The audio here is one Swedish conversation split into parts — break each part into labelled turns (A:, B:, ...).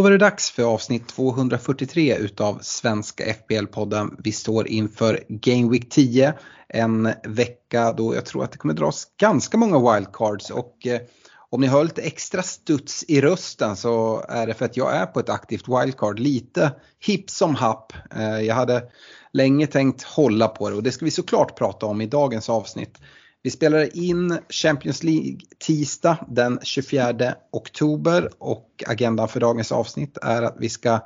A: Då var det dags för avsnitt 243 utav Svenska FBL-podden. Vi står inför Game Week 10, en vecka då jag tror att det kommer dras ganska många wildcards och eh, om ni hör lite extra studs i rösten så är det för att jag är på ett aktivt wildcard, lite hipp som happ. Eh, jag hade länge tänkt hålla på det och det ska vi såklart prata om i dagens avsnitt. Vi spelar in Champions League tisdag den 24 oktober och agendan för dagens avsnitt är att vi ska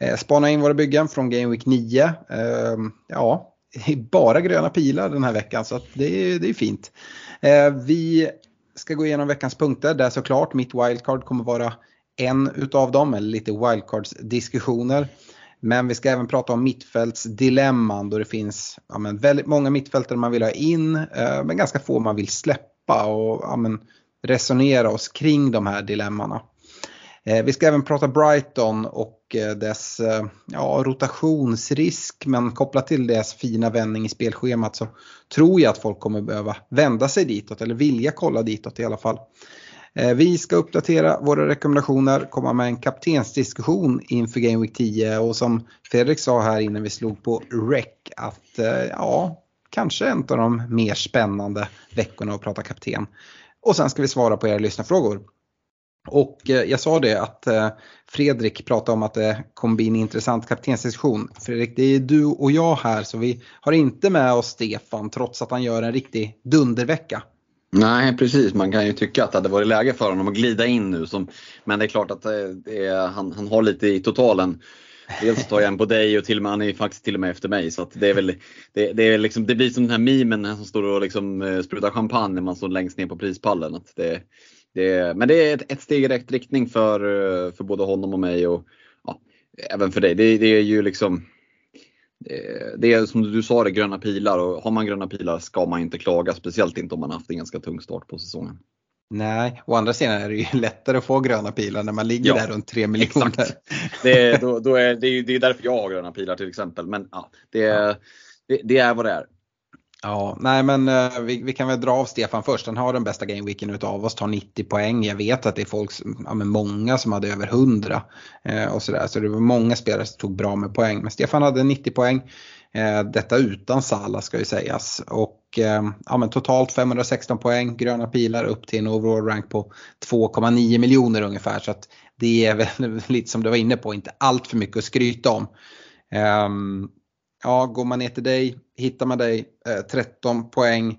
A: eh, spana in våra byggen från Game Week 9. Ehm, ja, det är bara gröna pilar den här veckan så det, är, det är fint. Eh, vi ska gå igenom veckans punkter där såklart mitt wildcard kommer vara en utav dem, eller lite wildcards-diskussioner. Men vi ska även prata om mittfältsdilemman då det finns ja, men väldigt många mittfältare man vill ha in eh, men ganska få man vill släppa och ja, men resonera oss kring de här dilemmana. Eh, vi ska även prata Brighton och eh, dess eh, ja, rotationsrisk men kopplat till deras fina vändning i spelschemat så tror jag att folk kommer behöva vända sig ditåt eller vilja kolla ditåt i alla fall. Eh, vi ska uppdatera våra rekommendationer, komma med en kaptensdiskussion inför Game Week 10 och som Fredrik sa här innan vi slog på rec att eh, ja, kanske en av de mer spännande veckorna att prata kapten. Och sen ska vi svara på era lyssnarfrågor. Och eh, jag sa det att Fredrik pratade om att det kommer bli en intressant kaptensdiskussion. Fredrik, det är du och jag här så vi har inte med oss Stefan trots att han gör en riktig dundervecka.
B: Nej precis, man kan ju tycka att det hade varit läge för honom att glida in nu. Som, men det är klart att eh, det är, han, han har lite i totalen. Dels tar jag en på dig och till och med, han är faktiskt till och med efter mig. Så att det, är väl, det, det, är liksom, det blir som den här memen som står och liksom eh, sprutar champagne när man står längst ner på prispallen. Att det, det, men det är ett, ett steg i rätt riktning för, eh, för både honom och mig och ja, även för dig. Det, det är ju liksom det- det är som du sa, det gröna pilar och har man gröna pilar ska man inte klaga. Speciellt inte om man haft en ganska tung start på säsongen.
A: Nej, å andra sidan är det ju lättare att få gröna pilar när man ligger
B: Ja,
A: där runt 3 miljoner.
B: Exakt. Det, är- då, då är, det, är, det är därför jag har gröna pilar till exempel. Men ja, det,
A: Ja.
B: det, det är vad det är.
A: Ja, nej men eh, vi, vi kan väl dra av Stefan först. Han har den bästa gameweeken utav oss, tar 90 poäng. Jag vet att det är folk, ja, men många som hade över 100 eh, och sådär. Så det var många spelare som tog bra med poäng. Men Stefan hade 90 poäng. Eh, detta utan Sala ska ju sägas. Och eh, ja, men totalt 516 poäng, gröna pilar upp till en overall rank på 2,9 miljoner ungefär. Så att det är väl lite som du var inne på, inte allt för mycket att skryta om. Ehm, ja, går man ner till dig hittar man dig eh, 13 poäng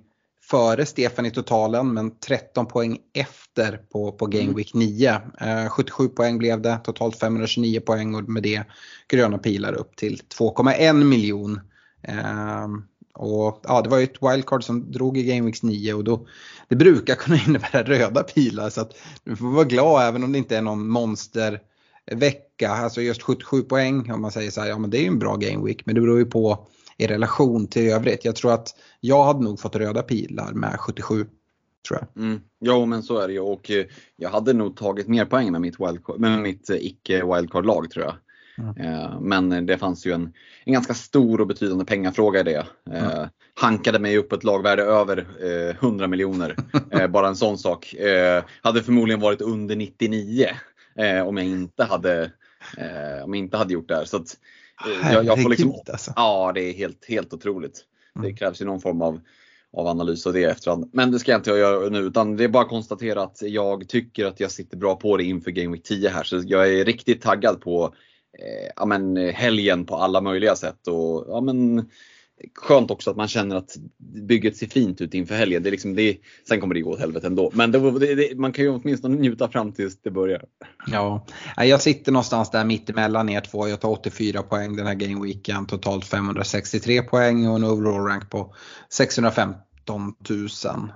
A: före Stefan i totalen men 13 poäng efter på, på Game
B: Mm.
A: Week 9. Eh, 77 poäng blev det, totalt 529 poäng och med det gröna pilar upp till 2,1 miljon. Ehm, och ja, det var ju ett wildcard som drog i Game Weeks 9 och då, det brukar kunna innebära röda pilar så att du får vara glad även om det inte är någon monstervecka. Alltså just 77 poäng om man säger så här, ja men det är ju en bra Game Week men det beror ju på i relation till övrigt. Jag tror att jag hade nog fått röda pilar med 77. Tror jag.
B: Mm. Jo men så är det ju och eh, jag hade nog tagit mer poäng med mitt, wildcard, med mitt eh, icke wildcard-lag tror jag.
A: Mm.
B: Eh, Men det fanns ju en, en ganska stor och betydande pengafråga i det. Eh, Hankade mig upp ett lagvärde över eh, 100 miljoner. Eh, Bara en sån sak. Hade förmodligen varit under 99 eh, om jag inte hade, om jag inte hade gjort det här. Så att, jag, jag får liksom,
A: alltså.
B: Ja, det är helt, helt otroligt. Det
A: Mm.
B: krävs ju någon form av, av analys av det i efterhand. Men det ska jag inte göra nu utan det är bara att konstatera att jag tycker att jag sitter bra på det inför Game Week 10 här. Så jag är riktigt taggad på eh, ja, men, helgen på alla möjliga sätt. Och, ja, men, skönt också att man känner att bygget ser fint ut inför helgen. Det är liksom, det, sen kommer det gå åt helvete ändå. Men det, det, det, man kan ju åtminstone njuta fram tills det börjar.
A: Ja, jag sitter någonstans där mittemellan er två. Jag tar 84 poäng den här gameweeken. Totalt 563 poäng och en overall rank på 615 000.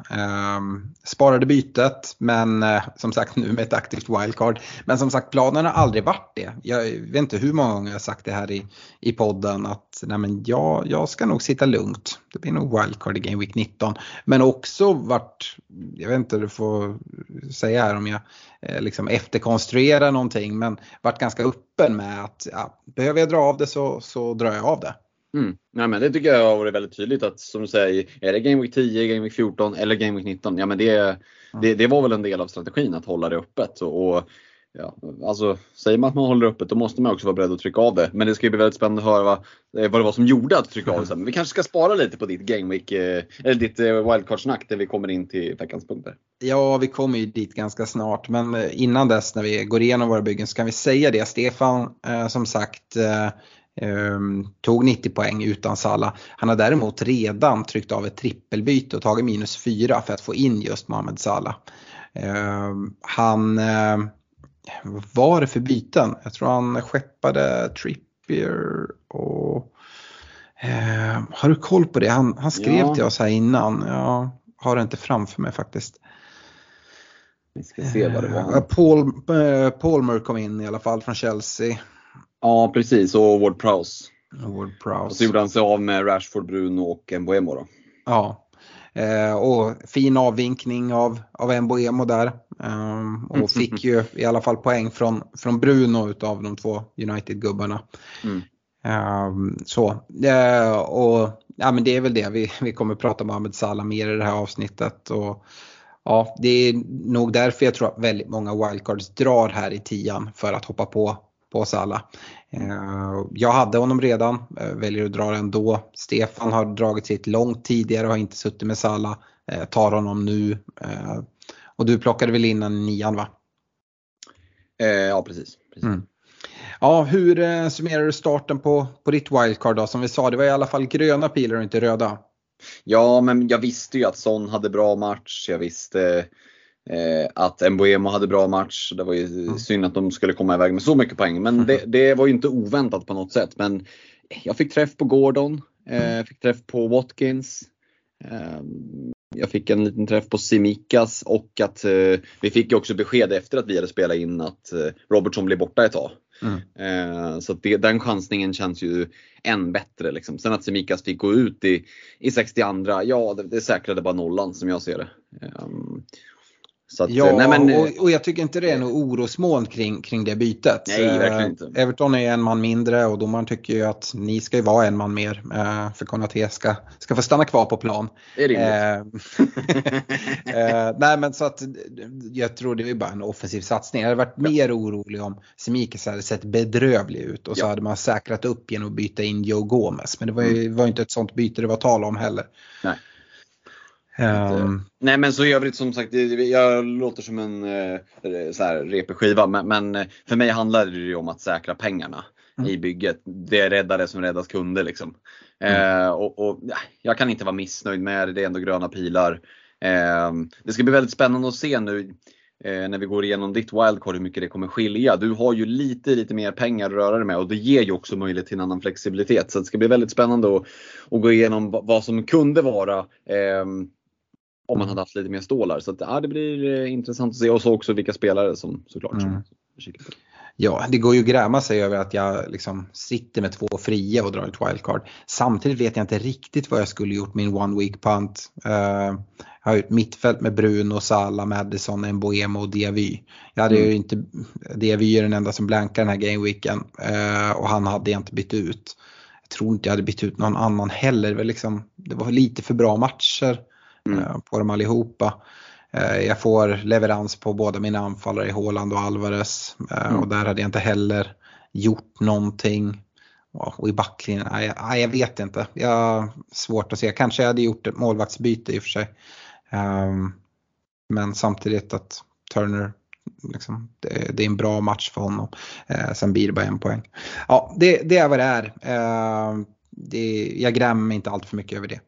A: Ehm, sparade bytet men eh, som sagt nu med ett aktivt wildcard. Men som sagt planen har aldrig varit det. Jag vet inte hur många gånger jag har sagt det här i, i podden att att nej men jag, jag ska nog sitta lugnt. Det blir nog wildcard i Game Week 19. Men också vart, jag vet inte, du får säga här om jag eh, liksom efterkonstruerar någonting, men vart ganska öppen med att ja, behöver jag dra av det så, så drar jag av det.
B: Mm. Ja, men det tycker jag har varit väldigt tydligt att som du säger, är det Game Week 10, Game Week 14 eller Game Week 19, ja men det, det, det var väl en del av strategin att hålla det öppet. Och, och Ja, alltså, säger man att man håller öppet då måste man också vara beredd att trycka av det. Men det ska bli väldigt spännande att höra vad, eh, vad det var som gjorde att du tryckte av det. Men vi kanske ska spara lite på ditt Game Week, eh, eller ditt eh, wildcard-snack när vi kommer in till veckans punkter.
A: Ja, vi kommer ju dit ganska snart. Men innan dess när vi går igenom våra byggen så kan vi säga det. Stefan, som sagt, ehm, tog 90 poäng utan Salla. Han har däremot redan tryckt av ett trippelbyte och tagit minus 4 för att få in just Mohamed Salah. Ehm, han var det för byten? Jag tror han skeppade Trippier och eh, har du koll på det? Han, han skrev ja. till oss här innan. Jag har det inte framför mig faktiskt.
B: Vi ska se vad det var. Eh,
A: Paul, eh, Palmer kom in i alla fall från Chelsea.
B: Ja precis och Ward Prowse.
A: Ward Prowse. Och
B: så gjorde han sig av med Rashford, Bruno och Mbuemo då.
A: Ja. Eh, och fin avvinkning av, av Mbuemo där. Um, och fick ju i alla fall poäng från, från Bruno utav de två United-gubbarna. Mm. Um, så, uh, och ja, men det är väl det vi, vi kommer prata om Ahmed Salah mer i det här avsnittet. Och, ja, det är nog därför jag tror att väldigt många wildcards drar här i tian för att hoppa på, på Salah. Uh, jag hade honom redan, uh, väljer att dra ändå. Stefan har dragit sitt långt tidigare och har inte suttit med Salah. tar honom nu. Och du plockade väl in en nian va?
B: Eh, ja precis. precis. Mm.
A: Ja, hur eh, summerar du starten på, på ditt wildcard då? Som vi sa, det var i alla fall gröna pilar och inte röda.
B: Ja, men jag visste ju att Son hade bra match. Jag visste eh, att Mbuemo hade bra match. Det var ju mm. synd att de skulle komma iväg med så mycket poäng. Men det, det, var ju inte oväntat på något sätt. Men jag fick träff på Gordon. Eh, mm. fick träff på Watkins. Eh, jag fick en liten träff på Simikas och att eh, vi fick också besked efter att vi hade spelat in att eh, Robertson blir borta ett tag. Mm. Eh, så det, den chansningen känns ju än bättre. Liksom. Sen att Simikas fick gå ut i, i 62, ja det, det säkrade bara nollan som jag ser det.
A: Att, ja, nej men, och, och, jag tycker inte det är något orosmoln kring, kring det bytet.
B: Nej, verkligen inte.
A: Eh, Everton är en man mindre och domaren tycker ju att ni ska ju vara en man mer eh, för Konaté ska, ska få stanna kvar på plan.
B: Det är.
A: Eh, nej men så att jag tror det är bara en offensiv satsning. Jag hade varit ja. mer orolig om Semikas hade sett bedrövlig ut och så ja. hade man säkrat upp genom att byta in Joe Gomez. Men det var ju mm. var inte ett sånt byte det var tal om heller.
B: Nej. Um, Nej men så i övrigt som sagt, jag låter som en eh, så här, repig skiva men, men, eh, för mig handlar det ju om att säkra pengarna mm. i bygget. Det är räddare som räddas kunder liksom. Mm. Eh, och, och, jag kan inte vara missnöjd med det, det är ändå gröna pilar. Eh, det ska bli väldigt spännande att se nu eh, när vi går igenom ditt wildcard hur mycket det kommer skilja. Du har ju lite, lite mer pengar att röra dig med och det ger ju också möjlighet till en annan flexibilitet. Så det ska bli väldigt spännande att, att gå igenom vad som kunde vara ehm, om man hade haft lite mer stålar. Så att, ja, det blir eh, intressant att se och så också vilka spelare som såklart mm.
A: Ja, det går ju att gräma sig över att jag liksom sitter med två fria och drar ett wildcard. Samtidigt vet jag inte riktigt vad jag skulle gjort min one week punt. Uh, jag har ju ett mittfält med Bruno, Sala, Madison, Mboemo och Diavy. Jag hade mm. ju inte, Diavy är den enda som blankar den här gameweeken uh, och han hade jag inte bytt ut. Jag tror inte jag hade bytt ut någon annan heller. Det var, liksom, det var lite för bra matcher mm. Eh, på dem allihopa. Eh, jag får leverans på båda mina anfallare i Håland och Alvarez eh, mm. och där hade jag inte heller gjort någonting. Och i backlinjen, nej, nej, jag vet inte. Jag har svårt att se. Kanske jag hade gjort ett målvaktsbyte i och för sig. Um, men samtidigt att Turner, liksom, det, det, är en bra match för honom. Sen blir det bara en poäng. Ja, det, det är vad det är. Uh, det, jag grämer inte allt för mycket över det.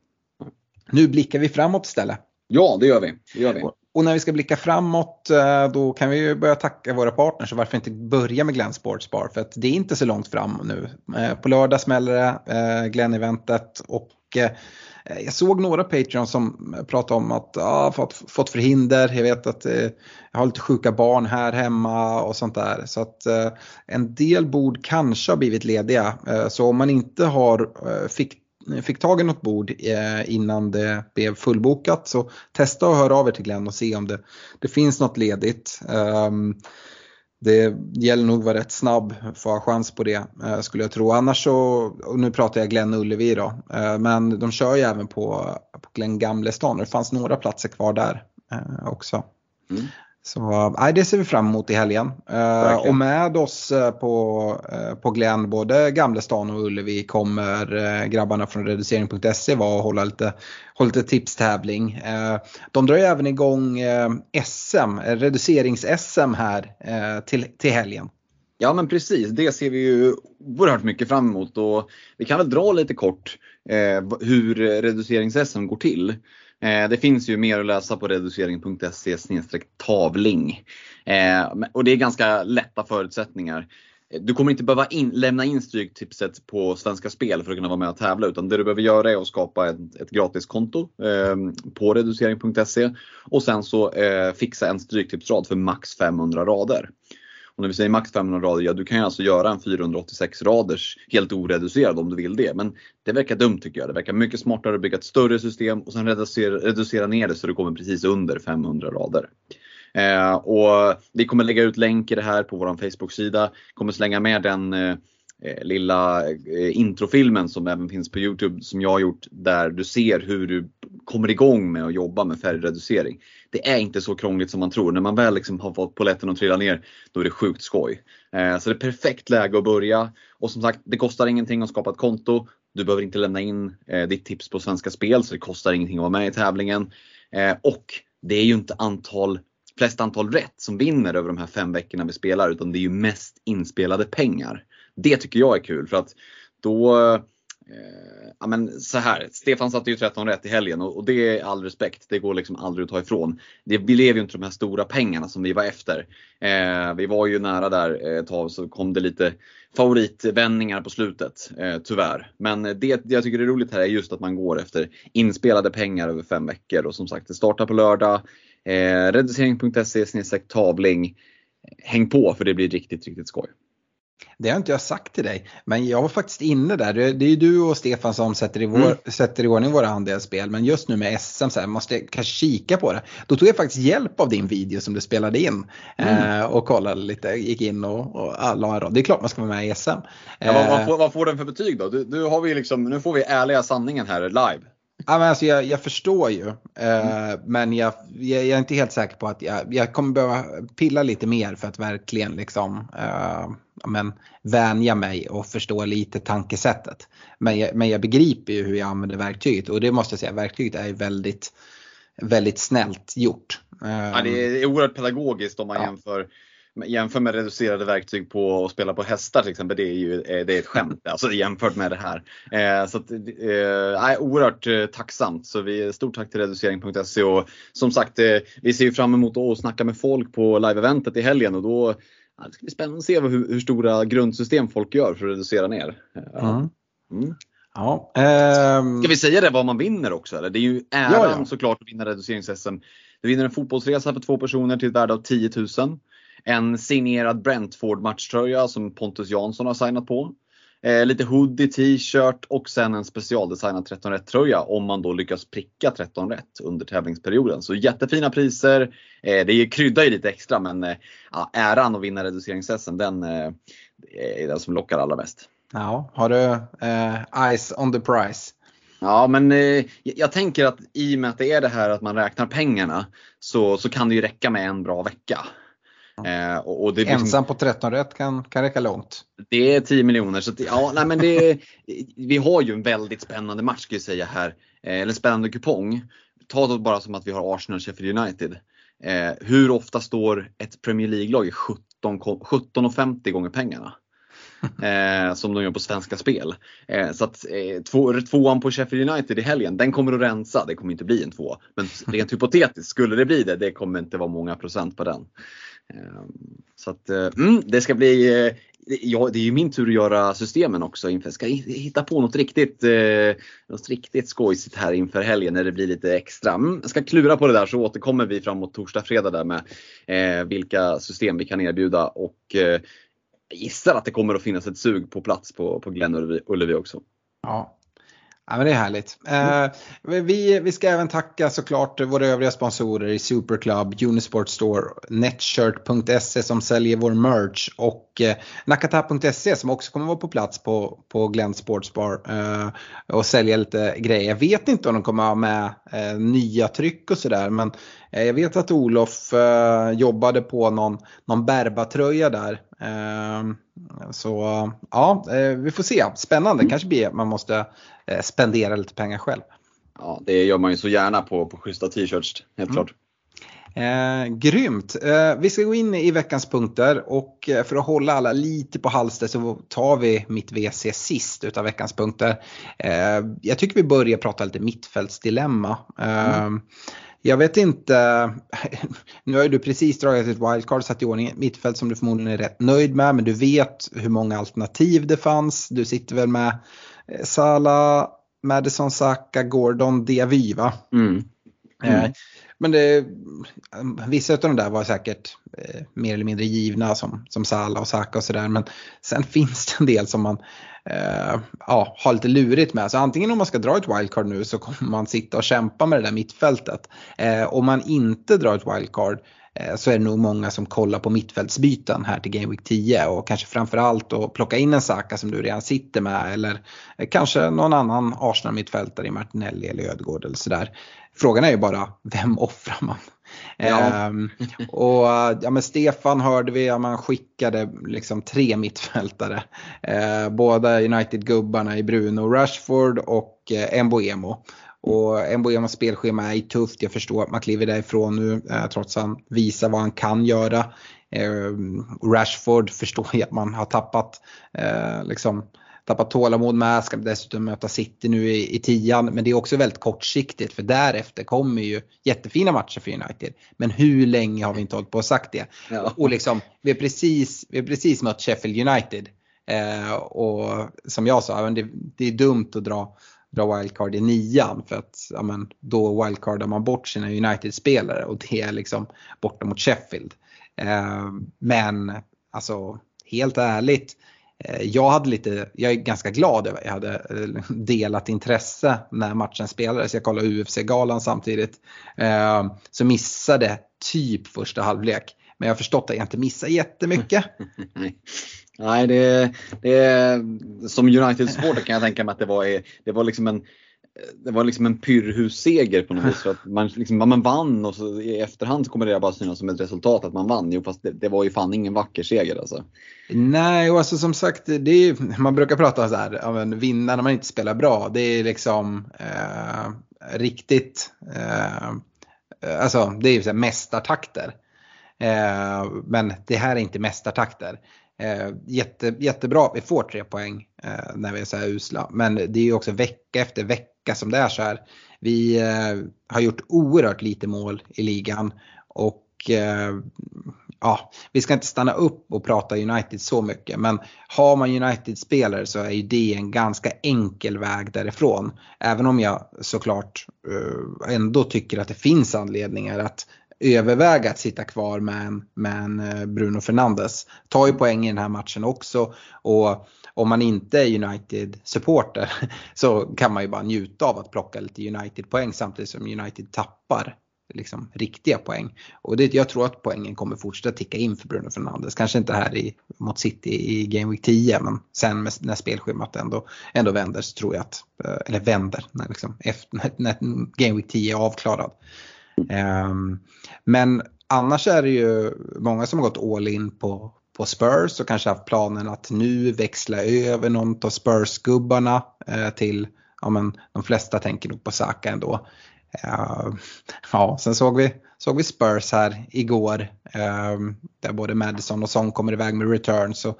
A: Nu blickar vi framåt istället.
B: Ja, det gör vi. Det gör vi.
A: Och när vi ska blicka framåt eh, då kan vi ju börja tacka våra partners och varför inte börja med Glenn Sportsbar för att det är inte så långt fram nu. Eh, på lördag smäller det, eh, Glenn-eventet och jag såg några Patreon som pratade om att ja, fått, fått förhinder. Jag vet att jag har lite sjuka barn här hemma och sånt där. Så att en del bord kanske har blivit lediga. Så om man inte har fick fick tag i något bord eh, innan det blev fullbokat så testa och hör av er till Glenn och se om det, det finns något ledigt. Ehm, det gäller nog att vara rätt snabb för att ha chans på det eh, skulle jag tro. Annars så, och nu pratar jag Glenn Ullevi då, eh, men de kör ju även på, på Glenn Gamlestan och det fanns några platser kvar där också. Mm. Så nej, det ser vi fram emot i helgen. Uh, och med oss uh, på, uh, på Glenn, både Gamlestan och Ullevi, kommer grabbarna från reducering.se vara och hålla lite, hålla lite tipstävling. de drar ju även igång SM, reducerings-SM här till, till helgen.
B: Ja men precis, det ser vi ju oerhört mycket fram emot och vi kan väl dra lite kort hur reducerings-SM går till. Eh, det finns ju mer att läsa på reducering.se tavling. Eh, och det är ganska lätta förutsättningar. Eh, du kommer inte behöva in, lämna in Stryktipset på Svenska Spel för att kunna vara med och tävla utan det du behöver göra är att skapa ett, ett gratiskonto eh, på reducering.se och sen så eh, fixa en Stryktipsrad för max 500 rader. Och när vi säger max 500 rader, ja du kan ju alltså göra en 486 raders helt oreducerad om du vill det. Men det verkar dumt tycker jag. Det verkar mycket smartare att bygga ett större system och sen reducera, reducera ner det så det kommer precis under 500 rader. Eh, och vi kommer lägga ut länk i det här på vår Facebook-sida. Kommer slänga med den eh, eh lilla eh, introfilmen som även finns på Youtube som jag har gjort där du ser hur du kommer igång med att jobba med färgreducering. Det är inte så krångligt som man tror. När man väl liksom har fått poletten att trilla ner, då är det sjukt skoj. Eh, så det är perfekt läge att börja. Och som sagt, det kostar ingenting att skapa ett konto. Du behöver inte lämna in eh, ditt tips på Svenska Spel, så det kostar ingenting att vara med i tävlingen. Eh, och det är ju inte antal flest antal rätt som vinner över de här fem veckorna vi spelar utan det är ju mest inspelade pengar. Det tycker jag är kul för att då Eh, ja, men så här, Stefan satte ju 13 rätt i helgen och, och det är all respekt. Det går liksom aldrig att ta ifrån. Det, vi lever ju inte de här stora pengarna som vi var efter. Eh, vi var ju nära där eh, ett tag så kom det lite favoritvändningar på slutet, eh, tyvärr. Men det, det jag tycker är roligt här är just att man går efter inspelade pengar över fem veckor och som sagt det startar på lördag. Eh, reducering.se tavling. Häng på för det blir riktigt, riktigt skoj.
A: Det har inte jag sagt till dig, men jag var faktiskt inne där. Det är ju du och Stefan som sätter i, vår, mm. sätter i ordning våra andelsspel, men just nu med SM så här, måste jag kanske kika på det. Då tog jag faktiskt hjälp av din video som du spelade in mm. eh, och kollade lite, gick in och, och alla Det är klart man ska vara med i SM.
B: Ja, vad, vad, eh, får, vad, får, den för betyg då? Du, du har vi liksom, nu får vi ärliga sanningen här live.
A: Ja, men alltså jag, jag förstår ju, eh, mm. men jag, jag, är inte helt säker på att jag, jag kommer behöva pilla lite mer för att verkligen liksom, eh, men, vänja mig och förstå lite tankesättet. Men jag, men jag begriper ju hur jag använder verktyget och det måste jag säga, verktyget är väldigt, väldigt snällt gjort.
B: Ja, det är oerhört pedagogiskt om man ja. jämför jämför med reducerade verktyg på att spela på hästar till exempel, det är ju det är ett skämt alltså, jämfört med det här. Eh, så att, eh, oerhört eh, tacksamt. Så vi, stort tack till reducering.se och som sagt, eh, vi ser ju fram emot att snacka med folk på live-eventet i helgen och då ja, det ska bli spännande att se hur, hur stora grundsystem folk gör för att reducera ner. Mm. Mm. Ja, ähm... Ska vi säga det vad man vinner också? Eller? Det är ju äran ja, ja. såklart att vinna reducerings-SM. Du vinner en fotbollsresa för två personer till ett värde av 10 000 en signerad Brentford matchtröja som Pontus Jansson har signat på. Eh, lite hoodie, t-shirt och sen en specialdesignad 13 rätt tröja om man då lyckas pricka 13 rätt under tävlingsperioden. Så jättefina priser. Eh, det kryddar ju lite extra men eh, äran att vinna reducerings den eh, är den som lockar allra mest.
A: Ja, har du eh, eyes on the price?
B: Ja, men eh, jag tänker att i och med att det är det här att man räknar pengarna så, så kan det ju räcka med en bra vecka.
A: Eh, och, och liksom, Ensam på 13 rätt kan, kan räcka långt.
B: Det är 10 miljoner. Så ja, nej, men det, vi har ju en väldigt spännande match ska jag säga här. Eh, eller spännande kupong. Ta det bara som att vi har Arsenal och Sheffield United. Eh, hur ofta står ett Premier League-lag i 17,50 gånger pengarna? eh, som de gör på Svenska Spel. Eh, så att eh, två, tvåan på Sheffield United i helgen, den kommer att rensa. Det kommer inte bli en två. Men rent hypotetiskt, skulle det bli det, det kommer inte vara många procent på den. Ehm, så att, eh, mm, det ska bli eh, ja, det är ju min tur att göra systemen också inför. Ska hitta på något riktigt, eh, något riktigt skojsigt här inför helgen när det blir lite extra. Mm, jag ska klura på det där så återkommer vi framåt torsdag, fredag där med vilka system vi kan erbjuda och jag gissar att det kommer att finnas ett sug på plats på, på Glenn Ullevi också.
A: Ja, Ja, men det är härligt. Eh, vi, vi ska även tacka såklart våra övriga sponsorer i Superclub, Unisport Store, Netshirt.se som säljer vår merch och eh, Nakata.se som också kommer vara på plats på, på Glenn Sportsbar eh, och sälja lite grejer. Jag vet inte om de kommer ha med eh, nya tryck och sådär men eh, jag vet att Olof eh, jobbade på någon, någon Berba-tröja där. Eh, så ja, vi får se. Spännande. Kanske blir man måste spendera lite pengar själv.
B: Ja, det gör man ju så gärna på, på schyssta t-shirts, helt mm. klart.
A: Eh, grymt! Eh, vi ska gå in i veckans punkter och eh, för att hålla alla lite på halster så tar vi mitt WC sist utav veckans punkter. Eh, jag tycker vi börjar prata lite mittfältsdilemma. Eh, mm. Jag vet inte, nu har ju du precis dragit ett wildcard satt i ordning ett mittfält som du förmodligen är rätt nöjd med men du vet hur många alternativ det fanns. Du sitter väl med eh, Sala, Madison, Saka, Gordon, Diavy va? Mm. Mm. Men det, vissa av de där var säkert eh, mer eller mindre givna som, som Salah och Saka och sådär. Men sen finns det en del som man eh, ja, har lite lurigt med. Så antingen om man ska dra ett wildcard nu så kommer man sitta och kämpa med det där mittfältet. Eh, om man inte drar ett wildcard eh, så är det nog många som kollar på mittfältsbyten här till Game Week 10 och kanske framförallt att plocka in en Saka som du redan sitter med eller eh, kanske någon annan Arsenal-mittfältare i Martinelli eller Ödegård eller sådär. Frågan är ju bara, vem offrar man? Ja. Ehm, och ja, men Stefan hörde vi, ja, man skickade liksom tre mittfältare. Ehm, båda United-gubbarna i Bruno Rashford och eh, Mboemo. Och Mboemos spelschema är tufft, jag förstår att man kliver därifrån nu eh, trots att han visar vad han kan göra. Eh, Rashford förstår jag att man har tappat eh, liksom, tappat tålamod med, ska dessutom möta City nu i, i tian. Men det är också väldigt kortsiktigt för därefter kommer ju jättefina matcher för United. Men hur länge har vi inte hållit på och sagt det? Ja. Och liksom, vi har precis, vi har precis mött Sheffield United. Eh, och som jag sa, det, det är dumt att dra dra wildcard i nian för att ja, men, då wildcardar man bort sina United-spelare och det är liksom borta mot Sheffield. Eh, men alltså helt ärligt, Eh, jag, hade lite, jag är ganska glad över att jag hade eh, delat intresse när matchen spelades. Jag kollade UFC-galan samtidigt. Eh, så missade typ första halvlek. Men jag har förstått att jag inte missar jättemycket.
B: Nej, det, det, som United-supporter kan jag tänka mig att det var, det var liksom en det var liksom en pyrrhusseger på något vis. För att man, liksom, man vann och så i efterhand så kommer det bara synas som ett resultat att man vann. Jo, fast det, det var ju fan ingen vacker seger alltså.
A: Nej, och alltså som sagt, det är, man brukar prata så här, om en vinna när man inte spelar bra. Det är liksom eh, riktigt, eh, alltså det är ju mästartakter. Eh, men det här är inte mästartakter. Eh, jätte, jättebra, vi får tre poäng eh, när vi är så här usla. Men det är ju också vecka efter vecka som det är så här. Vi eh, har gjort oerhört lite mål i ligan och eh, ja, vi ska inte stanna upp och prata United så mycket. Men har man United-spelare så är ju det en ganska enkel väg därifrån. Även om jag såklart eh, ändå tycker att det finns anledningar att överväga att sitta kvar med en, med en eh, Bruno Fernandes. Tar ju poäng i den här matchen också och om man inte är United-supporter så kan man ju bara njuta av att plocka lite United-poäng samtidigt som United tappar liksom, riktiga poäng. Och det, jag tror att poängen kommer fortsätta ticka in för Bruno Fernandes. Kanske inte här i, mot City i Game Week 10 men sen med, när spelschemat ändå, ändå vänder så tror jag att, eh, eller vänder, när, liksom, efter, när, när Game Week 10 är avklarad. Um, men annars är det ju många som har gått all in på, på Spurs och kanske haft planen att nu växla över någon av Spurs-gubbarna eh, till, ja men de flesta tänker nog på Saka ändå. Uh, ja, sen såg vi, såg vi Spurs här igår uh, där både Madison och Song kommer iväg med return så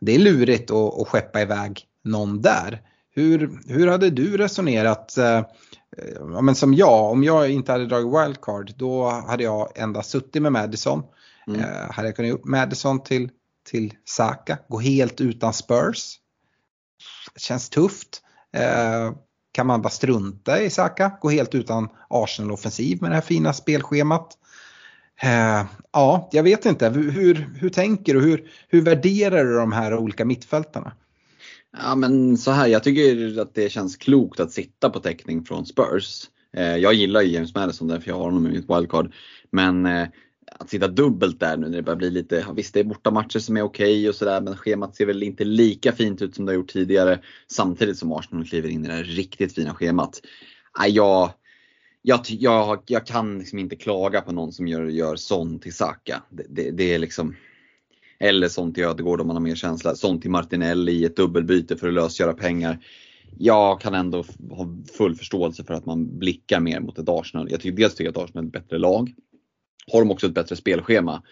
A: det är lurigt att, att skeppa iväg någon där. Hur, hur hade du resonerat? Eh, Ja, men som jag, om jag inte hade dragit wildcard då hade jag endast suttit med Madison. Mm. Eh, hade jag kunnat gjort Madison till till Saka, gå helt utan Spurs. Känns tufft. Eh, kan man bara strunta i Saka, gå helt utan Arsenal-offensiv med det här fina spelschemat? Eh, ja, jag vet inte. Hur, hur tänker du? Hur, hur värderar du de här olika mittfältarna?
B: Ja men så här, jag tycker att det känns klokt att sitta på täckning från Spurs. Eh, jag gillar ju James Madison därför jag har honom i mitt wildcard. Men eh, att sitta dubbelt där nu när det börjar bli lite, visst det är bortamatcher som är okej okay och sådär men schemat ser väl inte lika fint ut som det har gjort tidigare. Samtidigt som Arsenal kliver in i det här riktigt fina schemat. Jag, jag, jag, jag kan liksom inte klaga på någon som gör, gör sån till Saka. Det, det, det är liksom eller sånt till Ödegård om man har mer känsla. Sånt till Martinelli i ett dubbelbyte för att lösgöra pengar. Jag kan ändå ha full förståelse för att man blickar mer mot ett Arsenal. Jag tycker dels tycker att Arsenal är ett bättre lag. Har de också ett bättre spelschema,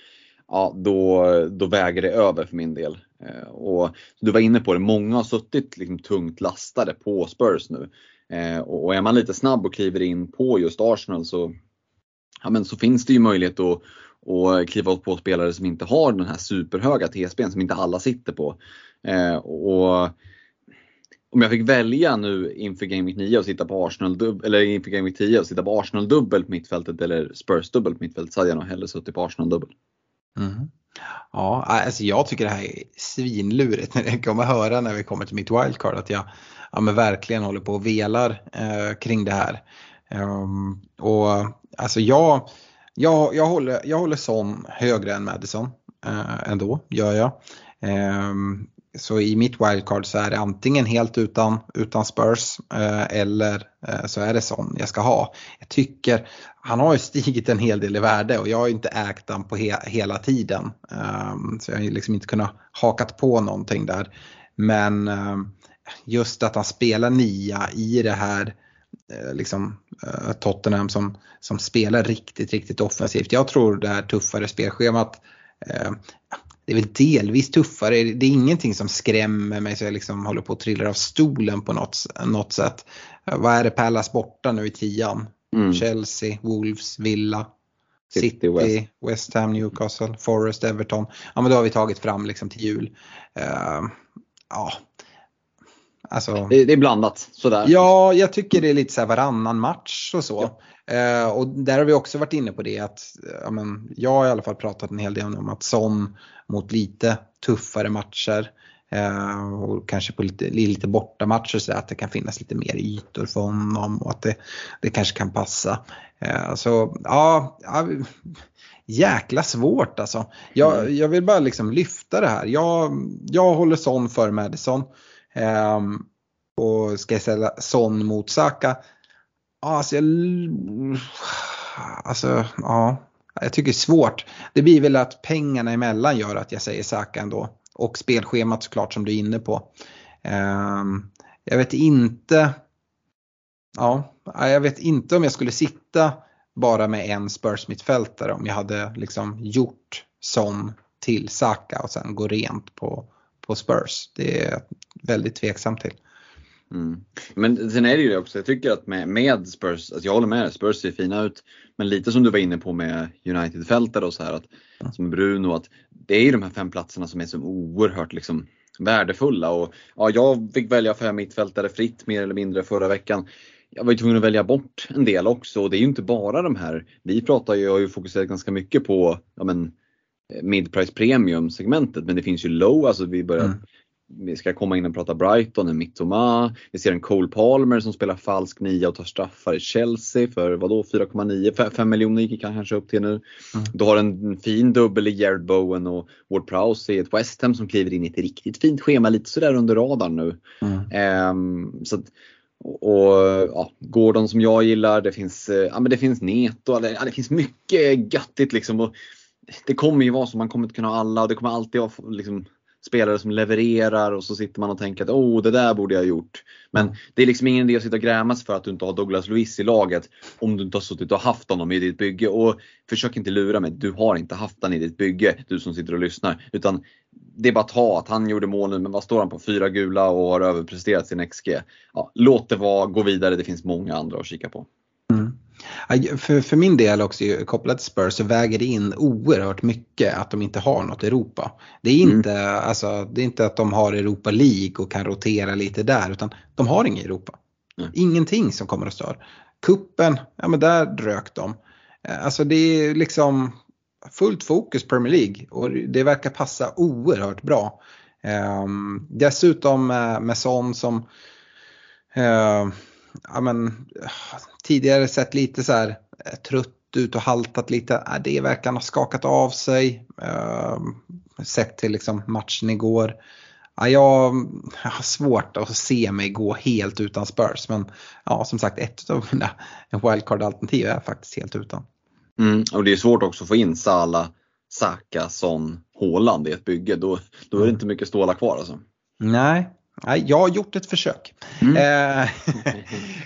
B: ja då, då väger det över för min del. Eh, och du var inne på det, många har suttit liksom tungt lastade på Spurs nu. Eh, och är man lite snabb och kliver in på just Arsenal så, ja, men så finns det ju möjlighet att och kliva på spelare som inte har den här superhöga TSBn som inte alla sitter på. Eh, och om jag fick välja nu inför Game Week 9 och sitta på Arsenal eller inför Game Week 10 och sitta på Arsenal dubbel på mittfältet eller Spurs dubbel på mittfältet så hade jag nog hellre suttit på Arsenal dubbel.
A: Mm. Ja, alltså jag tycker det här är svinlurigt när jag kommer höra när vi kommer till mitt wildcard att jag ja, men verkligen håller på och velar eh, kring det här. Um, och alltså jag, jag, jag, håller, jag håller Son högre än Madison eh, ändå, gör jag. Eh, så i mitt wildcard så är det antingen helt utan, utan Spurs eh, eller eh, så är det Son jag ska ha. Jag tycker han har ju stigit en hel del i värde och jag har inte ägt honom på he, hela tiden. Ehm, så jag har liksom inte kunnat hakat på någonting där. Men ehm, just att han spelar nia i det här Eh, liksom, eh, Tottenham som, som spelar riktigt, riktigt offensivt. Jag tror det här tuffare spelschemat eh, det är väl delvis tuffare. Det är ingenting som skrämmer mig så jag liksom håller på att trilla av stolen på något, något sätt. Vad är det Pallas borta nu i tian? Mm. Chelsea, Wolves, Villa, City, City West. West. Ham, Newcastle, Forest, Everton. Ja men då har vi tagit fram liksom till jul. Uh, ja,
B: Alltså, det, det, är blandat sådär.
A: Ja, jag tycker det är lite så varannan match och så. Ja. Eh, och där har vi också varit inne på det att ja, men, jag har i alla fall pratat en hel del om att Son mot lite tuffare matcher eh, och kanske på lite, lite bortamatcher så att det kan finnas lite mer ytor för honom och att det, det kanske kan passa. Eh, så ja, ja jäkla svårt alltså. Jag, mm. jag vill bara liksom lyfta det här. Jag, jag håller Son för Madison. Um, och ska jag ställa Son mot Saka? Alltså, jag, alltså, ja, jag tycker det är svårt. Det blir väl att pengarna emellan gör att jag säger Saka ändå. Och spelschemat såklart som du är inne på. Um, jag vet inte. Ja, jag vet inte om jag skulle sitta bara med en Spurs mittfältare om jag hade liksom gjort Son till Saka och sen gå rent på, på Spurs. Det är jag väldigt tveksam till.
B: Mm. Men sen är det ju det också, jag tycker att med, med Spurs, alltså jag håller med Spurs ser fina ut. Men lite som du var inne på med United-fältare och så här, att, mm. som Bruno, att det är ju de här fem platserna som är så oerhört liksom, värdefulla. Och, ja, jag fick välja fem mittfältare fritt mer eller mindre förra veckan. Jag var ju tvungen att välja bort en del också och det är ju inte bara de här. Vi pratar ju, jag har ju fokuserat ganska mycket på ja, men, mid-price premium segmentet men det finns ju low, alltså vi börjar mm. Vi ska komma in och prata Brighton, en Mittoma. Vi ser en Cole Palmer som spelar falsk nia och tar straffar i Chelsea för vadå 4,9? 5 miljoner gick han kanske upp till nu. Mm. Du har en fin dubbel i Jared Bowen och Ward Prowse i ett West Ham som kliver in i ett riktigt fint schema, lite sådär under radarn nu. Mm. Um, så att, och ja, Gordon som jag gillar, det finns, ja, men det finns Neto, det, ja, det finns mycket göttigt liksom. Och det kommer ju vara så, man kommer inte kunna ha alla och det kommer alltid vara liksom, spelare som levererar och så sitter man och tänker att oh, det där borde jag ha gjort. Men det är liksom ingen idé att sitta och grämas för att du inte har Douglas Lewis i laget om du inte har suttit och haft honom i ditt bygge. Och försök inte lura mig, du har inte haft honom i ditt bygge, du som sitter och lyssnar. Utan det är bara att ta att han gjorde mål nu, men vad står han på? Fyra gula och har överpresterat sin XG. Ja, låt det vara, gå vidare, det finns många andra att kika på.
A: Mm. För, för min del också kopplat till Spurs så väger det in oerhört mycket att de inte har något Europa. Det är inte, mm. alltså, det är inte att de har Europa League och kan rotera lite där utan de har inget Europa. Mm. Ingenting som kommer att störa. Kuppen, ja men där rök de. Eh, alltså det är liksom fullt fokus Premier League och det verkar passa oerhört bra. Um, dessutom med, med sån som uh, ja, men, tidigare sett lite så här eh, trött ut och haltat lite. Äh, det verkar ha skakat av sig. Uh, sett till liksom matchen igår. Ja, jag har svårt att se mig gå helt utan Spurs men ja, som sagt ett av mina wildcard-alternativ är faktiskt helt utan.
B: Mm, och det är svårt också att få in Sala, Saka, Son, Haaland i ett bygge. Då, då är det mm. inte mycket stålar kvar alltså.
A: Nej, Nej, jag har gjort ett försök. Mm. Eh,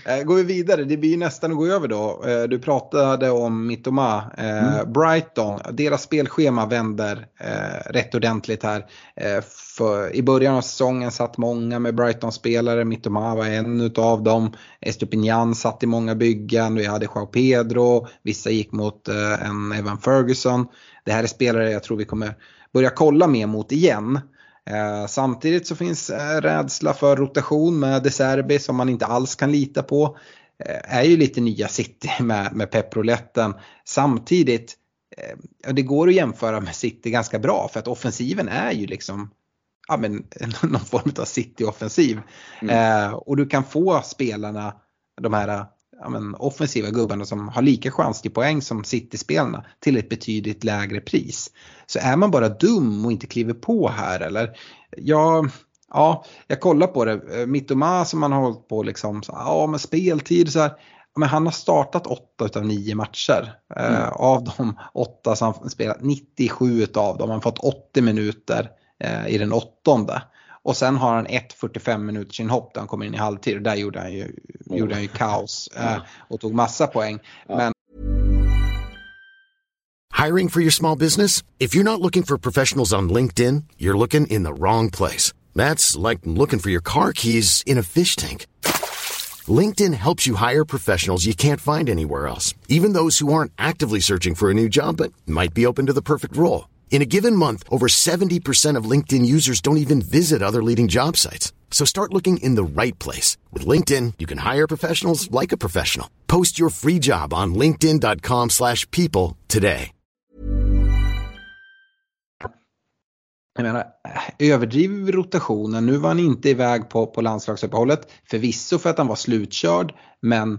A: eh, går vi vidare, det blir nästan att gå över då. Eh, du pratade om Mittoma. Mm. Brighton, deras spelschema vänder rätt ordentligt här. För I början av säsongen satt många med Brighton-spelare, Mittoma var en av dem. Estupinian satt i många byggen, vi hade Joao Pedro, vissa gick mot en Evan Ferguson. Det här är spelare jag tror vi kommer börja kolla mer mot igen. Eh, samtidigt så finns eh, rädsla för rotation med De Serbi som man inte alls kan lita på. Eh, är ju lite nya City med, med pepproletten. Samtidigt, det går att jämföra med City ganska bra för att offensiven är ju liksom ja, men, någon form av City-offensiv. Mm. och du kan få spelarna, de här ja, men, offensiva gubbarna som har lika chans till poäng som City-spelarna till ett betydligt lägre pris. Så är man bara dum och inte kliver på här eller? Ja, ja jag kollar på det. Mittoma som man har hållit på liksom, så, ja med speltid så här. Men han har startat 8 av 9 matcher. Eh, mm. Eh, av de 8 som han spelat 97 av dem. Han har fått 80 minuter eh, i den åttonde. Och sen har han ett 45 minuters inhopp där han kommer in i halvtid och där gjorde han ju, oh. gjorde han ju kaos eh, och tog massa poäng. Ja. Men
C: Hiring for your small business? If you're not looking for professionals on LinkedIn, you're looking in the wrong place. That's like looking for your car keys in a fish tank. LinkedIn helps you hire professionals you can't find anywhere else, even those who aren't actively searching for a new job but might be open to the perfect role. In a given month, over 70% of LinkedIn users don't even visit other leading job sites. So start looking in the right place. With LinkedIn, you can hire professionals like a professional. Post your free job on linkedin.com slash people today.
A: Jag menar, överdriver vi rotationen? Nu var han inte iväg på, på landslagsuppehållet. Förvisso för att han var slutkörd, men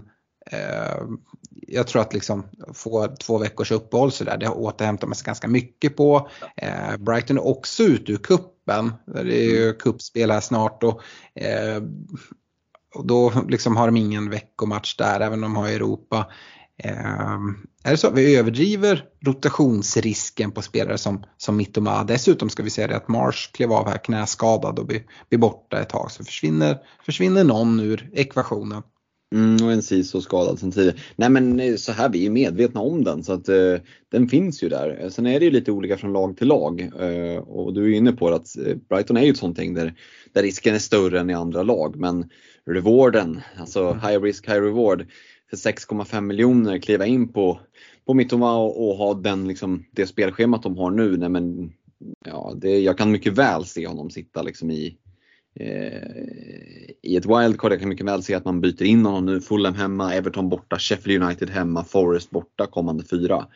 A: Eh, jag tror att liksom få två veckors uppehåll så där, det återhämtar man sig ganska mycket på. Eh, Brighton är också ute ur kuppen. Det är ju mm. kuppspel här snart och, eh, och då liksom har de ingen veckomatch där även om de har Europa. är det så att vi överdriver rotationsrisken på spelare som, som Mittoma? Dessutom ska vi säga det att Mars klev av här knäskadad och blir, blir borta ett tag så försvinner, försvinner någon ur ekvationen.
B: Mm, och en Ciso skadad sen tidigare. Nej men eh, så här, vi är medvetna om den så att eh, den finns ju där. Sen är det ju lite olika från lag till lag eh, och du är inne på att eh, Brighton är ju ett sånt ting där, där risken är större än i andra lag men rewarden, alltså mm. high risk high reward för 6,5 miljoner kliva in på, på Mittoma och, och, ha den, liksom, det spelschemat de har nu. Nej, men, ja, det, jag kan mycket väl se honom sitta liksom i Eh, i ett wildcard. Jag kan mycket väl se att man byter in honom nu. Fulham hemma, Everton borta, Sheffield United hemma, Forest borta kommande fyra.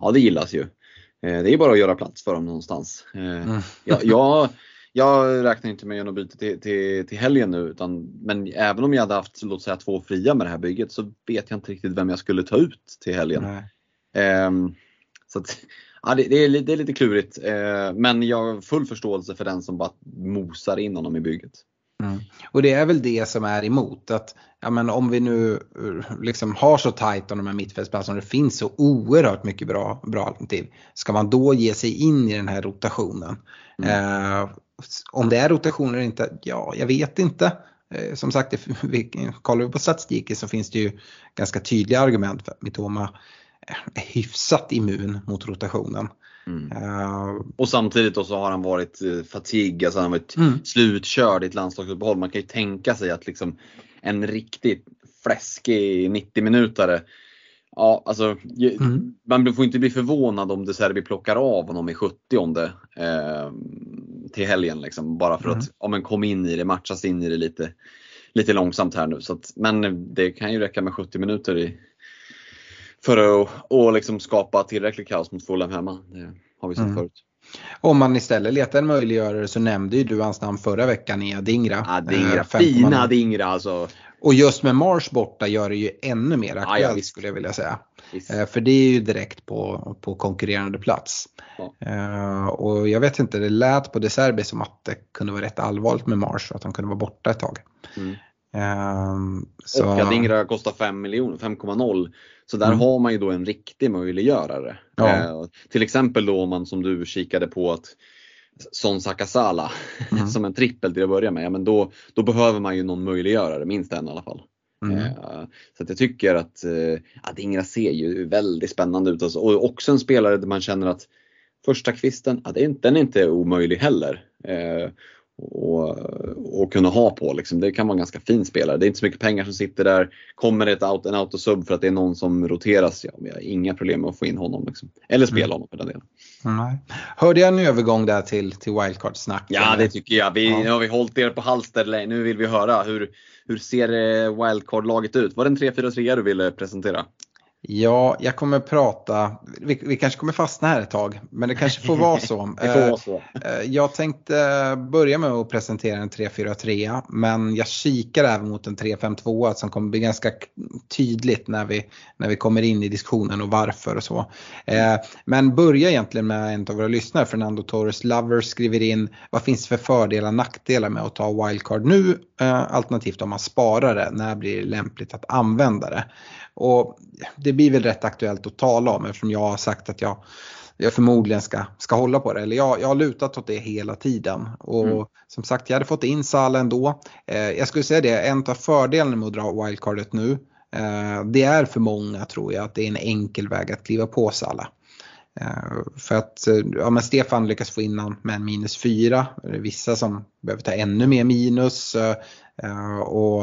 B: Ja, det gillas ju. Eh, det är bara att göra plats för dem någonstans. Eh, mm. jag, jag, jag, räknar inte med att byte till, till, till helgen nu. Utan, men även om jag hade haft låt säga, två fria med det här bygget så vet jag inte riktigt vem jag skulle ta ut till helgen. Um, så att, Ja, det, det, är, det är lite klurigt eh, men jag har full förståelse för den som bara mosar in honom i bygget.
A: Mm. Och det är väl det som är emot att ja, men om vi nu eh, liksom har så tajt om de här mittfältsplatserna och det finns så oerhört mycket bra, bra alternativ. Ska man då ge sig in i den här rotationen? Mm. Eh, om det är rotation eller inte, ja jag vet inte. Eh, som sagt, det, vi, kollar vi på statistiken så finns det ju ganska tydliga argument för att Mitoma hyfsat immun mot rotationen.
B: Mm. Uh, och samtidigt då så har han varit uh, fatig, alltså han har varit mm. slutkörd i ett landslagsuppehåll. Man kan ju tänka sig att liksom en riktigt fläskig 90 minutare Ja, alltså
A: Mm.
B: man får inte bli förvånad om De Serbi plockar av honom i 70 eh, till helgen. Liksom, bara för
A: Mm.
B: att ja, men kom in i det, matchas in i det lite, lite långsamt här nu. Så att, men det kan ju räcka med 70 minuter i, för att och liksom skapa tillräckligt kaos mot Fulham hemma. Det har vi sett
A: Mm.
B: förut.
A: Om man istället letar en möjliggörare så nämnde ju du hans namn förra veckan i Adingra.
B: Ja, Dingra,
A: Eh, 5,0.
B: fina Dingra alltså.
A: Och just med Mars borta gör det ju ännu mer
B: ja,
A: aktuellt
B: visst.
A: skulle jag vilja säga. Eh, För det är ju direkt på, på konkurrerande plats.
B: Ja.
A: Eh, och jag vet inte, det lät på De Serbi som att det kunde vara rätt allvarligt med Mars och att han kunde vara borta ett tag.
B: Mm.
A: Eh, så,
B: Och att Dingra kostar 5 miljoner, 5,0 Så där
A: Mm.
B: har man ju då en riktig möjliggörare.
A: Ja.
B: Eh, till exempel då om man som du kikade på att Son Sakasala
A: Mm.
B: som en trippel till att börja med, ja, men då, då behöver man ju någon möjliggörare, minst en i alla fall.
A: mm.
B: Eh, Så jag tycker att, eh, att Ingra ser ju väldigt spännande ut. Alltså. Och också en spelare där man känner att första kvisten, ja, den är inte omöjlig heller. Eh, och, och kunna ha på liksom. Det kan vara en ganska fin spelare. Det är inte så mycket pengar som sitter där. Kommer det ett out, en autosub för att det är någon som roteras, ja, vi har inga problem med att få in honom. Liksom. Eller spela honom för den delen.
A: Nej. Hörde jag en övergång där till, till wildcard-snack?
B: Ja
A: eller?
B: det tycker jag. Vi,
A: Ja.
B: Nu har vi hållit er på halster. Nu vill vi höra hur, hur ser eh, wildcard-laget ut? Var det en 3-4-3 du ville presentera?
A: Ja, jag kommer prata, vi, vi kanske kommer fastna här ett tag, men det kanske får vara så.
B: Det får
A: Eh,
B: vara så.
A: Eh, Jag tänkte börja med att presentera en 3-4-3 men jag kikar även mot en 3-5-2 som kommer bli ganska tydligt när vi, när vi kommer in i diskussionen och varför och så. Eh, Men börja egentligen med en av våra lyssnare, Fernando Torres Lover skriver in vad finns för fördelar och nackdelar med att ta wildcard nu eh, alternativt om man sparar det, när blir det lämpligt att använda det? Och det blir väl rätt aktuellt att tala om eftersom jag har sagt att jag jag förmodligen ska, ska hålla på det. Eller jag, jag har lutat åt det hela tiden. Och
B: Mm.
A: som sagt, jag hade fått in Salah ändå. Eh, jag skulle säga det, en av fördelarna med att dra wildcardet nu, eh, det är för många tror jag att det är en enkel väg att kliva på Salah. Eh, för att eh, ja, men Stefan lyckas få in han med en minus 4. Det är vissa som behöver ta ännu mer minus. eh, och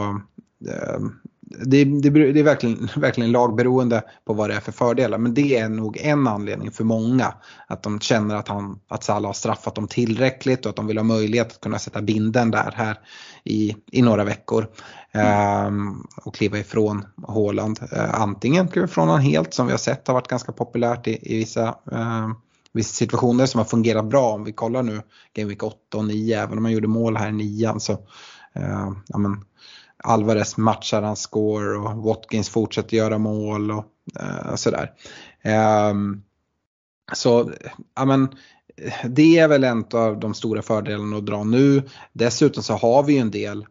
A: det, det, det är verkligen, verkligen lagberoende på vad det är för fördelar. Men det är nog en anledning för många. Att de känner att, han, att Salah har straffat dem tillräckligt och att de vill ha möjlighet att kunna sätta binden där här i, i några veckor. Ehm, och kliva ifrån Haaland. Eh, antingen kliva ifrån honom helt som vi har sett har varit ganska populärt i, i vissa ehm, vissa situationer som har fungerat bra. Om vi kollar nu Game Week 8 och 9, även om man gjorde mål här i nian så eh, ja, men, Alvarez matchar hans score och Watkins fortsätter göra mål och eh, sådär. Ehm, så ja, men, det är väl en av de stora fördelarna att dra nu. Dessutom så har vi ju en del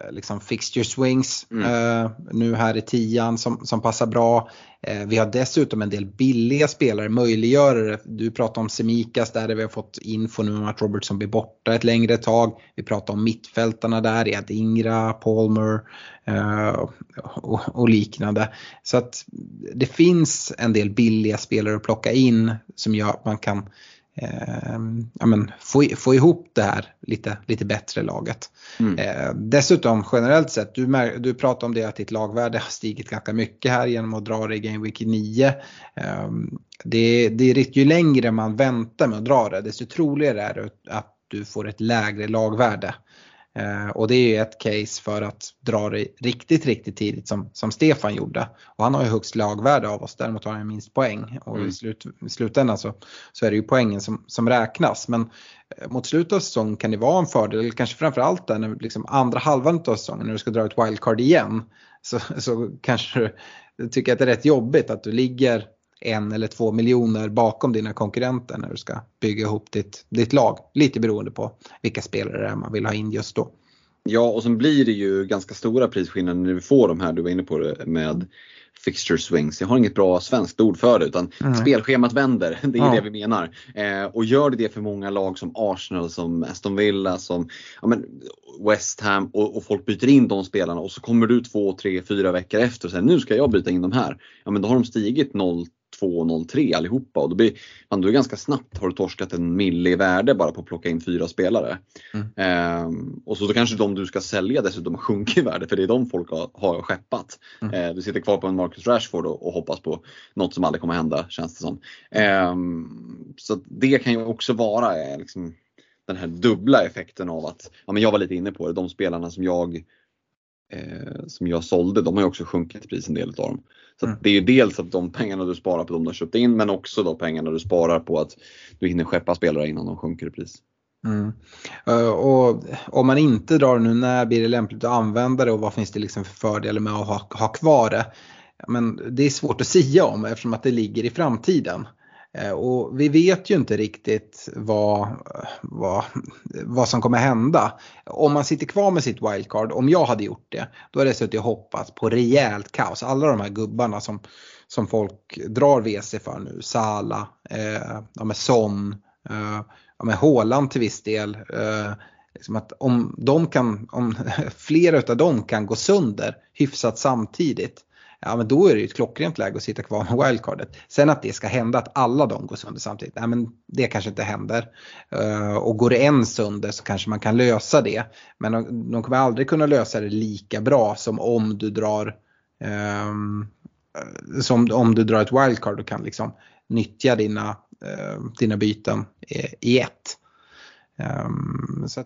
A: eh, liksom fixture swings eh, nu här i tian som, som passar bra. Eh, vi har dessutom en del billiga spelare, möjliggörare. Du pratar om Semikas där vi har fått info nu om att Robertson blir borta ett längre tag. Vi pratar om mittfältarna där, Edingra, Palmer eh, och, och liknande. Så att det finns en del billiga spelare att plocka in som gör att man kan eh, ja, men få, få ihop det här lite, lite bättre laget.
B: Mm.
A: Eh, dessutom generellt sett, du, mär- du pratar om det att ditt lagvärde har stigit ganska mycket här genom att dra det i Game Week 9. Eh, det, det är ju längre man väntar med att dra det, desto troligare är det att du får ett lägre lagvärde. Eh, och det är ju ett case för att dra det riktigt, riktigt tidigt som, som Stefan gjorde. Och han har ju högst lagvärde av oss, däremot har han minst poäng. Och
B: Mm.
A: i, slut, i slutändan så, så är det ju poängen som, som räknas. Men eh, mot slutet av säsongen kan det vara en fördel, kanske framförallt där när liksom andra halvan av säsongen när du ska dra ett wildcard igen. Så, så kanske du tycker att det är rätt jobbigt att du ligger en eller två miljoner bakom dina konkurrenter när du ska bygga ihop ditt, ditt lag. Lite beroende på vilka spelare det är man vill ha in just då.
B: Ja, och sen blir det ju ganska stora prisskillnader när vi får de här, du var inne på det, med fixture swings. Jag har inget bra svenskt ord för det utan
A: Mm.
B: spelschemat vänder. Det är
A: Ja.
B: det vi menar. Eh, och gör det det för många lag som Arsenal, som Aston Villa, som ja, men West Ham och, och folk byter in de spelarna och så kommer du två, tre, fyra veckor efter och säger nu ska jag byta in de här. Ja men då har de stigit 0 2,03 allihopa och då blir man då ganska snabbt har du torskat en mille i värde bara på att plocka in fyra spelare. Mm. Ehm, och så då kanske de du ska sälja dessutom har sjunkit i värde för det är de folk har, har skeppat. Mm. Ehm, du sitter kvar på en Marcus Rashford och, och, hoppas på något som aldrig kommer hända känns det som. Ehm, så det kan ju också vara eh, liksom, den här dubbla effekten av att, ja men jag var lite inne på det, de spelarna som jag eh, som jag sålde, de har ju också sjunkit i pris en del av dem. Så mm. det är ju dels att de pengarna du sparar på de du har köpt in men också de pengarna du sparar på att du hinner skeppa spelare innan de sjunker i pris.
A: Mm. Uh, och om man inte drar nu, när blir det lämpligt att använda det och vad finns det liksom för fördelar med att ha, ha kvar det? Men det är svårt att säga om eftersom att det ligger i framtiden. Eh, och vi vet ju inte riktigt vad, vad, vad som kommer hända. Om man sitter kvar med sitt wildcard, om jag hade gjort det, då hade jag suttit och hoppats på rejält kaos. Alla de här gubbarna som, som folk drar WC för nu, Sala, eh, ja, med Son, eh, ja, med Håland till viss del. Eh, liksom att om, de kan, om flera av dem kan gå sönder hyfsat samtidigt ja men då är det ju ett klockrent läge att sitta kvar med wildcardet. Sen att det ska hända att alla de går sönder samtidigt, nej men det kanske inte händer. Eh, och går det en sönder så kanske man kan lösa det. Men de, de kommer aldrig kunna lösa det lika bra som om du drar um, som om du drar ett wildcard och kan liksom nyttja dina, ehm, dina byten i, i ett. Um, så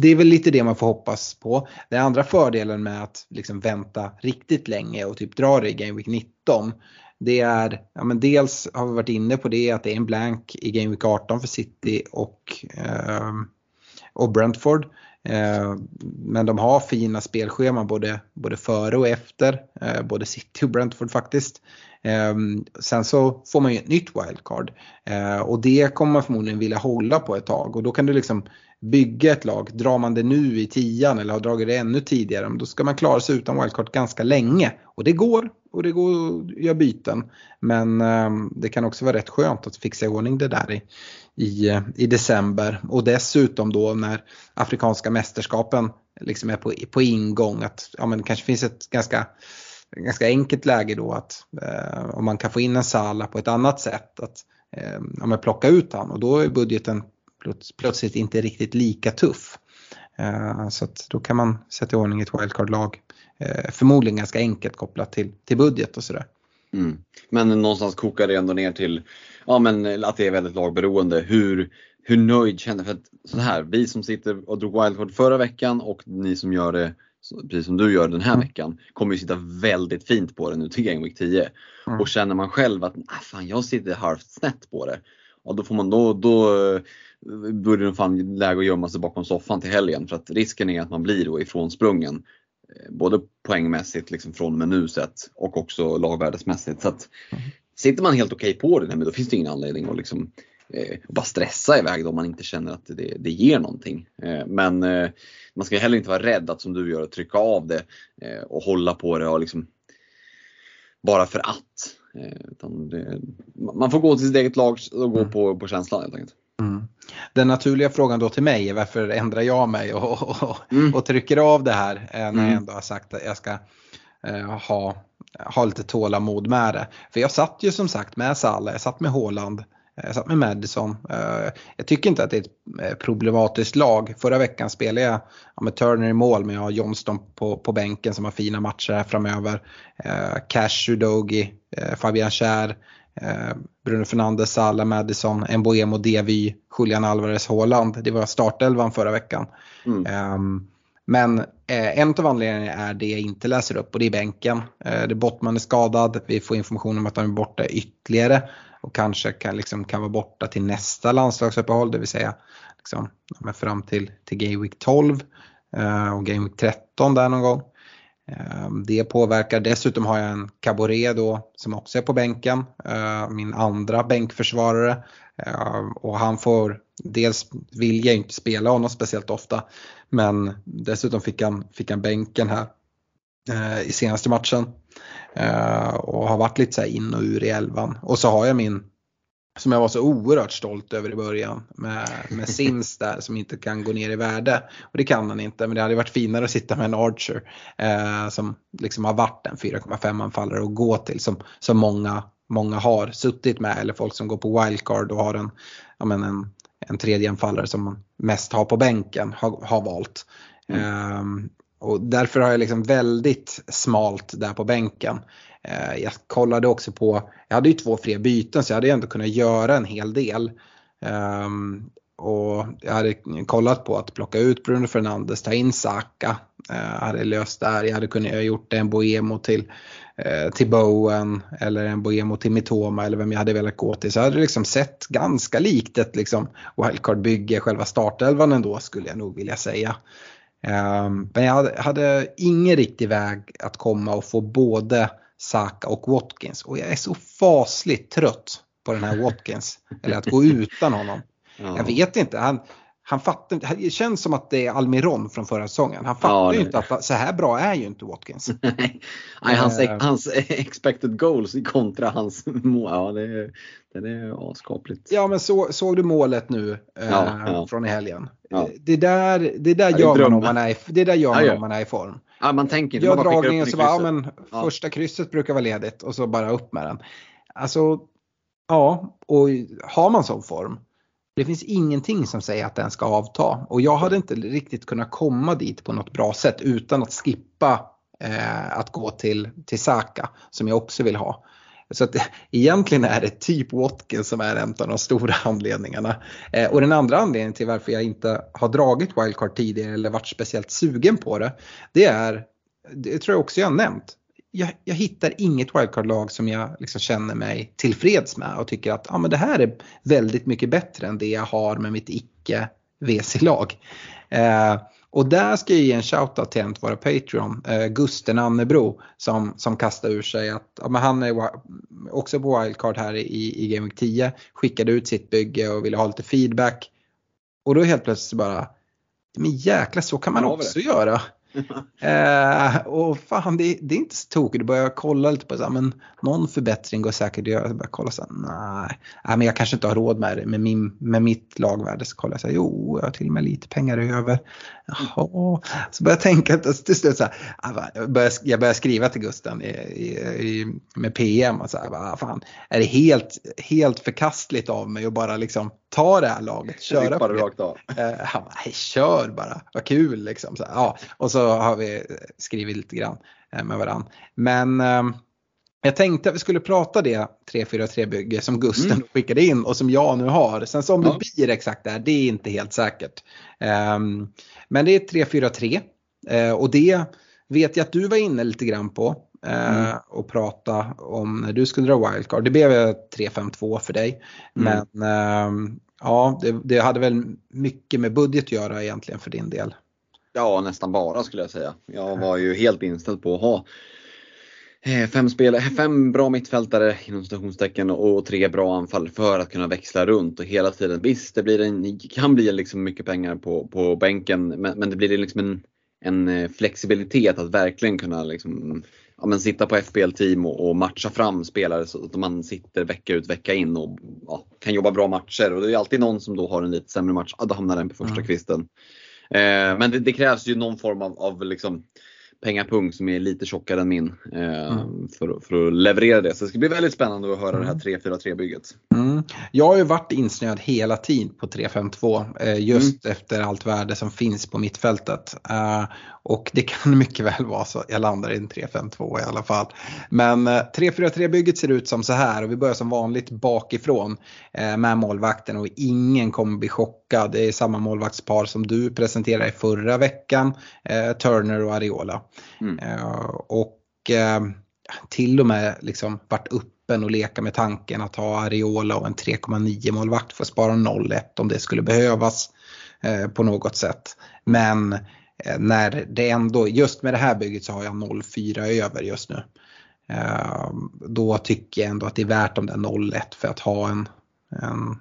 A: det är väl lite det man får hoppas på. Den andra fördelen med att liksom vänta riktigt länge och typ dra det i Game Week 19 det är, ja men dels har vi varit inne på det att det är en blank i Game Week 18 för City och, ehm, och Brentford. Eh, men de har fina spelscheman både, både före och efter, eh, både City och Brentford faktiskt. Eh, sen så får man ju ett nytt wildcard och det kommer man förmodligen vilja hålla på ett tag och då kan du liksom bygga ett lag. Drar man det nu i tian eller har dragit det ännu tidigare, då ska man klara sig utan wildcard ganska länge. Och det går och det går att göra byten. Men det kan också vara rätt skönt att fixa i ordning det där i, i, i december. Och dessutom då när afrikanska mästerskapen liksom är på, på ingång att ja, men det kanske finns ett ganska ganska enkelt läge då att eh, om man kan få in en Sala på ett annat sätt att eh, ja, plocka ut han och då är budgeten plötsligt inte riktigt lika tuff. Eh, så att då kan man sätta i ordning ett wildcard-lag eh, förmodligen ganska enkelt kopplat till, till budget och sådär.
B: Mm. Men någonstans kokar det ändå ner till ja, men att det är väldigt lagberoende. Hur, hur nöjd känner För att så här, vi som sitter och drog wildcard förra veckan och ni som gör det precis som du gör den här mm. veckan, kommer ju sitta väldigt fint på det nu till Game Week 10. Mm. Och känner man själv att ah, fan, jag sitter halvt snett på det, ja, då, får man, då, då, då är det fan läge att gömma sig bakom soffan till helgen för att risken är att man blir då ifrånsprungen. Eh, både poängmässigt liksom från och med nu sett och också lagvärdesmässigt. Så att, mm. Sitter man helt okej okay på det, men då finns det ingen anledning att liksom eh, bara stressa iväg då om man inte känner att det, det ger någonting. Eh, men eh, man ska heller inte vara rädd att som du gör trycka av det eh, och hålla på det och liksom bara för att. Eh, det, man får gå till sitt eget lag och gå mm. på, på känslan helt enkelt.
A: Mm. Den naturliga frågan då till mig är varför ändrar jag mig och, och, mm. och trycker av det här eh, när jag mm. ändå har sagt att jag ska eh, ha, ha lite tålamod med det. För jag satt ju som sagt med Salah, jag satt med Håland jag satt med Madison. Eh, jag tycker inte att det är ett eh, problematiskt lag. Förra veckan spelade jag med Turner i mål men jag har Johnston på, på bänken som har fina matcher här framöver. Eh, Cash, Udogi, Fabian Kär, Bruno Fernandes, Salah, Madison, Mboemo, Devy, Julian Alvarez, Haaland. Det var startelvan förra veckan. Mm. Ehm, men en av anledningarna är det jag inte läser upp och det är bänken. Det Bottman är skadad, vi får information om att han är borta ytterligare och kanske kan, liksom, kan vara borta till nästa landslagsuppehåll, det vill säga liksom, fram till, till Game Week 12 eh, och Game Week 13 där någon gång. Ehm, det påverkar, dessutom har jag en Caboret då som också är på bänken, ehm, min andra bänkförsvarare. Ehm, och han får, dels vill jag inte spela honom speciellt ofta, men dessutom fick han, fick han bänken här eh, i senaste matchen. Och har varit lite så in och ur i elvan. Och så har jag min, som jag var så oerhört stolt över i början, med, med Sims där som inte kan gå ner i värde. Och det kan han inte, men det hade varit finare att sitta med en Archer uh, som liksom har varit en 4,5 anfallare och gå till som, som många många har suttit med eller folk som går på wildcard och har en, ja, men en, en tredje anfallare som man mest har på bänken har, har valt. Mm. Um, och därför har jag liksom väldigt smalt där på bänken. Eh, jag kollade också på, jag hade ju två fria byten så jag hade ändå kunnat göra en hel del. Um, och jag hade kollat på att plocka ut Bruno Fernandes, ta in Saka. Eh, jag uh, hade löst där. Jag hade kunnat gjort en Boemo till, uh, till Bowen eller en Boemo till Mitoma eller vem jag hade velat gå till. Så jag hade liksom sett ganska likt ett liksom wildcard-bygge, själva startelvan ändå skulle jag nog vilja säga. Um, men jag hade, hade ingen riktig väg att komma och få både Saka och Watkins. Och jag är så fasligt trött på den här Watkins. eller att gå utan honom. Ja. Jag vet inte. Han, han fattar Det känns som att det är Almiron från förra säsongen. Han fattar ja, ju inte att så här bra är ju inte Watkins.
B: Nej, hans, uh, hans expected goals kontra hans mål. Ja, det, är, det är askapligt.
A: Ja, men så, såg du målet nu uh, ja, ja. från i helgen? Det där, det där gör man om man är, det där gör man om man är i form.
B: Ja, man tänker
A: Gör dragningen så bara, ja, men första krysset brukar vara ledigt och så bara upp med den. Alltså, ja, och har man sån form det finns ingenting som säger att den ska avta och jag hade inte riktigt kunnat komma dit på något bra sätt utan att skippa eh, att gå till, till Saka som jag också vill ha. Så att egentligen är det typ Watkins som är en av de stora anledningarna. Eh, och den andra anledningen till varför jag inte har dragit wildcard tidigare eller varit speciellt sugen på det, det är, det tror jag också jag har nämnt, jag, jag hittar inget wildcard-lag som jag liksom känner mig tillfreds med och tycker att ah, men det här är väldigt mycket bättre än det jag har med mitt icke WC-lag. Eh, och där ska jag ge en shoutout till en av våra Patreon, eh, Gusten Annebro, som, som kastar ur sig att ja, men han är också på wildcard här i, i Game Week 10, skickade ut sitt bygge och ville ha lite feedback. Och då helt plötsligt bara, men jäkla så kan man också göra eh, och fan det, det, är inte så tokigt. Du börjar kolla lite på här, men någon förbättring går säkert att göra. Jag börjar kolla så här, nej, nej, men jag kanske inte har råd med det med, min, med mitt lagvärde. Så kollar jag så här, jo, jag har till och med lite pengar över. Jaha. Så börjar jag tänka till slut så här, jag börjar, jag börjar skriva till Gusten i, i, med PM och så här, vad fan, är det helt, helt förkastligt av mig att bara liksom ta det här laget, köra
B: på det. Rakt av.
A: Eh, han bara, nej kör bara, vad kul liksom. Så, ja. Och så har vi skrivit lite grann eh, med varandra. Men eh, jag tänkte att vi skulle prata det 343-bygge som Gusten mm. skickade in och som jag nu har. Sen så om ja. det blir exakt det här, det är inte helt säkert. Um, men det är 343 uh, och det vet jag att du var inne lite grann på uh, mm. och prata om när du skulle dra wildcard. Det blev 352 för dig. Mm. Men uh, ja, det, det, hade väl mycket med budget att göra egentligen för din del.
B: Ja, nästan bara skulle jag säga. Jag var ju helt inställd på att ha eh, Fem, spelare, fem bra mittfältare inom citationstecken och tre bra anfall för att kunna växla runt och hela tiden. Visst, det blir en, kan bli liksom mycket pengar på, på bänken men, men det blir liksom en, en eh, flexibilitet att verkligen kunna liksom, ja, men sitta på FBL-team och, och, matcha fram spelare så att man sitter vecka ut vecka in och ja, kan jobba bra matcher. Och det är alltid någon som då har en lite sämre match, ja, då hamnar den på första mm. kvisten. Eh, men det, det, krävs ju någon form av, av liksom, pengapung som är lite tjockare än min eh, mm. för, för, att leverera det. Så det ska bli väldigt spännande att höra mm. det här 3-4-3 bygget.
A: Mm. Jag har ju varit insnöad hela tiden på 3-5-2 eh, just mm. efter allt värde som finns på mittfältet. Eh, och det kan mycket väl vara så jag landar i en 3-5-2 i alla fall. Men 3-4-3 eh, bygget ser ut som så här och vi börjar som vanligt bakifrån eh, med målvakten och ingen kommer bli chockad. Det är samma målvaktspar som du presenterade i förra veckan, eh, Turner och Ariola. Mm. Eh, och eh, till och med liksom varit öppen och leka med tanken att ha Ariola och en 3,9 målvakt för att spara 0-1 om det skulle behövas eh, på något sätt. Men när det ändå, just med det här bygget så har jag 0-4 över just nu. Då tycker jag ändå att det är värt de där 0,1 för att ha en, en,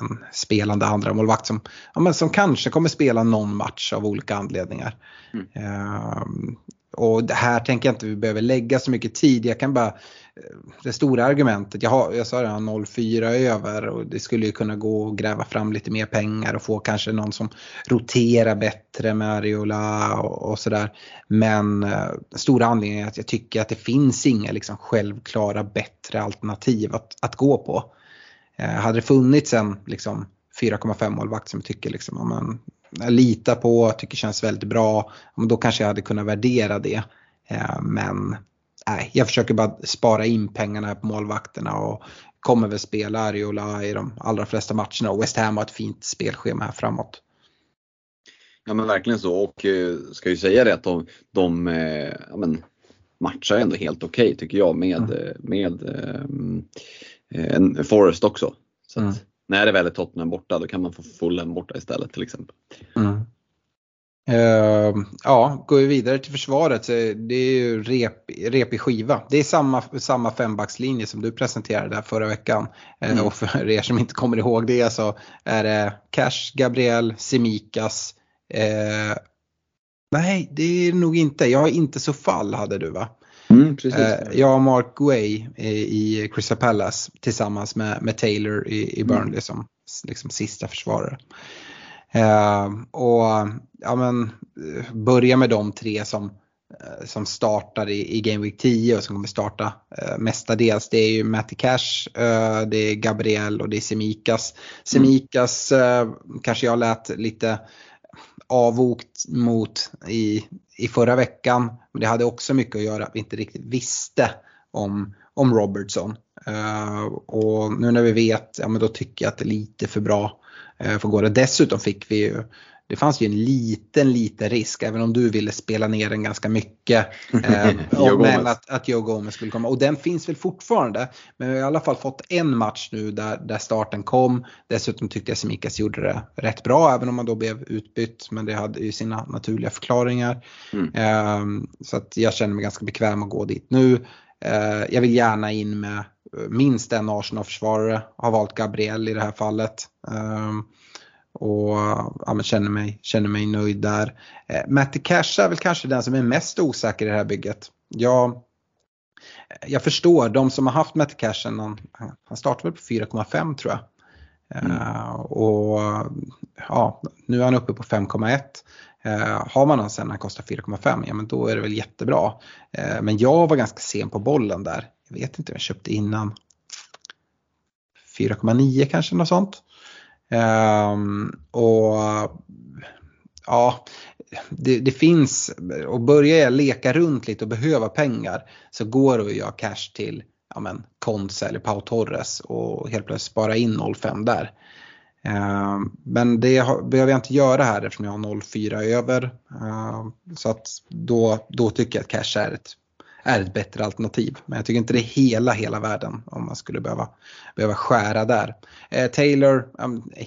A: en spelande andra målvakt som, ja, men som kanske kommer spela någon match av olika anledningar. Mm. Uh, och det här tänker jag inte vi behöver lägga så mycket tid. Jag kan bara det stora argumentet, jag, har, jag sa har 0,4 över och det skulle ju kunna gå att gräva fram lite mer pengar och få kanske någon som roterar bättre med Ariola och, och sådär. Men eh, stora anledningen är att jag tycker att det finns inga liksom, självklara bättre alternativ att, att gå på. Eh, hade det funnits en liksom, 4,5 målvakt som jag tycker liksom, om man litar på, tycker känns väldigt bra, då kanske jag hade kunnat värdera det. Eh, men nej, jag försöker bara spara in pengarna på målvakterna och kommer väl spela Ariola i de allra flesta matcherna och West Ham har ett fint spelschema här framåt.
B: Ja men verkligen så och eh, ska ju säga det att de, de ja, men, matchar ändå helt okej okay, tycker jag med, mm. med eh, en Forest också. Så mm. när det väl är Tottenham borta då kan man få Fulham borta istället till exempel. Mm.
A: Uh, ja, går vi vidare till försvaret så det är ju rep, repig skiva. Det är samma, samma fembackslinje som du presenterade där förra veckan. Eh, mm. Uh, och för er som inte kommer ihåg det så är det Cash, Gabriel, Semikas. Uh, nej, det är nog inte. Jag har inte så fall hade du va? Mm, precis. jag och Mark Guay i Crystal Palace tillsammans med, med Taylor i, i Burnley mm. som liksom sista försvarare. Eh, och ja, men, börja med de tre som, eh, som startar i, i Game Week 10 och som kommer starta eh, mestadels. Det är ju Matti Cash, eh, det är Gabriel och det är Semikas. Semikas eh, kanske jag lät lite avvokt mot i, i förra veckan. Men det hade också mycket att göra att vi inte riktigt visste om, om Robertson. Uh, och nu när vi vet, ja men då tycker jag att det är lite för bra uh, för gå det. Dessutom fick vi ju det fanns ju en liten, liten risk, även om du ville spela ner den ganska mycket. Eh, men att, att Joe Gomez skulle komma. Och den finns väl fortfarande. Men vi har i alla fall fått en match nu där, där starten kom. Dessutom tyckte jag Semikas gjorde det rätt bra, även om han då blev utbytt. Men det hade ju sina naturliga förklaringar. Mm. Eh, så att jag känner mig ganska bekväm att gå dit nu. Eh, jag vill gärna in med minst en Arsenal-försvarare. Har valt Gabriel i det här fallet. Och ja, känner, mig, känner mig nöjd där. Eh, Matti Cash är väl kanske den som är mest osäker i det här bygget. Jag, jag förstår de som har haft Matti Cash, han, han startade väl på 4,5 tror jag. Mm. Uh, och ja, nu är han uppe på 5,1. Uh, har man någon sen när han kostar 4,5, ja men då är det väl jättebra. Uh, men jag var ganska sen på bollen där jag vet inte, jag köpte innan 4,9 kanske något sånt. Um, och ja, det, det, finns, och börjar jag leka runt lite och behöva pengar så går det att göra cash till ja men, Konse eller Pau Torres och helt plötsligt spara in 0,5 där. Ehm, men det har, behöver jag inte göra här eftersom jag har 0,4 över. Uh, så att då, då tycker jag att cash är ett är ett bättre alternativ. Men jag tycker inte det är hela, hela världen om man skulle behöva, behöva skära där. Eh, Taylor,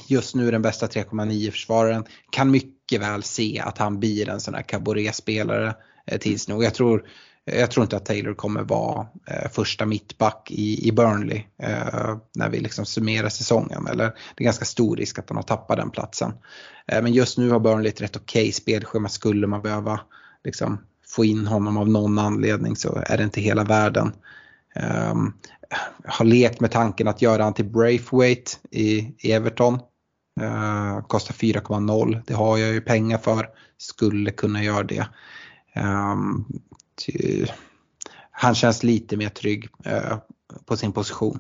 A: just nu den bästa 3,9 försvararen, kan mycket väl se att han blir en sån här cabaret-spelare eh, tids nog. Jag tror, jag tror inte att Taylor kommer vara eh, första mittback i, i Burnley eh, när vi liksom summerar säsongen. Eller det är ganska stor risk att han har tappat den platsen. Eh, men just nu har Burnley ett rätt okej okay spelschema skulle man behöva liksom, få in honom av någon anledning så är det inte hela världen. Um, har lekt med tanken att göra han till Braithwaite i, i Everton. Uh, kostar 4,0. Det har jag ju pengar för. Skulle kunna göra det. Um, ty, han känns lite mer trygg uh, på sin position.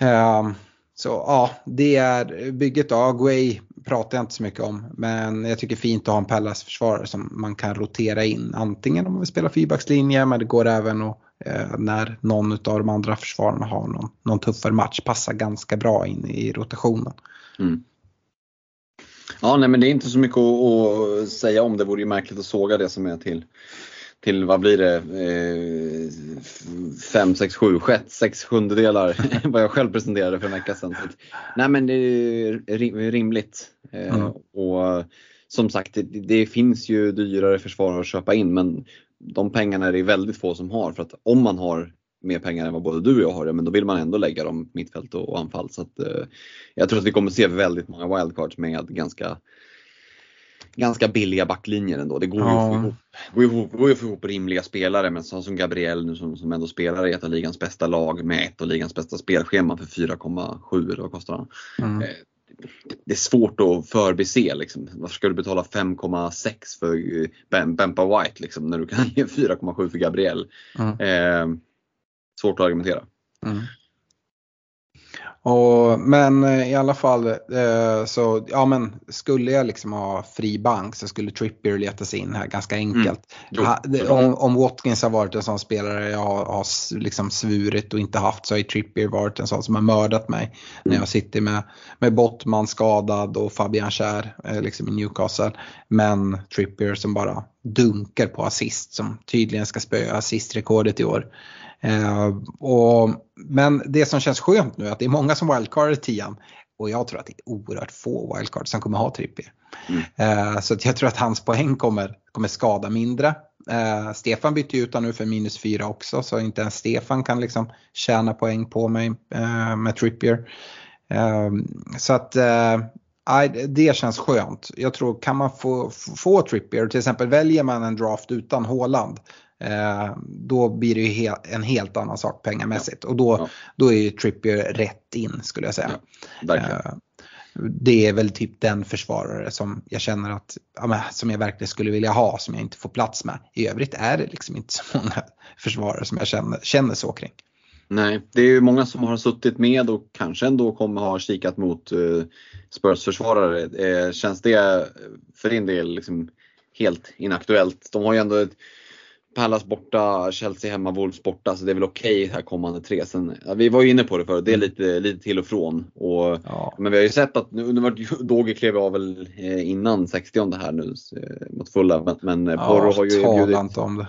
A: Um, så ja, det är bygget av Guay pratar jag inte så mycket om. Men jag tycker fint att ha en Pallas-försvarare som man kan rotera in. Antingen om man vill spela fyrbackslinje men det går även att eh, när någon av de andra försvararna har någon, någon tuffare match passar ganska bra in i rotationen. Mm.
B: Ja, nej men det är inte så mycket att, att, säga om. Det vore ju märkligt att såga det som är till till vad blir det, 5, 6, 7, 6 sjundedelar vad jag själv presenterade för en vecka sedan. Så, nej men det är rimligt. Mm. Och som sagt, det, det, finns ju dyrare försvarare att köpa in men de pengarna är det väldigt få som har för att om man har mer pengar än vad både du och jag har, ja, men då vill man ändå lägga dem mittfält och, och anfall. Så att, eh, jag tror att vi kommer se väldigt många wildcards med ganska ganska billiga backlinjer ändå. Det går ju
A: Ja.
B: att få ihop, går ju att få- går att få ihop rimliga spelare men sån som Gabriel nu som, som ändå spelar i ett av ligans bästa lag med ett av ligans bästa spelscheman för 4,7 eller vad kostar han?
A: Mm.
B: Eh, Det är svårt att förbise liksom. Varför ska du betala 5,6 för eh, Bem- Bempa White liksom, när du kan ge 4,7 för Gabriel?
A: Mm.
B: Eh, svårt att argumentera.
A: Mm. Och, men eh, i alla fall eh, så, ja men skulle jag liksom ha fri bank så skulle Trippier leta sig in här ganska enkelt.
B: Mm.
A: Ha, om, om Watkins har varit en sån spelare jag har, har liksom svurit och inte haft så har Trippier varit en sån som har mördat mig. När
B: Mm.
A: jag sitter med, med Bottman skadad och Fabian Schär eh, liksom i Newcastle. Men Trippier som bara dunkar på assist som tydligen ska spöa assistrekordet i år. Eh, och, men det som känns skönt nu är att det är många som wildcardar i tian. Och jag tror att det är oerhört få wildcards som kommer ha Trippier.
B: Mm.
A: Eh, så att jag tror att hans poäng kommer, kommer skada mindre. Eh, Stefan bytte ju ut honom nu för minus fyra också så inte ens Stefan kan liksom tjäna poäng på mig eh, med Trippier. Eh, så att eh, det känns skönt. Jag tror kan man få, få Trippier, till exempel väljer man en draft utan Håland då blir det ju en helt annan sak pengamässigt och då, då är ju Trippier rätt in skulle jag säga.
B: Verkligen.
A: Eh, Det är väl typ den försvarare som jag känner att, som jag verkligen skulle vilja ha som jag inte får plats med. I övrigt är det liksom inte så många försvarare som jag känner, känner så kring.
B: Nej, det är ju många som har suttit med och kanske ändå kommer ha kikat mot uh, Spurs-försvarare. Eh, känns det för din del liksom helt inaktuellt? De har ju ändå ett Pallas borta, Chelsea hemma, Wolves borta, så det är väl okej här kommande tre. Sen, ja, vi var ju inne på det förut, det är lite, lite till och från. Och,
A: Ja.
B: Men vi har ju sett att nu, nu var Doge klev av väl eh, innan 60 här nu eh, mot fulla, men, men eh, Porro har ju erbjudit
A: inte om det.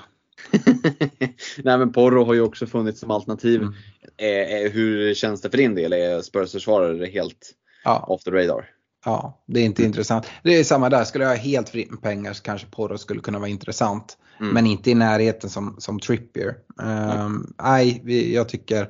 B: Nej men Porro har ju också funnits som alternativ.
A: Mm.
B: Eh, hur känns det för din del? Är Spurs försvarare helt
A: Ja,
B: off the radar?
A: ja, det är inte intressant. Det är samma där, skulle jag ha helt fritt med pengar så kanske Porro skulle kunna vara intressant.
B: Mm.
A: Men inte i närheten som, som Trippier. Ehm, Nej, vi- jag tycker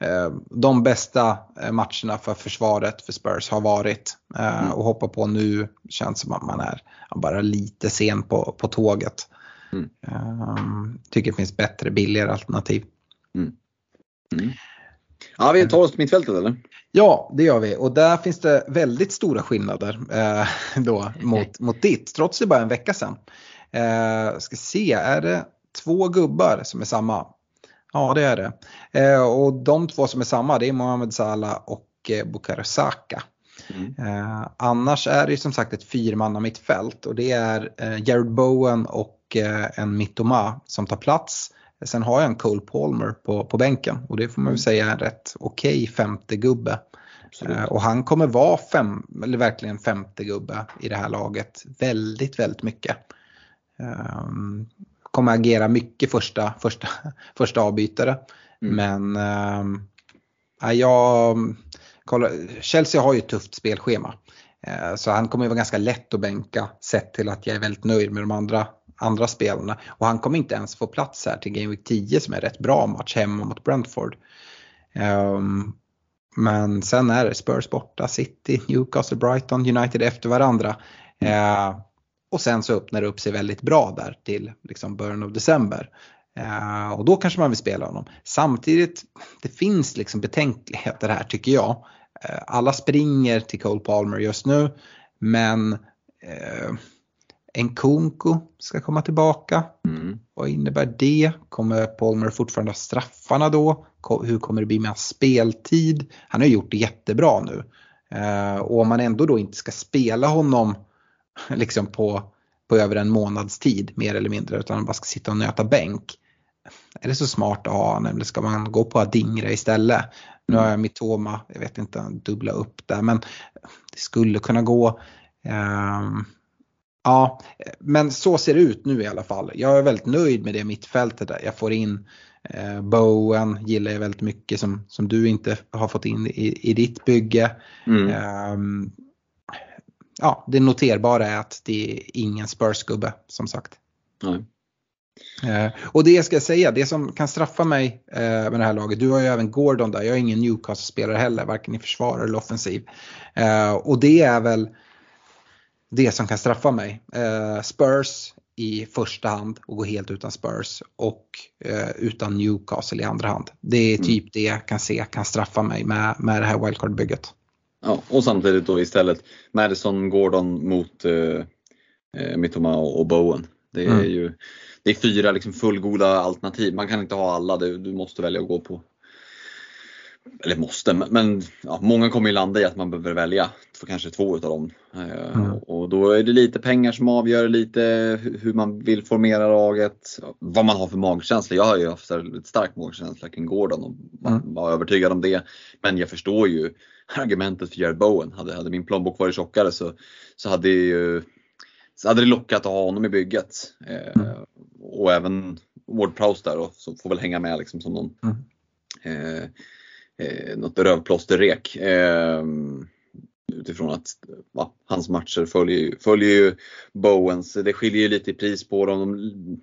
A: eh, de bästa eh, matcherna för försvaret för Spurs har varit. Eh,
B: Mm.
A: Och hoppa på nu känns som att man är bara lite sen på, på tåget.
B: Mm.
A: Ehm, tycker det finns bättre, billigare alternativ.
B: Ja, vi tar oss till mittfältet eller?
A: Ja, det gör vi. Och där finns det väldigt stora skillnader eh, då mot, mot ditt, trots det bara en vecka sedan. Eh, ska se, är det två gubbar som är samma? Ja, det är det. Eh, och de två som är samma, det är Mohamed Salah och eh, Bukayo Saka.
B: Mm.
A: Eh, annars är det som sagt ett fyrmanna mittfält och det är eh, Jared Bowen och eh, en Mittoma som tar plats. Sen har jag en Cole Palmer på, på bänken och det får man väl säga är en rätt okej femte gubbe. Eh, och han kommer vara fem, eller verkligen femte gubbe i det här laget väldigt, väldigt mycket. Ehm, kommer agera mycket första, första, första avbytare.
B: Mm.
A: Men ja, jag, kolla, Chelsea har ju ett tufft spelschema. Eh, Så han kommer ju vara ganska lätt att bänka sett till att jag är väldigt nöjd med de andra, andra spelarna. Och han kommer inte ens få plats här till Game Week 10 som är rätt bra match hemma mot Brentford. Ehm, men sen är det Spurs borta, City, Newcastle, Brighton, United efter varandra. Eh, och sen så öppnar det upp sig väldigt bra där till liksom början av december. Eh, och då kanske man vill spela honom. Samtidigt, det finns liksom betänkligheter här tycker jag. Eh, alla springer till Cole Palmer just nu. Men eh, Nkunku ska komma tillbaka.
B: Mm.
A: Vad innebär det? Kommer Palmer fortfarande ha straffarna då? Hur kommer det bli med hans speltid? Han har gjort det jättebra nu. Eh, och om man ändå då inte ska spela honom liksom på, på över en månads tid mer eller mindre utan bara ska sitta och nöta bänk. Är det så smart att ha honom eller ska man gå på Adingra istället? Nu har jag Mitoma, jag vet inte, dubbla upp där men det skulle kunna gå. Ehm, Ja, men så ser det ut nu i alla fall. Jag är väldigt nöjd med det mittfältet där. Jag får in eh, Bowen, gillar jag väldigt mycket som, som du inte har fått in i, i ditt bygge.
B: Mm.
A: Ehm, ja, det noterbara är att det är ingen Spurs-gubbe som sagt.
B: Nej.
A: Eh, och det ska jag säga, det som kan straffa mig eh, med det här laget, du har ju även Gordon där, jag är ingen Newcastle-spelare heller, varken i försvar eller offensiv. Eh, och det är väl det som kan straffa mig. Eh, Spurs i första hand och gå helt utan Spurs och eh, utan Newcastle i andra hand. Det är
B: Mm.
A: typ det jag kan se kan straffa mig med, med det här wildcard-bygget.
B: Ja, och samtidigt då istället Madison, Gordon mot eh, eh, Mittoma och, Bowen. Det är
A: Mm.
B: ju det är fyra liksom fullgoda alternativ. Man kan inte ha alla, du, du måste välja att gå på eller måste, men- ja, många kommer ju landa i att man behöver välja för kanske två utav dem. Eh,
A: Mm.
B: Och då är det lite pengar som avgör lite hu- hur man vill formera laget, vad man har för magkänsla. Jag har ju haft ett stark magkänsla kring Gordon och
A: Mm.
B: var övertygad om det. Men jag förstår ju argumentet för Jared Bowen. Hade, hade min plånbok varit tjockare så, så hade ju så hade det lockat att ha honom i bygget. Eh,
A: Mm.
B: Och även Ward Prowse där och så får väl hänga med liksom som någon
A: Mm.
B: eh, eh, något rövplåsterrek. Eh, utifrån att va, hans matcher följer ju, följer ju Bowens. Det skiljer ju lite i pris på dem. De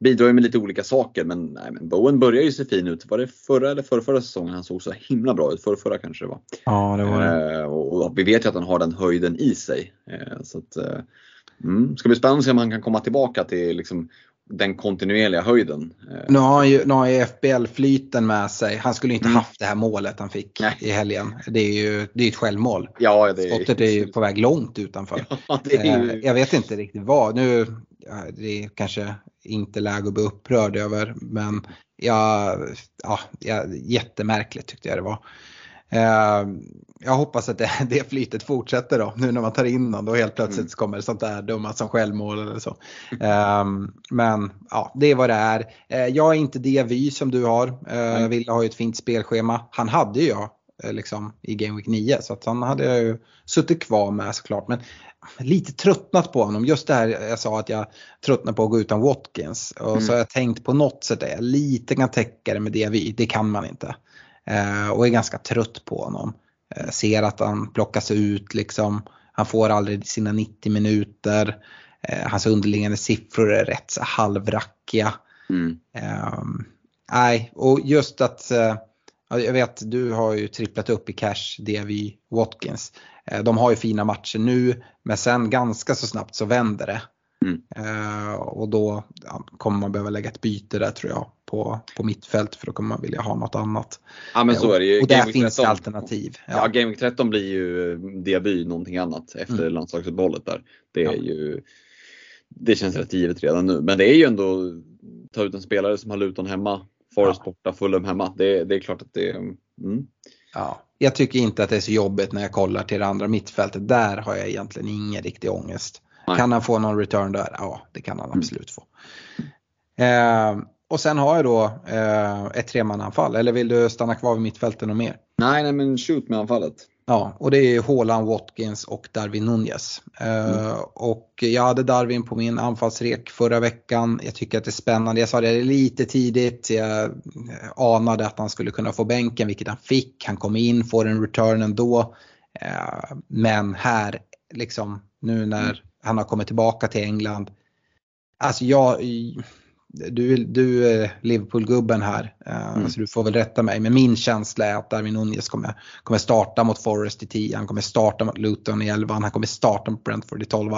B: bidrar ju med lite olika saker men, nej, men Bowen börjar ju se fin ut. Var det förra eller förra, förra säsongen han såg så himla bra ut? Förra, förra kanske det var.
A: Ja, det var det.
B: Eh, och, och vi vet ju att han har den höjden i sig. Eh, så att, eh, mm, ska bli spännande att se om han kan komma tillbaka till liksom, den kontinuerliga höjden. Eh,
A: Nu har han ju, nu har ju FBL-flyten med sig. Han skulle ju inte
B: Mm.
A: haft det här målet han fick
B: Nej.
A: i helgen. Det är ju det är ett självmål.
B: ja, det
A: Skottet är ju på väg långt utanför.
B: Ja, är
A: Eh,
B: ju,
A: Jag vet inte riktigt vad. Nu, ja, det är kanske inte läge att bli upprörd över men ja, jag, jättemärkligt tyckte jag det var. Eh, jag hoppas att det, det flytet fortsätter då, nu när man tar in någon. Då helt plötsligt
B: Mm.
A: kommer sånt där dumma som självmål eller så. Eh, men ja, det är vad det är. Eh, jag är inte det vy som du har. Eh,
B: Nej.
A: Ville har ju ett fint spelschema. Han hade ju jag eh, liksom, i Game Week 9 så att han hade jag ju suttit kvar med såklart. Men lite tröttnat på honom. Just det här jag sa att jag tröttnar på att gå utan Watkins. Och
B: Mm.
A: så har jag tänkt på något sätt att jag lite kan täcka det med DVI. Det kan man inte. Eh, och är ganska trött på honom. Eh, ser att han plockas ut liksom. Han får aldrig sina 90 minuter. Eh, hans underliggande siffror är rätt så halvrackiga.
B: mm,
A: Ehm, nej, och just att ja, jag vet du har ju tripplat upp i cash DV Watkins. De har ju fina matcher nu men sen ganska så snabbt så vänder det.
B: Mm.
A: Och då kommer man behöva lägga ett byte där tror jag på, på mittfält för då kommer man vilja ha något annat.
B: ja men så är det ju.
A: Och där
B: Game
A: finns det
B: 13.
A: alternativ.
B: Ja,
A: Ja.
B: Game Week 13 blir ju eh, Diaby någonting annat efter
A: Mm.
B: landslagsuppehållet där. Det är
A: Ja.
B: ju Det känns rätt givet redan nu. Men det är ju ändå ta ut en spelare som har Luton hemma, Forest
A: Ja.
B: borta, Fulham hemma. Det, det är klart att det mm.
A: Ja. Jag tycker inte att det är så jobbigt när jag kollar till det andra mittfältet. Där har jag egentligen ingen riktig ångest.
B: Nej.
A: Kan han få någon return där? Ja, det kan han absolut få. Eh, och sen har jag då eh, ett tremananfall. Eller vill du stanna kvar vid mittfältet och mer?
B: Nej, nej men shoot med anfallet.
A: Ja, och det är Haaland, Watkins och Darwin Nunez. Eh, Och jag hade Darwin på min anfallsrek förra veckan. Jag tycker att det är spännande. Jag sa det lite tidigt. Jag eh, anade att han skulle kunna få bänken, vilket han fick. Han kom in, får en return ändå. Eh, Men här, liksom nu när han har kommit tillbaka till England. Alltså jag, du, du Liverpool-gubben här, eh,
B: Mm.
A: så du får väl rätta mig. Men min känsla är att Darwin Nunez kommer, kommer starta mot Forest i 10, han kommer starta mot Luton i 11, han kommer starta mot Brentford i 12.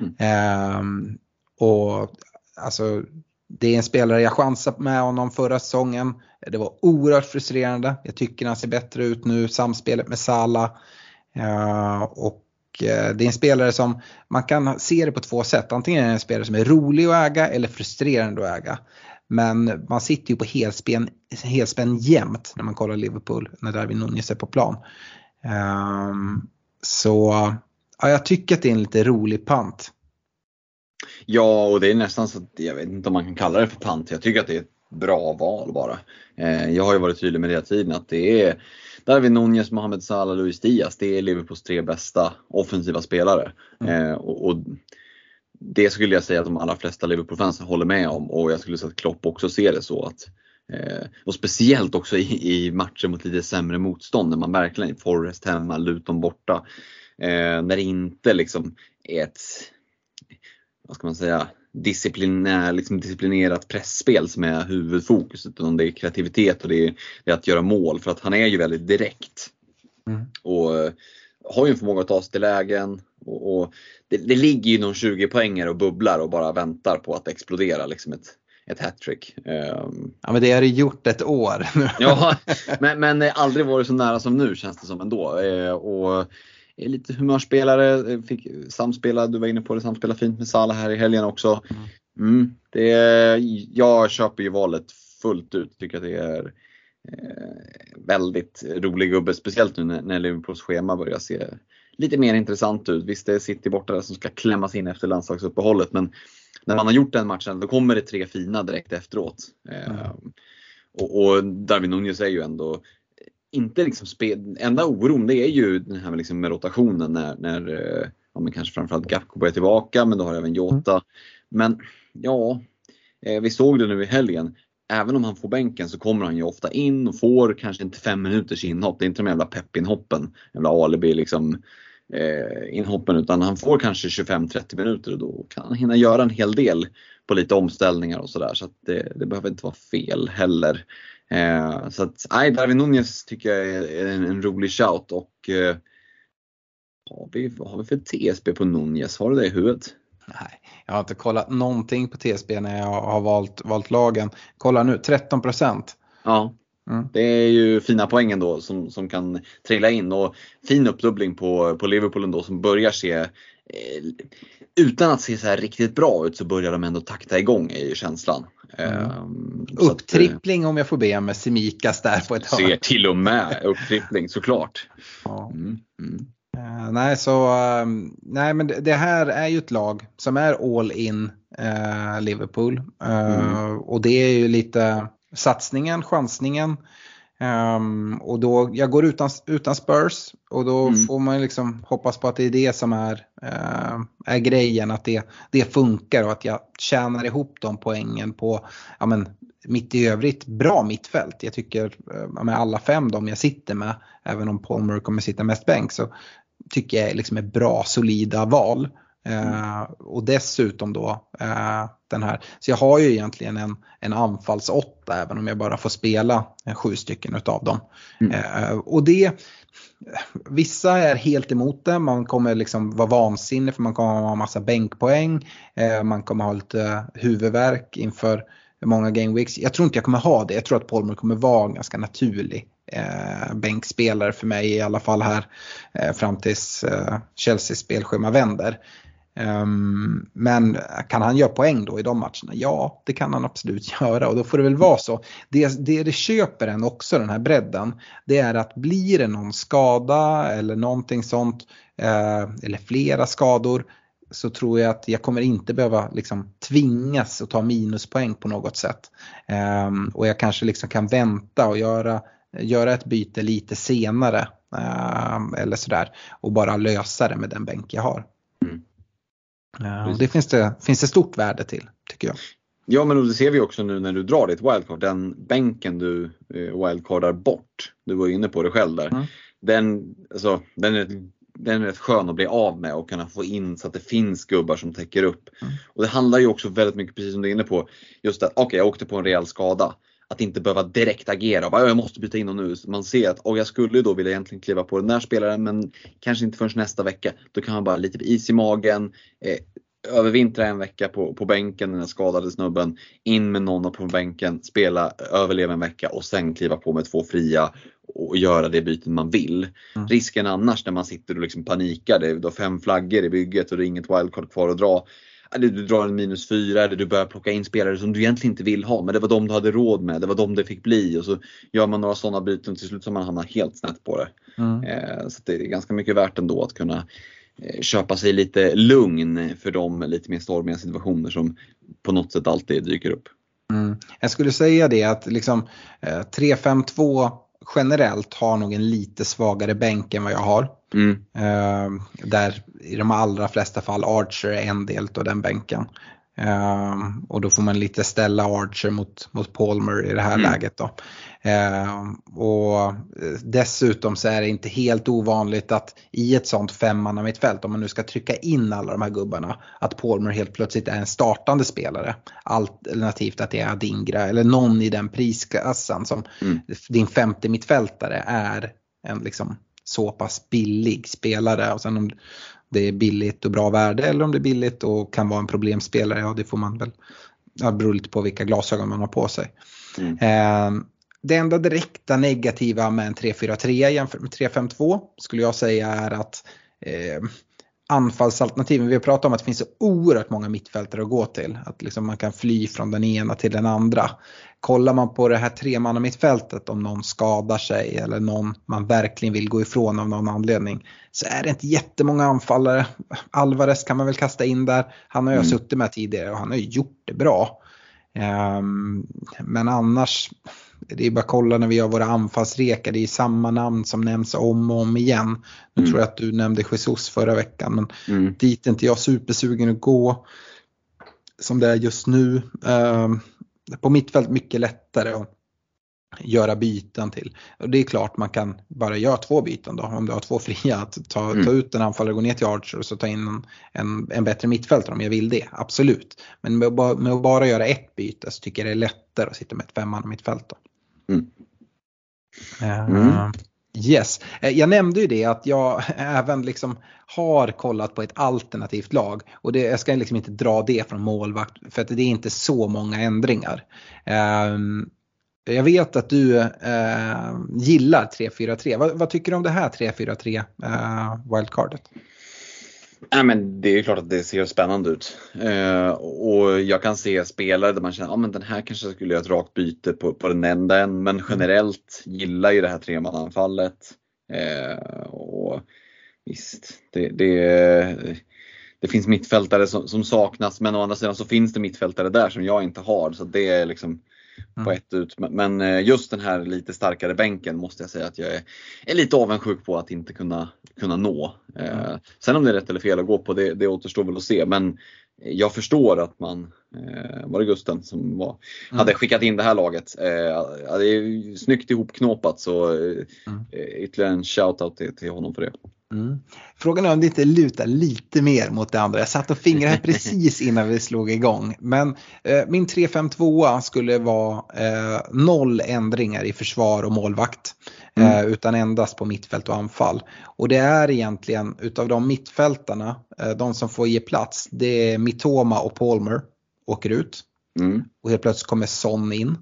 B: Mm.
A: Ehm, och alltså, det är en spelare jag chansade med honom förra säsongen. Det var oerhört frustrerande. Jag tycker han ser bättre ut nu, samspelet med Salah. Eh, och Eh, det är en spelare som man kan se det på två sätt. Antingen är det en spelare som är rolig att äga eller frustrerande att äga. Men man sitter ju på helspänn, helspänn jämt när man kollar Liverpool när Darwin Nunez är på plan. Um, så ja, jag tycker att det är en lite rolig pant.
B: Ja, och det är nästan så att jag vet inte om man kan kalla det för pant. Jag tycker att det är ett bra val bara. Eh, jag har ju varit tydlig med det hela tiden att det är Darwin Nunez, Mohamed Salah, Luis Diaz. Det är Liverpools tre bästa offensiva spelare. Eh, och, och det skulle jag säga att de allra flesta Liverpool-fans håller med om och jag skulle säga att Klopp också ser det så. att eh, och speciellt också i, i matcher mot lite sämre motstånd när man verkligen är Forest hemma, Luton borta. Eh, när det inte liksom är ett vad ska man säga, disciplinär, liksom disciplinerat pressspel som är huvudfokus utan det är kreativitet och det är, det är att göra mål för att han är ju väldigt direkt.
A: Mm.
B: Och eh, har ju en förmåga att ta sig till lägen Och, och det, det, ligger ju någon 20 poänger och bubblar och bara väntar på att explodera liksom ett, ett hattrick. Um,
A: ja men det har du gjort ett år
B: ja, men, men aldrig varit så nära som nu känns det som ändå. Uh, och är lite humörspelare, fick samspela, du var inne på det, samspela fint med Salah här i helgen också. Mm. Mm, det är, jag köper ju valet fullt ut, tycker att det är eh, väldigt rolig gubbe, speciellt nu när, när Liverpools schema börjar se lite mer intressant ut. Visst det är City borta där som ska klämmas in efter landslagsuppehållet men när man har gjort den matchen då kommer det tre fina direkt efteråt. Mm. Eh, och, och Darwin Nunez är ju ändå inte liksom spel, enda oron det är ju den här med, liksom med rotationen när, när eh, ja, men kanske framförallt Gakpo börjar tillbaka men då har även Jota. Mm. Men ja, eh, vi såg det nu i helgen. Även om han får bänken så kommer han ju ofta in och får kanske inte fem minuters inhopp. Det är inte de jävla peppinhoppen, jävla alibi liksom eh, inhoppen utan han får kanske 25-30 minuter och då kan han hinna göra en hel del på lite omställningar och sådär. Så, så det, det, behöver inte vara fel heller. Eh, så att, nej, Darwin Nunez tycker jag är en, en rolig shout och eh, har vi, vad har vi för TSB på Nunez? Har du det i huvudet?
A: Nej, jag har inte kollat någonting på TSB när jag har valt, valt lagen. Kolla nu, 13 procent.
B: Ja, mm. det är ju fina poängen då som, som kan trilla in och fin uppdubbling på, på Liverpool ändå som börjar se eh, utan att se så här riktigt bra ut så börjar de ändå takta igång är ju känslan.
A: Mm. Um, Upptrippling att, om jag får be med Semikas där på ett
B: hörn. Ser till och med upptrippling såklart. Mm.
A: Mm. Uh, nej, så, uh, nej, men det, det, här är ju ett lag som är all in uh, Liverpool. Mm. Och det är ju lite satsningen, chansningen. Um, och då, jag går utan, utan Spurs och då mm. får man liksom hoppas på att det är det som är, uh, är grejen, att det, det funkar och att jag tjänar ihop de poängen på ja, men, mitt i övrigt bra mittfält. Jag tycker uh, med alla fem de jag sitter med, även om Palmer kommer sitta mest bänk, så tycker jag liksom är bra solida val. Uh, och dessutom då uh, den här, så jag har ju egentligen en, en anfallsåtta även om jag bara får spela uh, sju stycken utav dem. Mm. och det, vissa är helt emot det, man kommer liksom vara vansinnig för man kommer ha massa bänkpoäng, man kommer ha lite huvudvärk inför många game weeks. Jag tror inte jag kommer ha det, jag tror att Polmer kommer vara ganska naturlig eh, bänkspelare för mig i alla fall här eh, fram tills eh, Chelseas spelschema vänder. Um, men kan han göra poäng då i de matcherna? Ja, det kan han absolut göra och då får det väl vara så. Det det, det köper en också, den här bredden, det är att blir det någon skada eller någonting sånt, eh, eller flera skador, så tror jag att jag kommer inte behöva liksom tvingas att ta minuspoäng på något sätt. Um, och jag kanske liksom kan vänta och göra, göra ett byte lite senare um, eller sådär och bara lösa det med den bänk jag har. Uh, det finns det, finns det stort värde till tycker jag.
B: Ja men det ser vi också nu när du drar ditt wildcard, den bänken du eh, wildcardar bort, du var inne på det själv där. Mm. Den, alltså, den är den är rätt skön att bli av med och kunna få in så att det finns gubbar som täcker upp. Mm. Och det handlar ju också väldigt mycket, precis som du är inne på, just att okej okay, jag åkte på en rejäl skada. Att inte behöva direkt agera, bara, jag måste byta in och nu. Man ser att jag skulle då vilja egentligen kliva på den där spelaren men kanske inte förrän nästa vecka. Då kan man bara lite is i magen, eh, övervintra en vecka på, på bänken, den skadade snubben, in med någon på bänken, spela, överleva en vecka och sen kliva på med två fria och göra det bytet man vill. Mm. Risken annars när man sitter och liksom panikar, det är fem flaggor i bygget och det är inget wildcard kvar att dra. Du drar en minus fyra eller du börjar plocka in spelare som du egentligen inte vill ha men det var de du hade råd med, det var de det fick bli och så gör man några sådana byten till slut så man hamnar helt snett på det. Mm. Eh, så det är ganska mycket värt ändå att kunna eh, köpa sig lite lugn för de lite mer stormiga situationer som på något sätt alltid dyker upp.
A: Mm. Jag skulle säga det att liksom 3-5-2 eh, generellt har nog en lite svagare bänk än vad jag har. Mm. Uh, där i de allra flesta fall Archer är en del av den bänken. Uh, och då får man lite ställa Archer mot, mot Palmer i det här mm. läget. Då. Uh, och dessutom så är det inte helt ovanligt att i ett sånt femmanna mittfält, om man nu ska trycka in alla de här gubbarna, att Palmer helt plötsligt är en startande spelare. Alternativt att det är Adingra eller någon i den priskassan som mm. din femte mittfältare är en liksom så pass billig spelare. Och sen om, det är billigt och bra värde eller om det är billigt och kan vara en problemspelare. Ja, det får man väl, det beror lite på vilka glasögon man har på sig. Mm. Eh, det enda direkta negativa med en 3-4-3 jämfört med 3-5-2 skulle jag säga är att eh, anfallsalternativen. Vi har pratat om att det finns så oerhört många mittfältare att gå till. Att liksom man kan fly från den ena till den andra. Kollar man på det här tremanna mittfältet om någon skadar sig eller någon man verkligen vill gå ifrån av någon anledning. Så är det inte jättemånga anfallare. Alvarez kan man väl kasta in där. Han har jag mm. suttit med tidigare och han har ju gjort det bra. Um, men annars det är bara att kolla när vi gör våra anfallsrekar, det är samma namn som nämns om och om igen. Nu mm. tror jag att du nämnde Jesus förra veckan men mm. dit är inte jag supersugen att gå som det är just nu. Uh, på mittfält mycket lättare att göra byten till. Och det är klart man kan bara göra två byten då om du har två fria. Att ta, mm. ta ut en anfallare och gå ner till Archer och så ta in en, en, en bättre mittfältare om jag vill det. Absolut. Men med, med att bara göra ett byte så tycker jag det är lättare att sitta med ett femman mittfält. Då. Mm. Uh, yes, eh, jag nämnde ju det att jag även liksom har kollat på ett alternativt lag och det, jag ska liksom inte dra det från målvakt för att det är inte så många ändringar. Uh, jag vet att du uh, gillar 3-4-3. Vad, vad, tycker du om det här 3-4-3 uh, wildcardet?
B: Ja, men det är klart att det ser spännande ut. Eh, och jag kan se spelare där man känner att ah, den här kanske skulle göra ett rakt byte på, på den änden. Men mm. generellt gillar ju det här tremananfallet. Eh, och visst, det, det, det finns mittfältare som, som, saknas men å andra sidan så finns det mittfältare där som jag inte har. Så det är liksom på mm. ett ut. Men eh, just den här lite starkare bänken måste jag säga att jag är, är lite avundsjuk på att inte kunna, kunna nå. Eh, mm. Sen om det är rätt eller fel att gå på det, det återstår väl att se. Men jag förstår att man, eh, var det Gusten som var, mm. hade skickat in det här laget. det är snyggt ihopknåpat så mm. ytterligare en shoutout till, till honom för det.
A: Mm. Frågan är om det inte lutar lite mer mot det andra. Jag satt och fingrade precis innan vi slog igång. Men eh, min 3-5-2 skulle vara eh, noll ändringar i försvar och målvakt. Mm. Eh, utan endast på mittfält och anfall. Och det är egentligen utav de mittfältarna, eh, de som får ge plats, det är Mitoma och Palmer åker ut. Mm. Och helt plötsligt kommer Son in.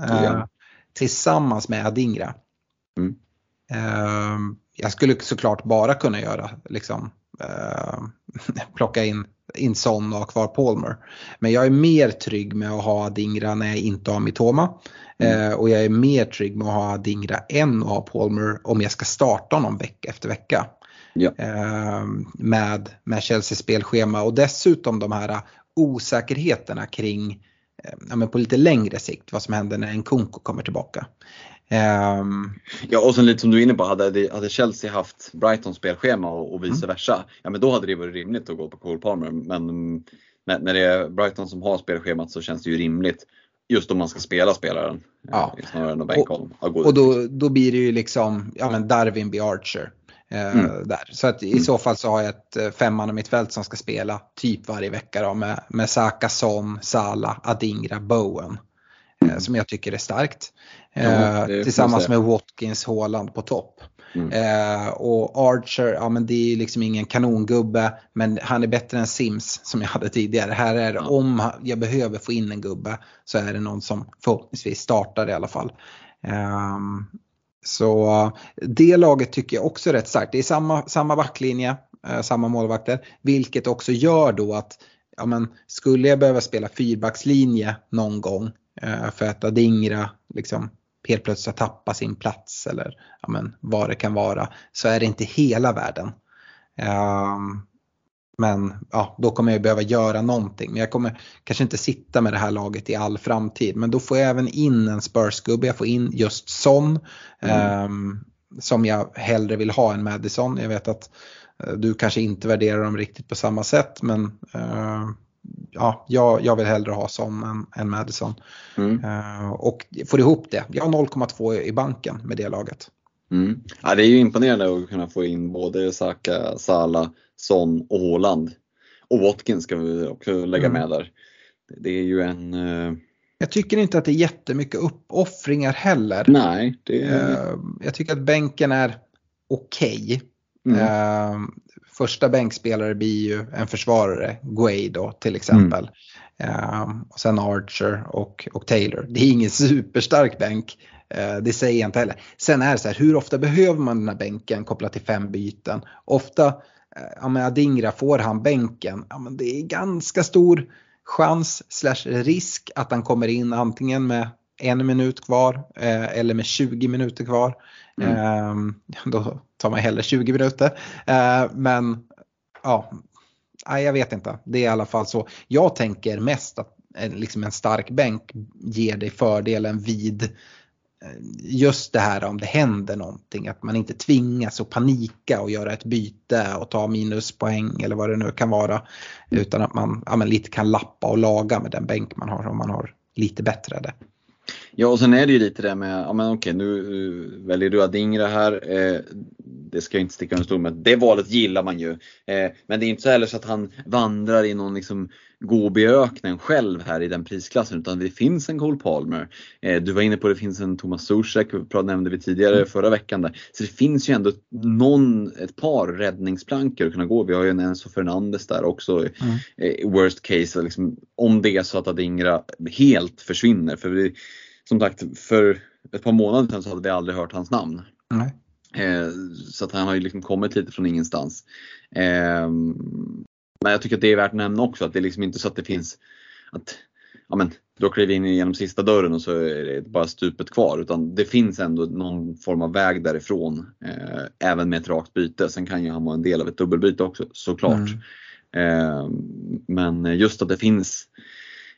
A: Ja. Eh, tillsammans med Adingra. Jag skulle såklart bara kunna göra liksom eh, plocka in, in Son och ha kvar Palmer. Men jag är mer trygg med att ha Dingra när jag inte har Mitoma. Mm. Eh, och jag är mer trygg med att ha Dingra än att ha Palmer om jag ska starta honom vecka efter vecka. Ja. Eh, med, med Chelseas spelschema och dessutom de här osäkerheterna kring eh, ja, men på lite längre sikt vad som händer när en Kunko kommer tillbaka.
B: Um, ja och sen lite som du är inne på, hade, hade Chelsea haft Brightons spelschema och, och vice mm. versa, ja men då hade det varit rimligt att gå på Cole Palmer. Men när, när det är Brighton som har spelschemat så känns det ju rimligt just om man ska spela spelaren. Ja. Eh, snarare än att bänka
A: honom. Och då, då blir det ju liksom, ja men Darwin B. Archer. Eh, mm. där. Så att i mm. så fall så har jag ett eh, femman mittfält som ska spela typ varje vecka då med, med Saka, Son, Sala, Adingra, Bowen. Mm. Som jag tycker är starkt. Ja, eh, tillsammans med Watkins, Haaland på topp. Mm. Eh, och Archer, ja men det är liksom ingen kanongubbe men han är bättre än Sims som jag hade tidigare. Här är det ja. om jag behöver få in en gubbe så är det någon som förhoppningsvis startar i alla fall. Eh, så det laget tycker jag också är rätt starkt. Det är samma, samma backlinje, eh, samma målvakter. Vilket också gör då att ja, men, skulle jag behöva spela fyrbackslinje någon gång eh, för att Adingra liksom helt plötsligt tappa sin plats eller ja, men, vad det kan vara så är det inte hela världen. Um, men ja, då kommer jag behöva göra någonting. Men jag kommer kanske inte sitta med det här laget i all framtid. Men då får jag även in en Spurs-gubbe. Jag får in just Son. Mm. Um, som jag hellre vill ha än Madison. Jag vet att uh, du kanske inte värderar dem riktigt på samma sätt. Men uh, ja, jag, jag vill hellre ha Son än, än Madison. Mm. Uh, och får ihop det. Jag har 0,2 i banken med det laget.
B: Mm. Ja, det är ju imponerande att kunna få in både Saka, Sala, Son och Haaland. Och Watkins ska vi också lägga mm. med där. Det är ju en... Uh...
A: Jag tycker inte att det är jättemycket uppoffringar heller.
B: Nej. Det...
A: Uh, jag tycker att bänken är okej. Okay. Mm. Eh, första bänkspelare blir ju en försvarare, Guay då till exempel. Mm. och sen Archer och, och Taylor. Det är ingen superstark bänk. Eh, det säger jag inte heller. Sen är det så här, hur ofta behöver man den här bänken kopplat till fem byten? Ofta, eh, ja men Adingra, får han bänken, ja men det är ganska stor chans slash risk att han kommer in antingen med en minut kvar eh, eller med 20 minuter kvar. Mm. Eh, då tar man hellre 20 minuter. Eh, men ja, jag vet inte. Det är i alla fall så. Jag tänker mest att en, liksom en stark bänk ger dig fördelen vid eh, just det här om det händer någonting, att man inte tvingas att panika och göra ett byte och ta minuspoäng eller vad det nu kan vara. Utan att man ja, lite kan lappa och laga med den bänk man har om man har lite bättre det.
B: Ja och sen är det ju lite det med, ja men okej nu väljer du Adingra här. Eh, det ska jag inte sticka under stol med. Det valet gillar man ju. Eh, men det är inte så heller så att han vandrar i någon liksom Gobi-öknen själv här i den prisklassen utan det finns en Cole Palmer. Eh, du var inne på det finns en Thomas Zuzek, nämnde vi tidigare mm. förra veckan. Där. Så det finns ju ändå någon, ett par räddningsplankor att kunna gå. Vi har ju en Enzo Fernandes där också. Mm. Eh, worst case, liksom, om det är så att Adingra helt försvinner. För vi, som sagt, för ett par månader sedan så hade vi aldrig hört hans namn. Mm. Eh, så att han har ju liksom kommit lite från ingenstans. Eh, men jag tycker att det är värt att nämna också att det är liksom inte så att det finns att ja men, då kliver vi in genom sista dörren och så är det bara stupet kvar. Utan det finns ändå någon form av väg därifrån. Eh, även med ett rakt byte. Sen kan ju han vara en del av ett dubbelbyte också såklart. Mm. Eh, men just att det finns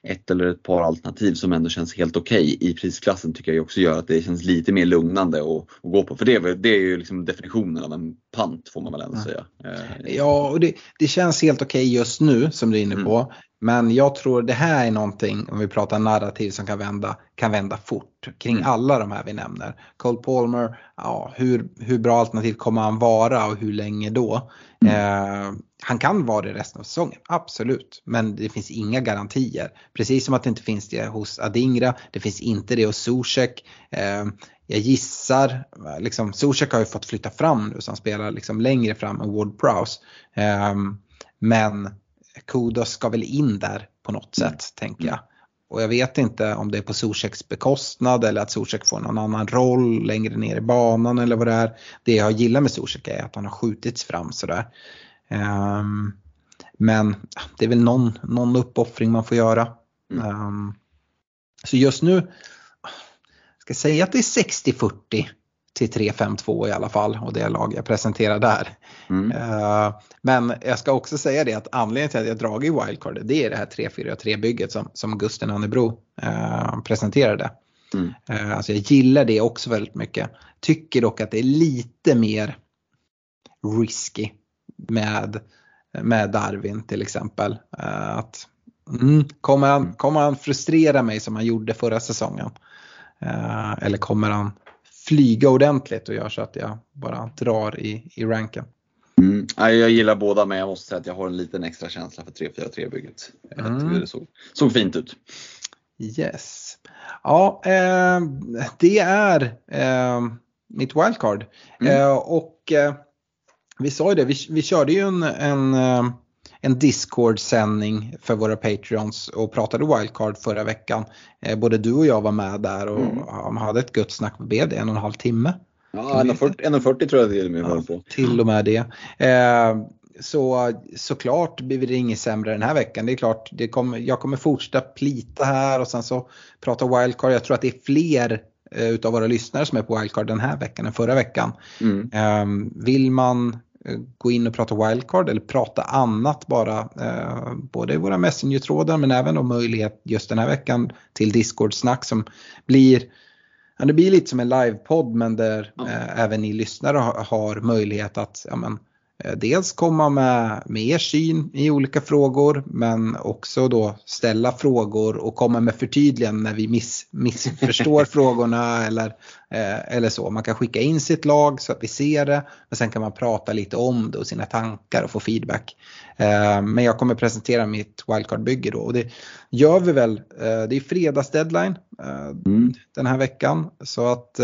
B: ett eller ett par alternativ som ändå känns helt okej okay i prisklassen tycker jag också gör att det känns lite mer lugnande att, att gå på. För det, det är ju liksom definitionen av en pant får man väl ändå säga.
A: Eh, ja, och det, det känns helt okej okay just nu som du är inne mm. på. Men jag tror det här är någonting, om vi pratar narrativ som kan vända, kan vända fort kring mm. alla de här vi nämner. Cole Palmer, ja, hur, hur bra alternativ kommer han vara och hur länge då? Mm. Eh, han kan vara det resten av säsongen, absolut. Men det finns inga garantier. Precis som att det inte finns det hos Adingra, det finns inte det hos Zuzek. Eh, jag gissar, liksom, Zuzek har ju fått flytta fram nu så han spelar liksom längre fram än Ward Prowse. Eh, men Kudos ska väl in där på något mm. sätt tänker jag. Och jag vet inte om det är på Zuzeks bekostnad eller att Zuzek får någon annan roll längre ner i banan eller vad det är. Det jag gillar med Zuzek är att han har skjutits fram sådär. Um, men det är väl någon, någon uppoffring man får göra. Mm. Um, så just nu, ska jag säga att det är 60-40 till 3-5-2 i alla fall och det lag jag presenterar där. Mm. Uh, men jag ska också säga det att anledningen till att jag dragit wildcard det är det här 3-4-3 bygget som, som Gusten Annebro uh, presenterade. Mm. Uh, alltså jag gillar det också väldigt mycket. Tycker dock att det är lite mer risky med, med Darwin till exempel. att, mm, kommer, han, kommer han frustrera mig som han gjorde förra säsongen? eller kommer han flyga ordentligt och gör så att jag bara drar i, i ranken.
B: Mm. Jag gillar båda men jag måste säga att jag har en liten extra känsla för 3-4-3 bygget. Jag mm. det såg, såg fint ut.
A: Yes. Ja, eh, det är eh, mitt wildcard. Mm. Eh, och eh, vi sa ju det, vi, vi körde ju en, en eh, en Discord-sändning för våra Patreons och pratade wildcard förra veckan. Eh, både du och jag var med där och mm. hade ett gött snack. Blev det? En och en halv timme?
B: Ja, 1.40 tror jag det är med ja, på.
A: Till och med det. Eh, så såklart blir det inget sämre den här veckan. Det är klart, det kommer, jag kommer fortsätta plita här och sen så prata wildcard. Jag tror att det är fler eh, utav våra lyssnare som är på wildcard den här veckan än förra veckan. Mm. Eh, vill man gå in och prata wildcard eller prata annat bara. Eh, både i våra messenger-trådar men även om möjlighet just den här veckan till Discord-snack som blir Ja, det blir lite som en livepodd men där ja. eh, även ni lyssnare har, har möjlighet att ja, men, Eh, dels komma med, med er syn i olika frågor men också då ställa frågor och komma med förtydliganden när vi miss, missförstår frågorna eller, eh, eller så. Man kan skicka in sitt lag så att vi ser det men sen kan man prata lite om det och sina tankar och få feedback. Eh, men jag kommer presentera mitt wildcard-bygge då och det gör vi väl. Eh, det är fredagsdeadline eh, mm. den här veckan så att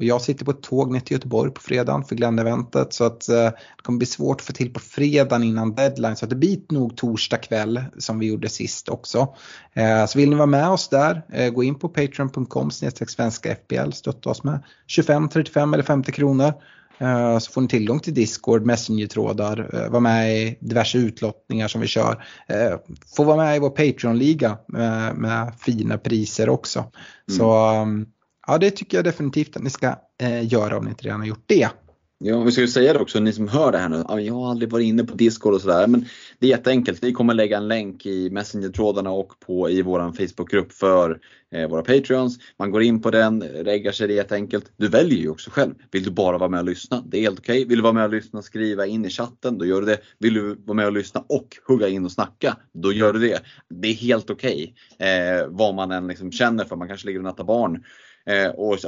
A: Och jag sitter på ett tåg ner till Göteborg på fredagen för Glenn-eventet så att eh, det kommer bli svårt att få till på fredagen innan deadline. Så att det blir nog torsdag kväll som vi gjorde sist också. Eh, så vill ni vara med oss där, eh, gå in på patreon.com svenska FBL, stötta oss med 25, 35 eller 50 kronor. Så får ni tillgång till Discord, Messenger-trådar, vara med i diverse utlottningar som vi kör. Få vara med i vår Patreon-liga med, med fina priser också. Mm. Så mm, ja, det tycker jag definitivt att ni ska eh, göra om ni inte redan har gjort det.
B: Ja, vi ska ju säga det också, ni som hör det här nu. Jag har aldrig varit inne på Discord och sådär. Men det är jätteenkelt. Vi kommer lägga en länk i Messenger-trådarna och på, i vår Facebookgrupp för eh, våra Patreons. Man går in på den, reggar sig, det är jätteenkelt. Du väljer ju också själv. Vill du bara vara med och lyssna? Det är helt okej. Okay. Vill du vara med och lyssna och skriva in i chatten? Då gör du det. Vill du vara med och lyssna och hugga in och snacka? Då gör du det. Det är helt okej. Okay. Eh, vad man än liksom känner för. Man kanske ligger och nattar barn och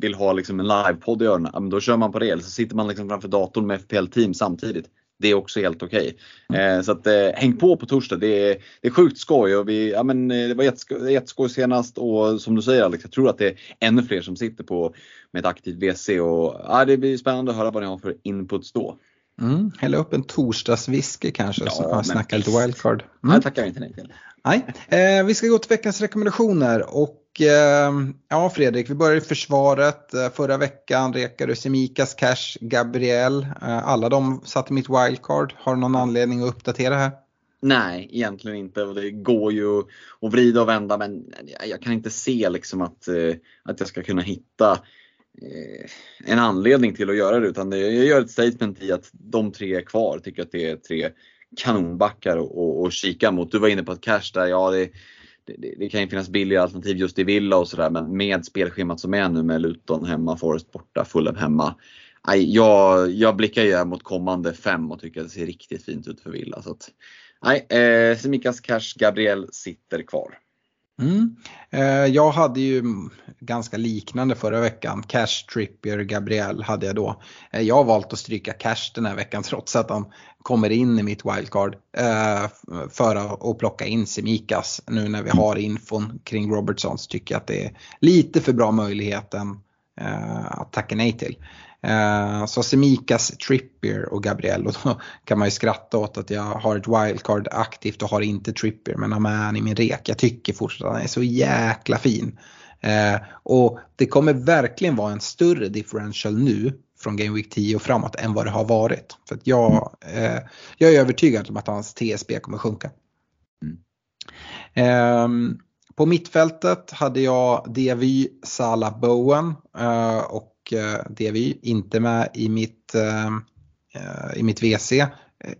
B: vill ha liksom en livepodd i öronen, då kör man på det. Eller så sitter man liksom framför datorn med FPL-team samtidigt. Det är också helt okej. Okay. Eh, så att, eh, häng på på torsdag. Det är, det är sjukt skoj. Och vi, ja, men, eh, det var jätteskoj, jätteskoj senast och som du säger Alex, jag tror att det är ännu fler som sitter på med ett aktivt WC. Och, ja, det blir spännande att höra vad ni har för inputs då.
A: Mm, hälla upp en torsdagswhisky kanske ja, så man snacka lite wildcard. Mm.
B: Nej, tackar inte nej till.
A: Nej, eh, vi ska gå till veckans rekommendationer och Ehm, ja Fredrik, vi börjar i försvaret. Eh, förra veckan rekade du Semikas, Cash, Gabriel. Eh, alla de satte mitt wildcard. Har du någon anledning att uppdatera här?
B: Nej, egentligen inte. Det går ju att vrida och vända men jag kan inte se liksom att, eh, att jag ska kunna hitta en anledning till att göra det utan jag gör ett statement i att de tre är kvar. Tycker att det är tre kanonbackar att kika mot. Du var inne på att Cash där, ja det det, det, kan ju finnas billiga alternativ just i Villa och sådär men med spelschemat som är nu med Luton hemma, Forest borta, Fulham hemma. Aj, jag, jag blickar ju mot kommande fem och tycker att det ser riktigt fint ut för Villa. Så att, nej, eh, Semikas Cash Gabriel sitter kvar.
A: Mm. Eh, jag hade ju ganska liknande förra veckan. Cash, Trippier, Gabriel hade jag då. Eh, jag har valt att stryka Cash den här veckan trots att han kommer in i mitt wildcard. Eh, för att plocka in Semikas. Nu när vi har infon kring Robertson så tycker jag att det är lite för bra möjligheten att tacka nej till. Eh, så Semikas, Trippier och Gabriel. Och då kan man ju skratta åt att jag har ett wildcard aktivt och har inte Trippier men har med i min rek. Jag tycker fortfarande att han är så jäkla fin. Eh, och det kommer verkligen vara en större differential nu från Game Week 10 och framåt än vad det har varit. För att jag, eh, jag är övertygad om att hans TSB kommer sjunka. Mm. Eh, på mittfältet hade jag Devy, Salah, Bowen eh, och Eh, det är vi inte med i mitt, eh, eh, i mitt WC.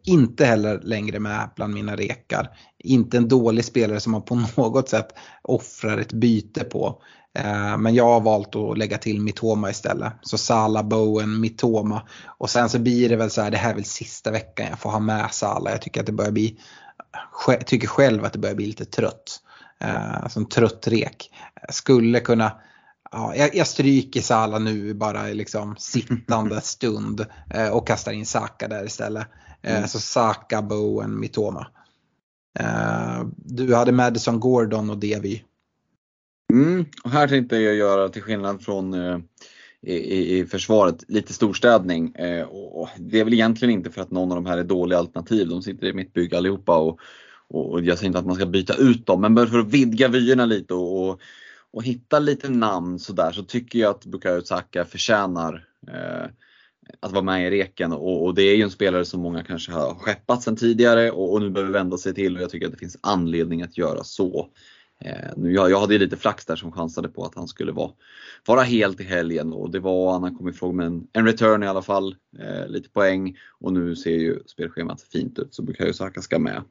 A: Inte heller längre med bland mina rekar. Inte en dålig spelare som man på något sätt offrar ett byte på. Men jag har valt att lägga till Mitoma istället. Så Sala, Bowen, Mitoma. Och sen så blir det väl så här, det här är väl sista veckan jag får ha med Sala. Jag tycker att det börjar bli, tycker själv att det börjar bli lite trött. Alltså en trött rek. Skulle kunna ja, jag, jag stryker Sala nu bara liksom sittande stund eh, och kastar in Saka där istället. Eh, mm. Så Saka, Bowen, Mitoma. Eh, du hade Madison, Gordon och Devi.
B: Mm, och här tänkte jag göra till skillnad från eh, i, i, försvaret lite storstädning. Eh, och det är väl egentligen inte för att någon av de här är dåliga alternativ. De sitter i mitt bygge allihopa och, och jag säger inte att man ska byta ut dem men för att vidga vyerna lite och, och och hitta lite namn sådär så tycker jag att Bukayo Saka förtjänar eh, att vara med i reken och, och, det är ju en spelare som många kanske har skeppat sedan tidigare och, och, nu behöver vända sig till och jag tycker att det finns anledning att göra så. Eh, nu, jag, jag hade ju lite flax där som chansade på att han skulle vara, vara helt i helgen och det var, han kom ifrån med en, en return i alla fall, eh, lite poäng och nu ser ju spelschemat fint ut så Bukayo Saka ska med.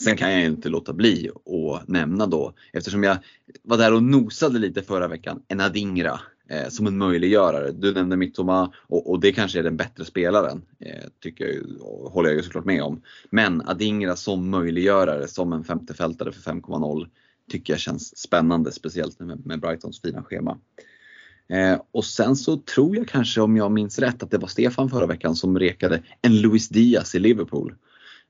B: Sen kan jag inte låta bli att nämna då, eftersom jag var där och nosade lite förra veckan, en Adingra eh, som en möjliggörare. Du nämnde Mittoma och, och, det kanske är den bättre spelaren, eh, tycker jag, håller jag ju såklart med om. Men Adingra som möjliggörare, som en femtefältare för 5,0 tycker jag känns spännande, speciellt med, med Brightons fina schema. Eh, och sen så tror jag kanske, om jag minns rätt, att det var Stefan förra veckan som rekade en Luis Diaz i Liverpool.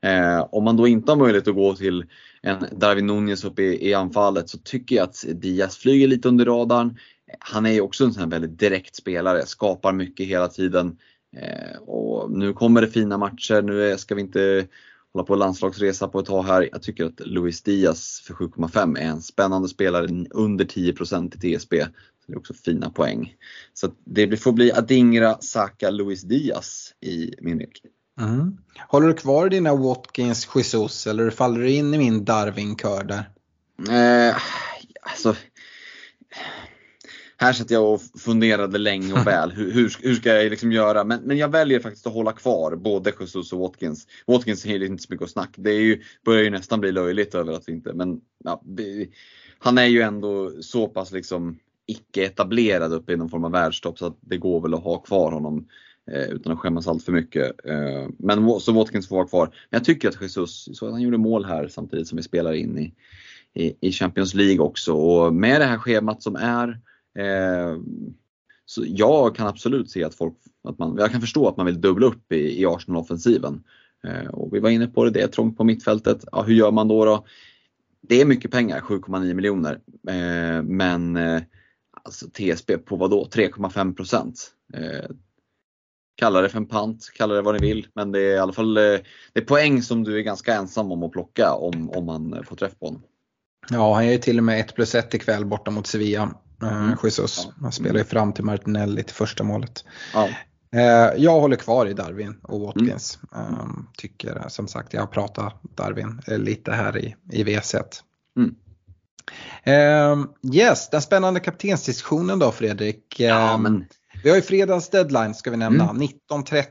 B: Eh, om man då inte har möjlighet att gå till en Darwin Nunez uppe i, i, anfallet så tycker jag att Diaz flyger lite under radarn. han är ju också en sån här väldigt direkt spelare, skapar mycket hela tiden. Eh, och nu kommer det fina matcher, nu ska vi inte hålla på landslagsresa på ett tag här. Jag tycker att Luis Diaz för 7,5 är en spännande spelare under 10% i TSB. Så det är också fina poäng. Så det får bli Adingra, Saka, Luis Diaz i min lek.
A: Mm. Håller du kvar dina Watkins, Jesus eller faller du in i min Darwin-kör där?
B: Eh, alltså, här satt jag och funderade länge och väl. Hur, hur, hur ska jag liksom göra? Men, men jag väljer faktiskt att hålla kvar både Jesus och Watkins. Watkins är inte så mycket att snacka. Det är ju, börjar ju nästan bli löjligt över att vi inte, men ja, han är ju ändå så pass liksom icke etablerad uppe i någon form av världstopp så att det går väl att ha kvar honom Eh, utan att skämmas allt för mycket. Eh, men så Watkins får vara kvar. Men jag tycker att Jesus, så att han gjorde mål här samtidigt som vi spelar in i, i, i Champions League också och med det här schemat som är Eh, så jag kan absolut se att folk, att man, jag kan förstå att man vill dubbla upp i, i Arsenal-offensiven. Eh, och vi var inne på det, det är trångt på mittfältet. Ja, hur gör man då? då? Det är mycket pengar, 7,9 miljoner. Eh, men eh, alltså TSB på vad då? 3,5 procent. Kalla det för en pant, kalla det vad ni vill. Men det är i alla fall det är poäng som du är ganska ensam om att plocka om, om man får träff på honom.
A: Ja, han gör ju till och med 1 plus 1 ikväll borta mot Sevilla. Mm. Jesus. Han spelar ju fram till Martinelli till första målet. Ja. Eh, jag håller kvar i Darwin och Watkins. Mm. Tycker som sagt, jag har pratat Darwin eh, lite här i, i V1. Mm. Um, yes, den spännande kaptensdiskussionen då Fredrik. Ja, men vi har ju fredagens deadline ska vi nämna. Mm. 19.30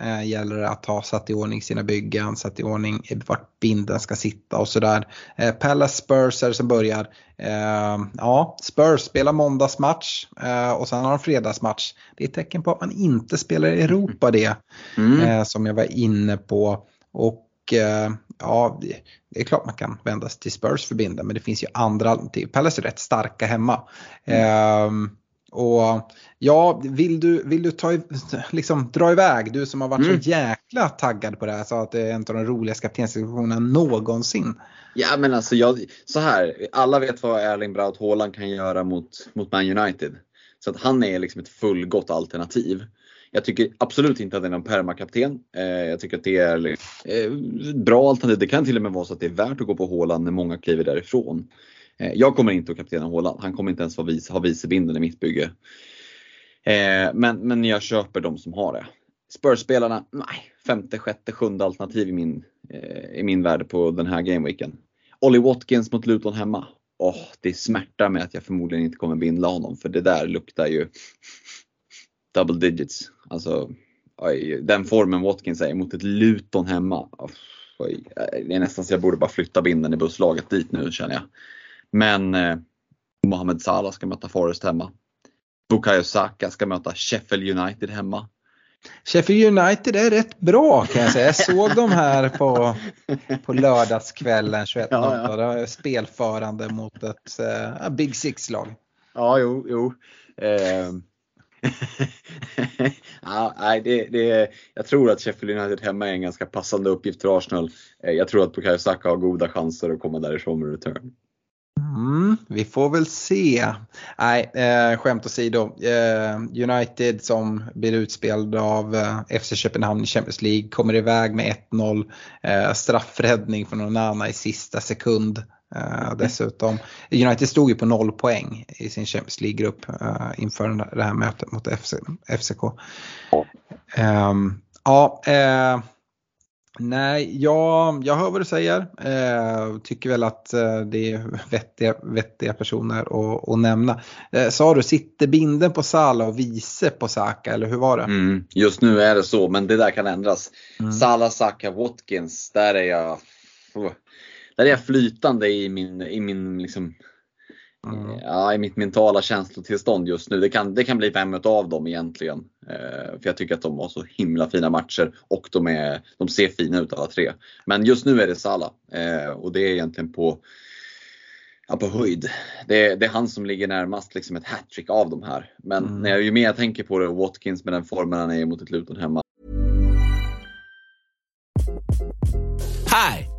A: eh, gäller det att ha satt i ordning sina byggen, satt i ordning vart binden ska sitta och sådär. Eh, Palace Spurs är det som börjar. Eh, ja, Spurs spelar måndagsmatch eh, och sen har de fredagsmatch. Det är ett tecken på att man inte spelar i Europa det. Mm. Eh, som jag var inne på. Och eh, ja, det är klart man kan vända sig till Spurs för binden men det finns ju andra alternativ. Palace är rätt starka hemma. Mm. Och ja, vill du, vill du ta, liksom, dra iväg, du som har varit mm. så jäkla taggad på det här, så att det är en av de roligaste kaptensdiskussionerna någonsin.
B: Ja men alltså, jag, så här, alla vet vad Erling Braut Haaland kan göra mot, mot Man United. Så att han är liksom ett fullgott alternativ. Jag tycker absolut inte att det är någon permakapten. Eh, jag tycker att det är eh, bra alternativ. Det kan till och med vara så att det är värt att gå på Haaland när många kliver därifrån. Eh, jag kommer inte att kaptena Håland. Han kommer inte ens vice, ha vicebinden i mitt bygge. Eh, men, men jag köper de som har det. Spurs-spelarna, nej, femte, sjätte, sjunde alternativ i min, eh, i min värld på den här gameweeken. Ollie Watkins mot Luton hemma. Oh, det smärtar mig att jag förmodligen inte kommer bindla honom för det där luktar ju double digits. Alltså, oj, den formen Watkins är mot ett Luton hemma. Oh, oj, det är nästan så jag borde bara flytta binden i busslaget dit nu känner jag. Men eh, Mohamed Salah ska möta Forest hemma. Bukayo Saka ska möta Sheffield United hemma.
A: Sheffield United är rätt bra kan jag säga. Jag såg dem här på, på lördagskvällen 21.00. Ja, ja. Spelförande mot ett uh, Big Six-lag.
B: Ja, jo, jo. Eh. ja, nej, det, det, jag tror att Sheffield United hemma är en ganska passande uppgift för Arsenal. Eh, jag tror att Bukayo Saka har goda chanser att komma därifrån med return.
A: Mm, vi får väl se. Nej, eh, skämt åsido. Eh, United som blir utspelade av eh, FC Köpenhamn i Champions League kommer iväg med 1-0. Eh, straffräddning från någon annan i sista sekund. Eh, dessutom. United stod ju på noll poäng i sin Champions League-grupp eh, inför det här mötet mot FC, FCK. Ehm, ja, eh, Nej, jag, jag hör vad du säger. Eh, tycker väl att eh, det är vettiga, vettiga personer att, att nämna. Eh, sa du, sitter binden på Sala och vice på Saka eller hur var det?
B: Mm, just nu är det så, men det där kan ändras. Mm. Sala, Saka, Watkins, där är jag, där är jag flytande i min, i min liksom, Mm. Ja, i mitt mentala känslotillstånd just nu. Det kan, det kan bli vem av dem egentligen. Eh, för jag tycker att de har så himla fina matcher och de, är, de ser fina ut alla tre. Men just nu är det Salah eh, och det är egentligen på, ja, på höjd. Det, det är han som ligger närmast liksom ett hattrick av de här. Men mm. när jag, ju mer jag tänker på det, Watkins med den formen han är mot ett Luton hemma.
D: Hi!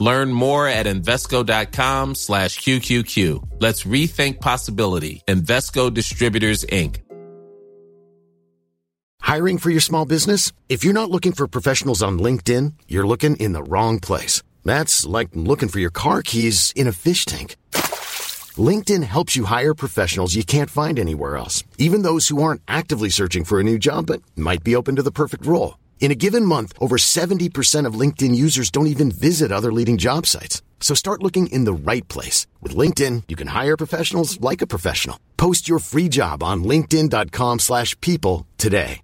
D: Learn more at Invesco.com slash QQQ. Let's rethink possibility. Invesco Distributors, Inc.
C: Hiring for your small business? If you're not looking for professionals on LinkedIn, you're looking in the wrong place. That's like looking for your car keys in a fish tank. LinkedIn helps you hire professionals you can't find anywhere else, even those who aren't actively searching for a new job but might be open to the perfect role. In a given month, over 70% of LinkedIn users don't even visit other leading job sites. So start looking in the right place. With LinkedIn, you can hire professionals like a professional. Post your free job on linkedin.com slash people today.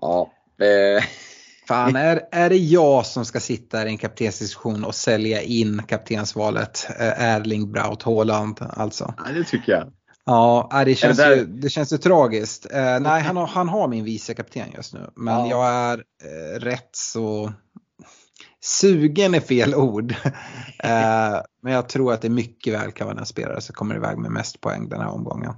B: Ja, eh,
A: Fan, är, är det jag som ska sitta i en kaptensdiskussion och sälja in kaptensvalet eh, Erling Braut Haaland alltså?
B: ja, det tycker jag.
A: Ja, det känns,
B: där-
A: ju, det känns ju tragiskt. Eh, nej, han har, han har min vice kapten just nu. Men
B: Ja.
A: jag är eh, rätt så sugen är fel ord. eh, men jag tror att det mycket väl kan vara den spelare som kommer iväg med mest poäng den här omgången.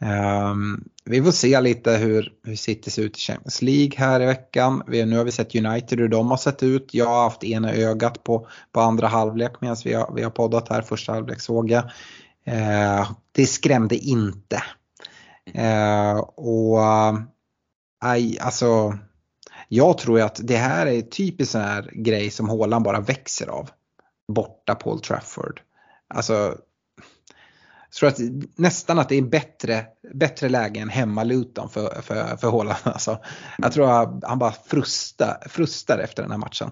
A: Ehm, vi får se lite hur, hur City ser ut i Champions League här i veckan. Vi, nu har vi sett United hur de har sett ut. Jag har haft ena ögat på, på andra halvlek medan vi har, vi har poddat här. Första halvlek såg jag. Eh, det skrämde inte. Eh, och eh, aj, alltså, jag tror ju att det här är typiskt sån här grej som Haaland bara växer av. Borta Paul Trafford. Alltså, jag tror att nästan att det är bättre, bättre läge än hemma Luton för, för, för Haaland. Alltså, jag tror att han bara frustar, frustar efter den här matchen.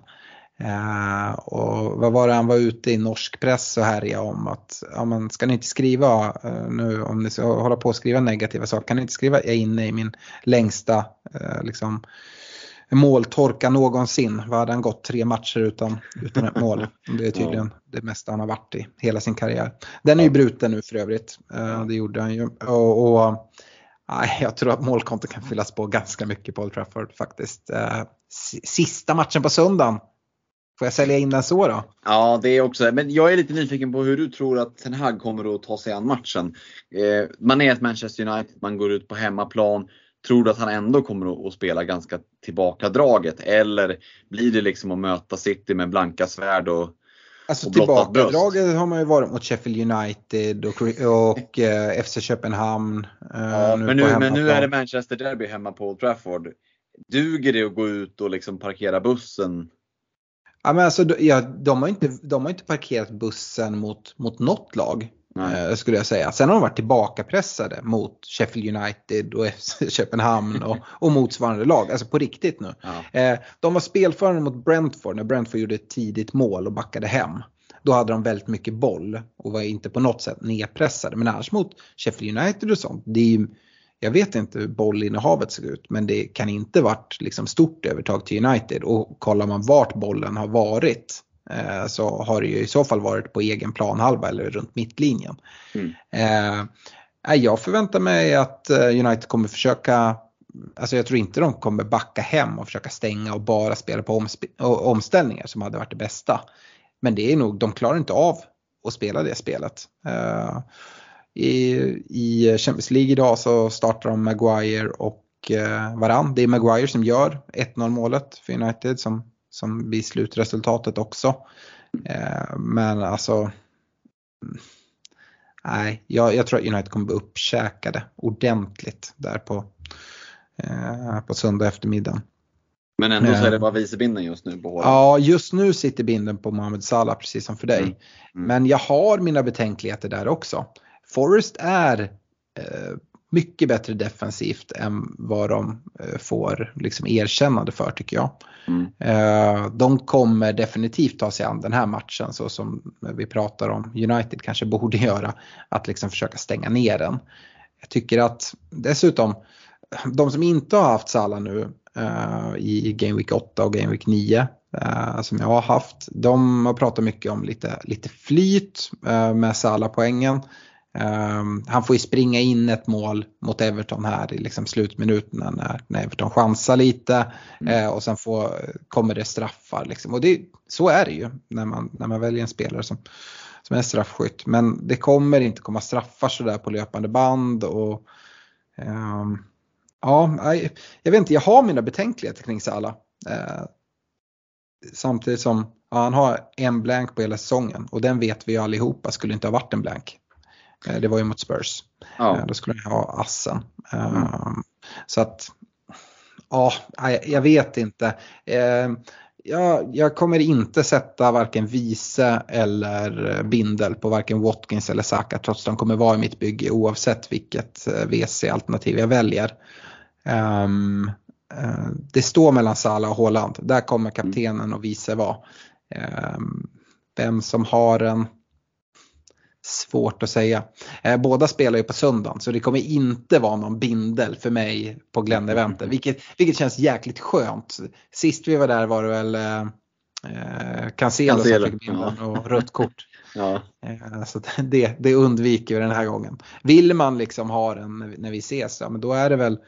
A: Eh, och vad var det han var ute i norsk press och härjade om att ja, men ska ni inte skriva eh, nu om ni ska hålla på och skriva negativa saker kan ni inte skriva jag är inne i min längsta eh, liksom, måltorka någonsin. Vad hade han gått tre matcher utan, utan ett mål? Det är tydligen det mesta han har varit i hela sin karriär. Den är ju bruten nu för övrigt. Det gjorde han ju. Och, och jag tror att målkontot kan fyllas på ganska mycket på Old Trafford faktiskt. Sista matchen på söndagen. Får jag sälja in den så då?
B: Ja, det är också. Men jag är lite nyfiken på hur du tror att Ten Hag kommer att ta sig an matchen. Eh, man är ett Manchester United, man går ut på hemmaplan. Tror du att han ändå kommer att, spela ganska tillbakadraget? Eller blir det liksom att möta City med blanka svärd och
A: Alltså tillbakadraget har man ju varit mot Sheffield United och, och eh, FC Köpenhamn. eh,
B: Ja, men,
A: på
B: nu, men nu är det Manchester Derby hemma på Old Trafford. Duger det att gå ut och liksom parkera bussen?
A: Ja, men alltså, de- ja, de, har inte, de har inte parkerat bussen mot, mot något lag.
B: Nej.
A: Eh, skulle jag säga. Sen har de varit tillbakapressade mot Sheffield United och Köpenhamn och, och motsvarande lag. Alltså på riktigt nu.
B: Ja.
A: Eh, de var spelförande mot Brentford när Brentford gjorde ett tidigt mål och backade hem. Då hade de väldigt mycket boll och var inte på något sätt nedpressade. Men annars mot Sheffield United och sånt. Det är ju, jag vet inte hur bollinnehavet ser ut men det kan inte varit liksom stort övertag till United. Och kollar man vart bollen har varit eh, så har det ju i så fall varit på egen planhalva eller runt mittlinjen.
B: Mm.
A: Eh, jag förväntar mig att eh, United kommer försöka Alltså jag tror inte de kommer backa hem och försöka stänga och bara spela på omsp- omställningar som hade varit det bästa. Men det är nog, de klarar inte av att spela det spelet. Eh, I, I Champions League idag så startar de Maguire och uh, Varann. Det är Maguire som gör 1-0 målet för United som, som blir slutresultatet också. Eh, men alltså Nej, jag, jag tror att United kommer bli uppkäkade ordentligt där på, eh, på söndag eftermiddag.
B: Men ändå så är det bara vicebinden just nu på Haaland.
A: Ja, just nu sitter binden på Mohamed Salah precis som för dig.
B: Mm. Mm.
A: Men jag har mina betänkligheter där också. Forrest är eh, mycket bättre defensivt än vad de eh, får liksom erkännande för tycker jag.
B: Mm.
A: Eh, de kommer definitivt ta sig an den här matchen så som vi pratar om United kanske borde göra. Att liksom försöka stänga ner den. Jag tycker att dessutom de som inte har haft Salah nu i Game Week 8 och Game Week 9 uh, som jag har haft, de har pratat mycket om lite, lite flyt med Salah-poängen. Um, han får ju springa in ett mål mot Everton här i liksom slutminuterna när, när Everton chansar lite mm. uh, och sen får, kommer det straffar. Liksom. Och det, så är det ju när man, när man väljer en spelare som, som är straffskytt. Men det kommer inte komma straffar sådär på löpande band. Och, um, ja, jag vet inte, jag har mina betänkligheter kring Salah. Uh, samtidigt som ja, han har en blank på hela säsongen och den vet vi ju allihopa skulle inte ha varit en blank. Uh, det var ju mot Spurs. Ja. Uh, då skulle han ha assen. Mm. Ehm, så att, ja, jag vet inte. Ehm, jag, jag kommer inte sätta varken vice eller bindel på varken Watkins eller Saka trots att de kommer vara i mitt bygge oavsett vilket eh, VC-alternativ jag väljer. Um, uh, det står mellan Salah och Haaland. Där kommer kaptenen och vice vara. Um, vem som har en Svårt att säga. Eh, båda spelar ju på söndagen så det kommer inte vara någon bindel för mig på Glenn-eventet. Vilket, vilket känns jäkligt skönt. Sist vi var där var det väl eh, eh Cancelo som fick bindeln och rött kort. ja. eh, så det, det undviker vi den här gången. Vill man liksom ha den när vi ses, ja, men då är det väl,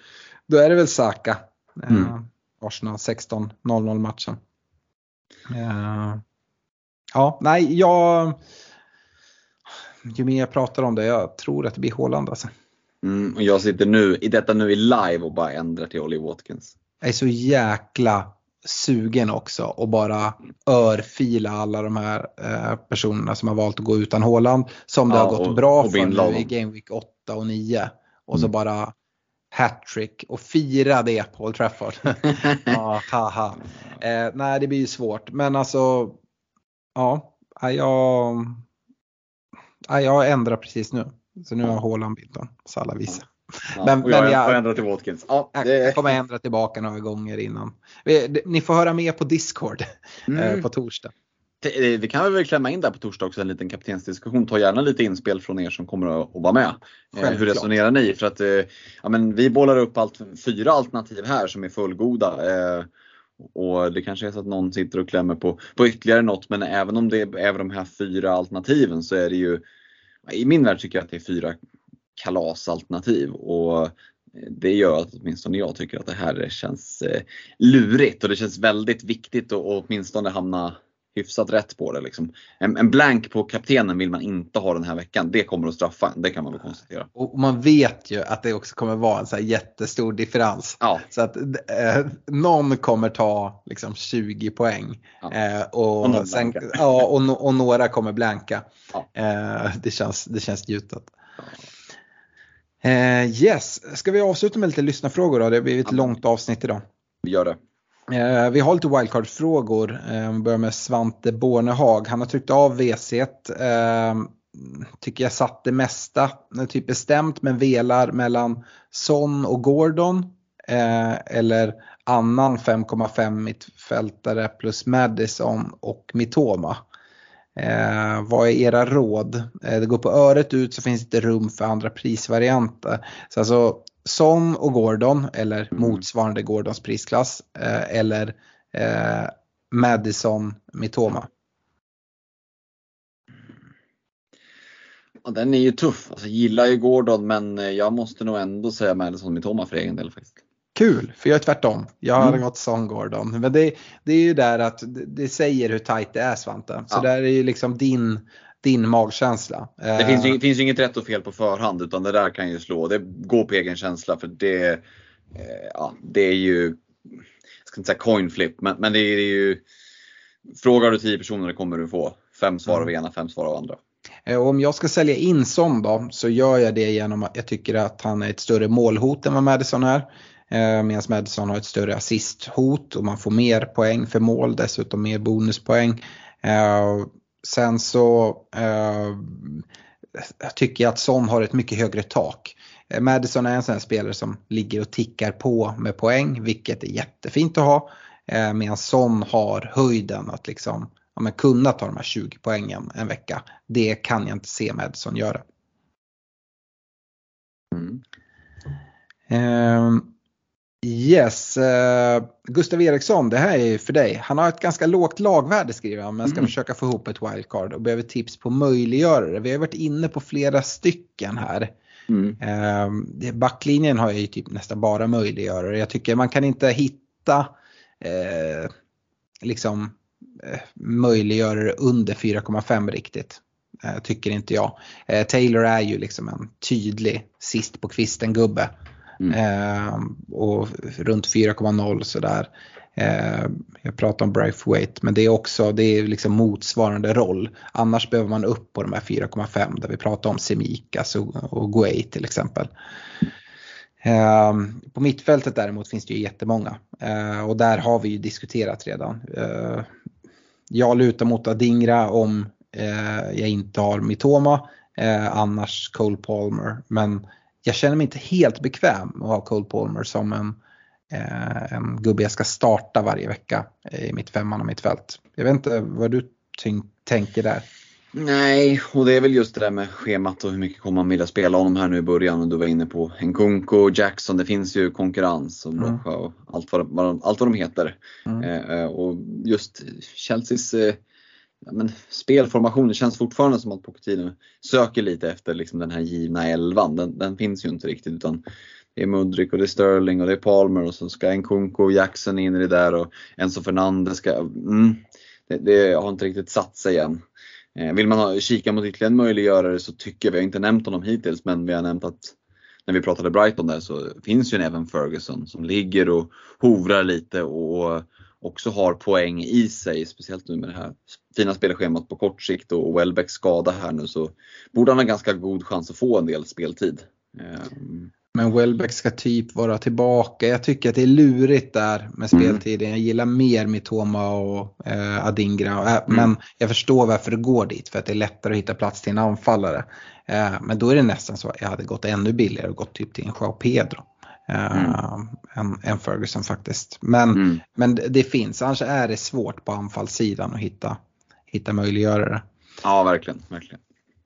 A: då är det väl Saka. Eh, mm. Arsenal 16-0-0 matchen. Eh, ja, nej, jag ju mer jag pratar om det, jag tror att det blir Håland alltså.
B: Mm, och jag sitter nu i detta nu i live och bara ändrar till Ollie Watkins.
A: Jag är så jäkla sugen också och bara örfila alla de här eh, personerna som har valt att gå utan Håland. Som det ja, har gått och, bra och för nu i Game Week 8 och 9. Och mm. så bara hattrick och fira det på Old Trafford. ja, haha. Eh, nej, det blir ju svårt. Men alltså, ja, jag, ja, jag ändrar precis nu. Så nu har jag Haaland-bilden, Salah vissa.
B: Ja, men, och jag, men jag, ändrar till Watkins. Ja,
A: det... Jag kommer ändra tillbaka några gånger innan. Ni får höra mer på Discord mm. Eh, på torsdag.
B: Det, det, kan vi väl klämma in där på torsdag också, en liten kaptensdiskussion. Ta gärna lite inspel från er som kommer att, vara med. Självklart. Eh, hur resonerar ni? För att eh, ja, men vi bollar upp allt, fyra alternativ här som är fullgoda. Och det kanske är så att någon sitter och klämmer på, på ytterligare något men även om det är de här fyra alternativen så är det ju i min värld tycker jag att det är fyra kalasalternativ och eh, det gör att åtminstone jag tycker att det här känns eh, lurigt och det känns väldigt viktigt att åtminstone hamna hyfsat rätt på det. Liksom. En, en, blank på kaptenen vill man inte ha den här veckan. Det kommer att straffa det kan man väl konstatera.
A: Och man vet ju att det också kommer vara en så jättestor differens. Ja. Så att eh, någon kommer ta liksom 20 poäng. Ja. Eh, och, och, sen, ja, och, och, några kommer blanka. Ja. Eh, det, känns, det känns gjutet. Eh, yes, ska vi avsluta med lite lyssnarfrågor då? Det har blivit ett långt avsnitt idag.
B: Vi gör det.
A: Eh, vi har lite wildcard-frågor. Eh, vi börjar med Svante Bornehag. Han har tryckt av WC1. Eh, tycker jag satt det mesta. Typ bestämt men velar mellan Son och Gordon. Eh, eller annan 5,5 mittfältare plus Madison och Mitoma. Eh, vad är era råd? Eh, det går på öret ut så finns det rum för andra prisvarianter. Så alltså Son och Gordon eller mm. motsvarande Gordons prisklass eh, eller eh, Madison Mitoma.
B: Ja, den är ju tuff. Alltså, jag gillar ju Gordon men eh, jag måste nog ändå säga Madison Mitoma för egen del. faktiskt.
A: Kul, för jag är tvärtom. Jag har mm. gått Son Gordon. Men det, det är ju där att det säger hur tajt det är Svante. Så ja. där är ju liksom din din magkänsla.
B: Det finns ju, eh, finns ju inget rätt och fel på förhand utan det där kan ju slå. Det går på egen känsla för det, eh, ja, det är ju, jag ska inte säga coin flip, men, men det är ju, frågar du 10 personer kommer du få fem svar av mm. ena, fem svar av andra.
A: Eh, om jag ska sälja in Son då så gör jag det genom att jag tycker att han är ett större målhot än vad Madison är. Medan Madison har ett större assisthot och man får mer poäng för mål, dessutom mer bonuspoäng. Sen så eh, tycker jag att Son har ett mycket högre tak. Eh, Madison är en sån här spelare som ligger och tickar på med poäng, vilket är jättefint att ha. Eh, medan Son har höjden att liksom, ja, men kunna ta de här 20 poängen en vecka. Det kan jag inte se Madison göra. Mm. Eh, Yes, uh, Gustav Eriksson, det här är för dig. Han har ett ganska lågt lagvärde skriver han men ska mm. försöka få ihop ett wildcard och behöver tips på möjliggörare. Vi har varit inne på flera stycken här. Mm. Uh, backlinjen har ju typ nästan bara möjliggörare. Jag tycker man kan inte hitta uh, liksom möjliggörare under 4,5 riktigt. Tycker inte jag. Taylor är ju liksom en tydlig sist på kvisten gubbe. Mm. Eh, och runt 4,0 sådär. Eh, jag pratar om Braithwaite men det är också det är liksom motsvarande roll. Annars behöver man upp på de här 4,5 där vi pratar om Semikas och, och Guay till exempel. Eh, på mittfältet däremot finns det ju jättemånga eh, och där har vi ju diskuterat redan. Eh, jag lutar mot Adingra om eh, jag inte har Mitoma, eh, annars Cole Palmer. Men jag känner mig inte helt bekväm att ha Cole Palmer som en, eh, en gubbe jag ska starta varje vecka i mitt femman och mitt fält. Jag vet inte vad du tänker där.
B: Nej, och det är väl just det där med schemat och hur mycket kommer man vilja spela honom här nu i början. Och du var inne på Nkunku, Jackson, det finns ju konkurrens och mm. och allt vad, allt vad de heter. Mm. Eh, eh och just Chelseas eh, men spelformationen känns fortfarande som att Pochettino söker lite efter liksom den här givna elvan. Den, den finns ju inte riktigt utan det är Mudrik och det är Sterling och det är Palmer och så ska Nkunku och Jackson in i det där och Enzo Fernandez ska, mm, det, det, har inte riktigt satt sig än. Eh, vill man ha, kika mot ytterligare en möjliggörare så tycker jag, vi har inte nämnt honom hittills, men vi har nämnt att när vi pratade Brighton där så finns ju en Evan Ferguson som ligger och hovrar lite och också har poäng i sig, speciellt nu med det här fina spelschemat på kort sikt och Welbecks skada här nu så borde han ha ganska god chans att få en del speltid. Ehm.
A: Men Welbeck ska typ vara tillbaka. Jag tycker att det är lurigt där med mm. speltiden. Jag gillar mer Mitoma och eh, Adingra. Äh, mm. Men jag förstår varför det går dit. För att det är lättare att hitta plats till en anfallare. Eh, men då är det nästan så att jag hade gått ännu billigare och gått typ till en Joao Pedro. Mm. än, än Ferguson faktiskt. Men, mm. men det finns, annars är det svårt på anfallssidan att hitta, hitta möjliggörare.
B: Ja, verkligen. verkligen.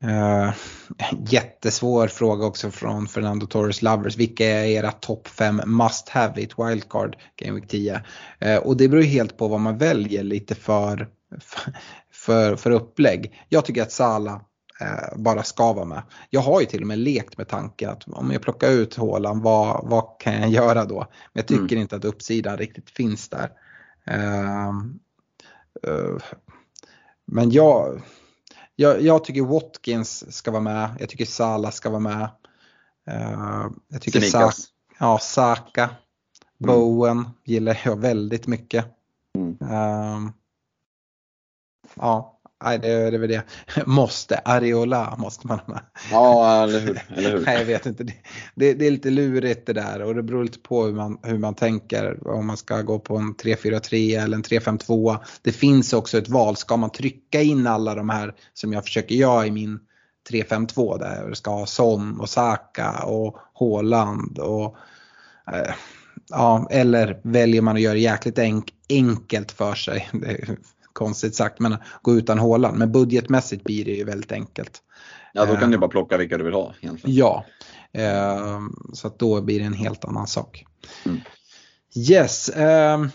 A: Uh, jättesvår fråga också från Fernando Torres Lovers. Vilka är era topp 5 must have i ett wildcard Game Week 10? Uh, och det beror helt på vad man väljer lite för, för, för upplägg. Jag tycker att Salah eh, bara ska vara med. Jag har ju till och med lekt med tanken att om jag plockar ut hålan, vad, vad kan jag göra då? Men jag tycker mm. inte att uppsidan riktigt finns där. Eh, eh, men jag, jag, jag, tycker Watkins ska vara med, jag tycker Salah ska vara med. Eh, jag tycker Sa ja, Saka, mm. Bowen gillar jag väldigt mycket. Mm. Ehm, ja, Nej, det, är väl det. Måste, Areola måste man ha med.
B: Ja, eller hur. Eller hur?
A: Nej, jag vet inte. Det, det, är lite lurigt det där och det beror lite på hur man, hur man tänker. Om man ska gå på en 3-4-3 eller en 3-5-2. Det finns också ett val. Ska man trycka in alla de här som jag försöker göra i min 3-5-2 där det ska ha Son och Saka och Haaland och eh, Ja, eller väljer man att göra det jäkligt enk enkelt för sig konstigt sagt, men gå utan hålan. Men budgetmässigt blir det ju väldigt enkelt.
B: Ja, då kan du bara plocka vilka du vill ha egentligen.
A: Ja, eh, så att då blir det en helt annan sak. Mm. Yes, eh,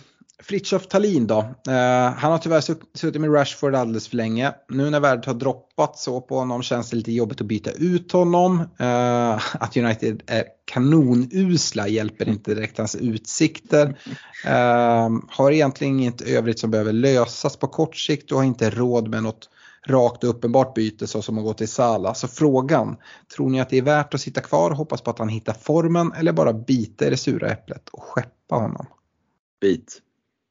A: Fritiof Thalin då. Eh, han har tyvärr suttit med Rashford alldeles för länge. Nu när värdet har droppat så på honom känns det lite jobbigt att byta ut honom. Eh, att United är kanonusla hjälper inte direkt hans utsikter. Eh, har egentligen inget övrigt som behöver lösas på kort sikt och har inte råd med något rakt och uppenbart byte så som att gå till Sala. Så frågan, tror ni att det är värt att sitta kvar och hoppas på att han hittar formen eller bara bita i det sura äpplet och skeppa honom?
B: Bit.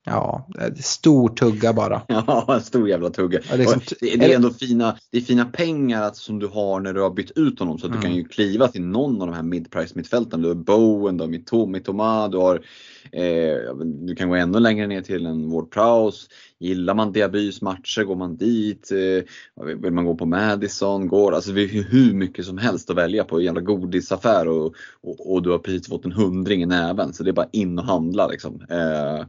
A: Ja, stor tugga bara.
B: Ja, stor jävla tugga. Ja, liksom, det, det, är ändå fina, det är fina pengar att, som du har när du har bytt ut honom så att mm. du kan ju kliva till någon av de här mid-price mittfälten. Du har Bowen, du har Mitoma, du har eh, du kan gå ännu längre ner till en Ward Prowse. Gillar man Diabys matcher går man dit. Eh, vill man gå på Madison, går, alltså det är hur mycket som helst att välja på. En jävla godisaffär och, och, och, du har precis fått en hundring i näven så det är bara in och handla liksom. Eh,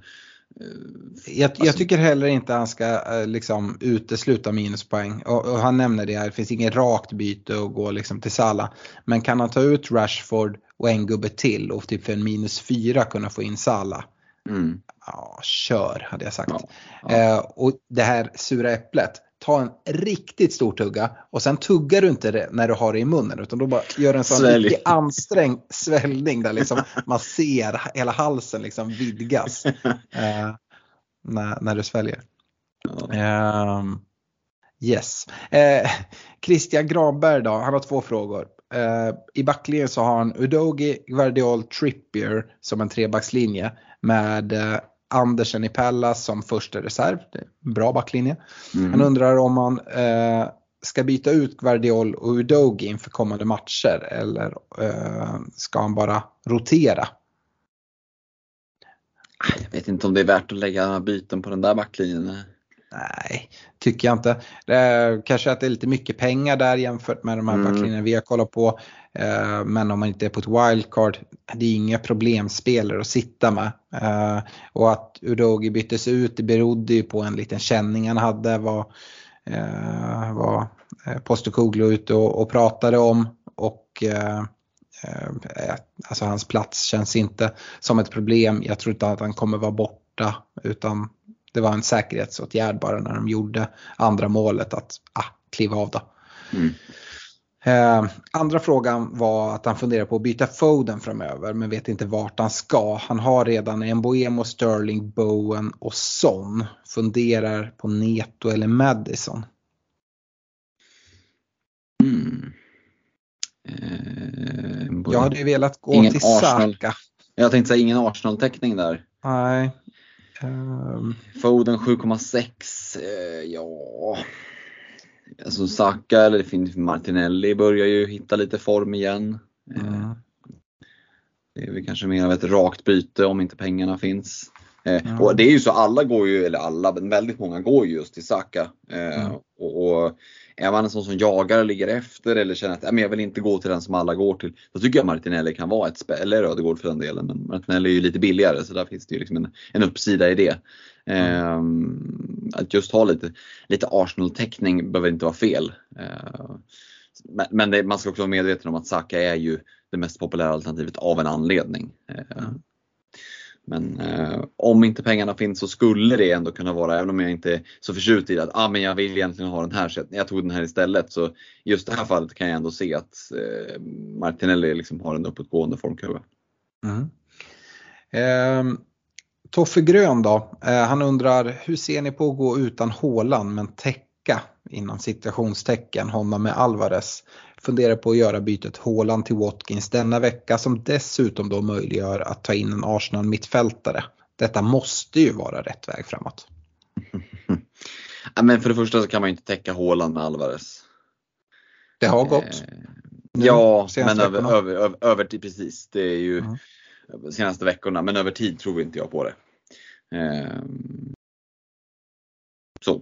A: jag, jag, alltså- tycker heller inte han ska eh, liksom utesluta minuspoäng. Och, och, han nämner det här, det finns inget rakt byte att gå liksom till Sala. Men kan han ta ut Rashford och en gubbe till och typ för en minus fyra kunna få in Sala.
B: Mm.
A: Ja, kör hade jag sagt.
B: Ja, ja.
A: Eh, och det här sura äpplet, ta en riktigt stor tugga och sen tuggar du inte det när du har det i munnen utan då bara gör en sån
B: Svälj.
A: riktigt ansträngd svällning där liksom man ser hela halsen liksom vidgas eh, när, när du sväljer.
B: Ja.
A: Ehm, yes. Eh, Christian Granberg då, han har två frågor. Eh, I backlinjen så har han Udogi, Guardiol, Trippier som en trebackslinje med eh, Andersen i Pallas som första reserv. Bra backlinje.
B: Mm.
A: Han undrar om man eh, ska byta ut Guardiol och Udogi inför kommande matcher eller eh, ska han bara rotera?
B: Jag vet inte om det är värt att lägga byten på den där backlinjen.
A: Nej, tycker jag inte. Eh, kanske att det är lite mycket pengar där jämfört med de här
B: Mm.
A: backlinjerna vi har kollat på. Eh, men om man inte är på ett wildcard, det är inga problemspelare att sitta med. Eh, och att Udogi byttes ut, det berodde ju på en liten känning han hade. Var, eh, var eh, Postecoglou ute och, och pratade om. Och alltså hans plats känns inte som ett problem. Jag tror inte att han kommer vara borta utan det var en säkerhetsåtgärd bara när de gjorde andra målet att ah, kliva av då.
B: Mm.
A: Eh, andra frågan var att han funderar på att byta Foden framöver men vet inte vart han ska. Han har redan en Boemo, Sterling, Bowen och Son. Funderar på Neto eller Madison.
B: Mm. Eh,
A: Jag hade ju velat gå
B: Ingen
A: till
B: Arsenal.
A: Saka.
B: Jag tänkte säga ingen Arsenal-täckning där.
A: Nej. Ehm,
B: Foden 7,6. Eh, ja. Alltså Saka eller det finns Martinelli börjar ju hitta lite form igen.
A: Mm.
B: Det är väl kanske mer av ett rakt byte om inte pengarna finns.
A: Ja.
B: Och det är ju så, alla går ju, eller alla, men väldigt många går ju just till Saka.
A: Mm
B: och, och är man en sån som jagar och ligger efter eller känner att men jag vill inte gå till den som alla går till. Då tycker jag Martinelli kan vara ett spel, eller Ödegård för den delen. Men Martinelli är ju lite billigare så där finns det ju liksom en, en uppsida i det. Eh, att just ha lite, lite Arsenal-täckning behöver inte vara fel. Eh, men men det, man ska också vara medveten om att Saka är ju det mest populära alternativet av en anledning. Eh,
A: Mm.
B: Men eh, om inte pengarna finns så skulle det ändå kunna vara, även om jag inte är så förtjust i det, att ah, men jag vill egentligen ha den här så jag tog den här istället. Så just det här fallet kan jag ändå se att eh, Martinelli liksom har en uppåtgående formkurva.
A: Mm. Eh, Toffe Grön då, eh, han undrar hur ser ni på att gå utan Håland men täcka inom citationstecken honom med Alvarez? Funderar på att göra bytet Håland till Watkins denna vecka som dessutom då möjliggör att ta in en Arsenal mittfältare. Detta måste ju vara rätt väg framåt.
B: Ja, men för det första så kan man ju inte täcka Haaland med Alvarez.
A: Det har gått.
B: Eh,
A: nu,
B: ja, men över, över, över, över tid precis. Det är ju
A: Mm.
B: senaste veckorna, men över tid tror inte jag på det. Så.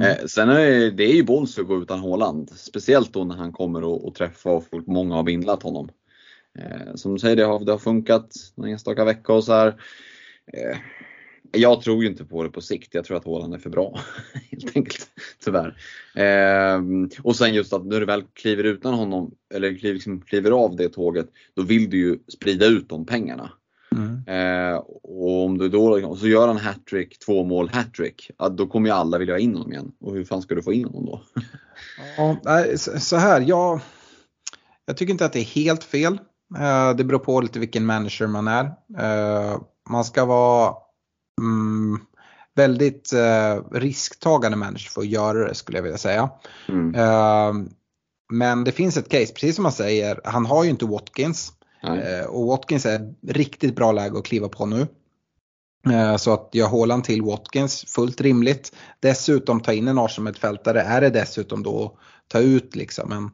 A: Mm.
B: Eh, sen är det är ju bonus att gå utan Håland. Speciellt då när han kommer och, och träffa och folk, många har vindlat honom. Eh, som du säger, det har, det har funkat någon enstaka vecka och så här. Eh, jag tror ju inte på det på sikt. Jag tror att Håland är för bra. Helt enkelt. Tyvärr. Eh, och sen just att när du väl kliver utan honom, eller kliver, liksom, kliver av det tåget, då vill du ju sprida ut de pengarna.
A: Mm.
B: Eh, och om du då, och så gör han hattrick, två mål hattrick, ja, då kommer ju alla vilja ha in honom igen. Och hur fan ska du få in honom då?
A: Ja, så här, jag, jag tycker inte att det är helt fel. Eh, Det beror på lite vilken manager man är. Eh, Man ska vara mm, väldigt eh, risktagande manager för att göra det skulle jag vilja säga.
B: Mm.
A: Eh, Men det finns ett case, precis som man säger, han har ju inte Watkins.
B: Nej.
A: Eh, Och Watkins är riktigt bra läge att kliva på nu. Eh, Så att jag Håland till Watkins, fullt rimligt. Dessutom ta in en Arsenal-mittfältare är det dessutom då att ta ut liksom en,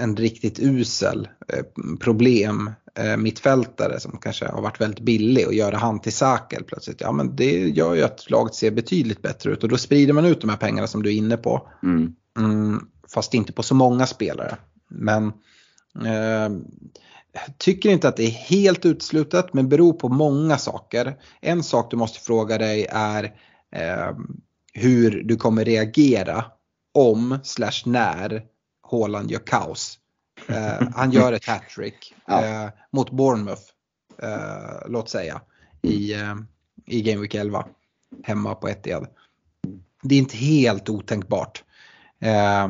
A: en riktigt usel eh, problem mittfältare som kanske har varit väldigt billig och göra han till Saka helt plötsligt. Ja men det gör ju att laget ser betydligt bättre ut och då sprider man ut de här pengarna som du är inne på.
B: Mm.
A: Mm, fast inte på så många spelare. Men eh, tycker inte att det är helt uteslutet men beror på många saker. En sak du måste fråga dig är eh, hur du kommer reagera om slash när Haaland gör kaos Eh, han gör ett hattrick eh, mot Bournemouth, eh, låt säga, i, eh, i Game Week 11. Hemma på Etihad. Det är inte helt otänkbart. Eh,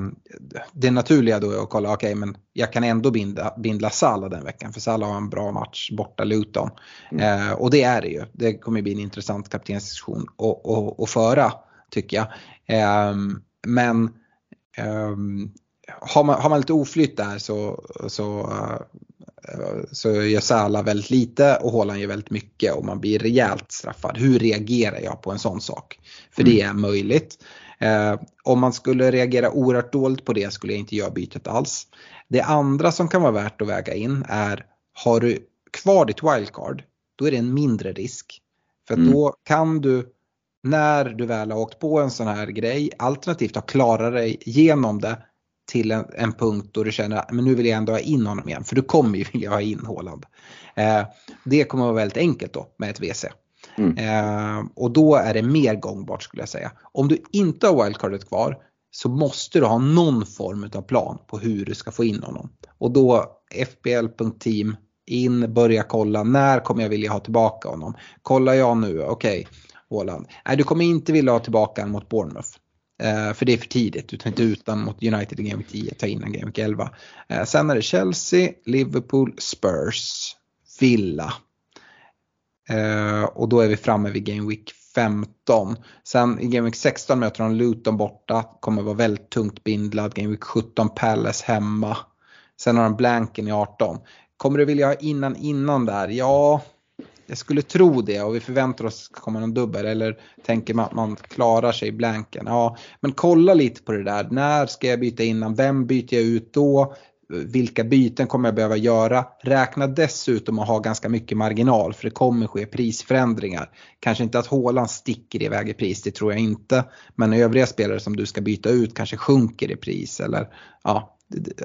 A: det naturliga då är att kolla, okej men jag kan ändå binda, bindla Salah den veckan för Salah har en bra match borta Luton. Eh, och det är det ju. Det kommer bli en intressant kaptensdiskussion att- föra tycker jag. Eh, men ehm, har, man, har man lite oflytt där så, så, eh, så gör Salah väldigt lite och Haaland gör väldigt mycket och man blir rejält straffad. Hur reagerar jag på en sån sak? För det är möjligt. Eh, om man skulle reagera oerhört dåligt på det skulle jag inte göra bytet alls. Det andra som kan vara värt att väga in är, har du kvar ditt wildcard, då är det en mindre risk. För
B: Mm.
A: då kan du, när du väl har åkt på en sån här grej, alternativt har klarat dig igenom det till en, en punkt då du känner att men nu vill jag ändå ha in honom igen. För du kommer ju vilja ha in Haaland. Eh, det kommer vara väldigt enkelt då med ett WC.
B: Mm.
A: Eh, och då är det mer gångbart skulle jag säga. Om du inte har wildcardet kvar så måste du ha någon form av plan på hur du ska få in honom. Och då fbl.team in, börja kolla när kommer jag vilja ha tillbaka honom. Kollar jag nu, okej, Håland. Nej, du kommer inte vilja ha tillbaka honom mot Bournemouth. Eh, för det är för tidigt, du tar inte ut honom mot United i Game 10, ta in en Game 11. Eh, sen är det Chelsea, Liverpool, Spurs, Villa. Eh, och då är vi framme vid Game Week 15. Sen i Game Week 16 möter de Luton borta, kommer vara väldigt tungt bindlad. Game Week 17 Palace hemma. Sen har de blanken i 18. Kommer du vilja ha innan innan där? Ja, jag skulle tro det och vi förväntar oss att det ska komma någon dubbel eller tänker man att man klarar sig i blanken. Ja, men kolla lite på det där. När ska jag byta innan? Vem byter jag ut då? Vilka byten kommer jag behöva göra? Räkna dessutom att ha ganska mycket marginal för det kommer ske prisförändringar. Kanske inte att Haaland sticker iväg i pris, det tror jag inte. Men övriga spelare som du ska byta ut kanske sjunker i pris eller ja,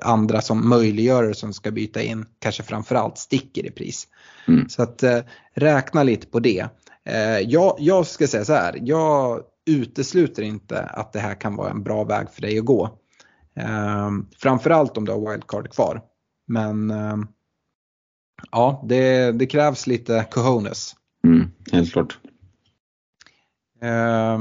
A: andra som möjliggör det som ska byta in kanske framförallt sticker i pris.
B: Mm.
A: Så att eh, räkna lite på det. Eh, jag, jag ska säga så här, jag utesluter inte att det här kan vara en bra väg för dig att gå. Eh, framförallt om du har wildcard kvar. Men eh, ja, det, det krävs lite cojones.
B: Mm, helt klart.
A: Eh,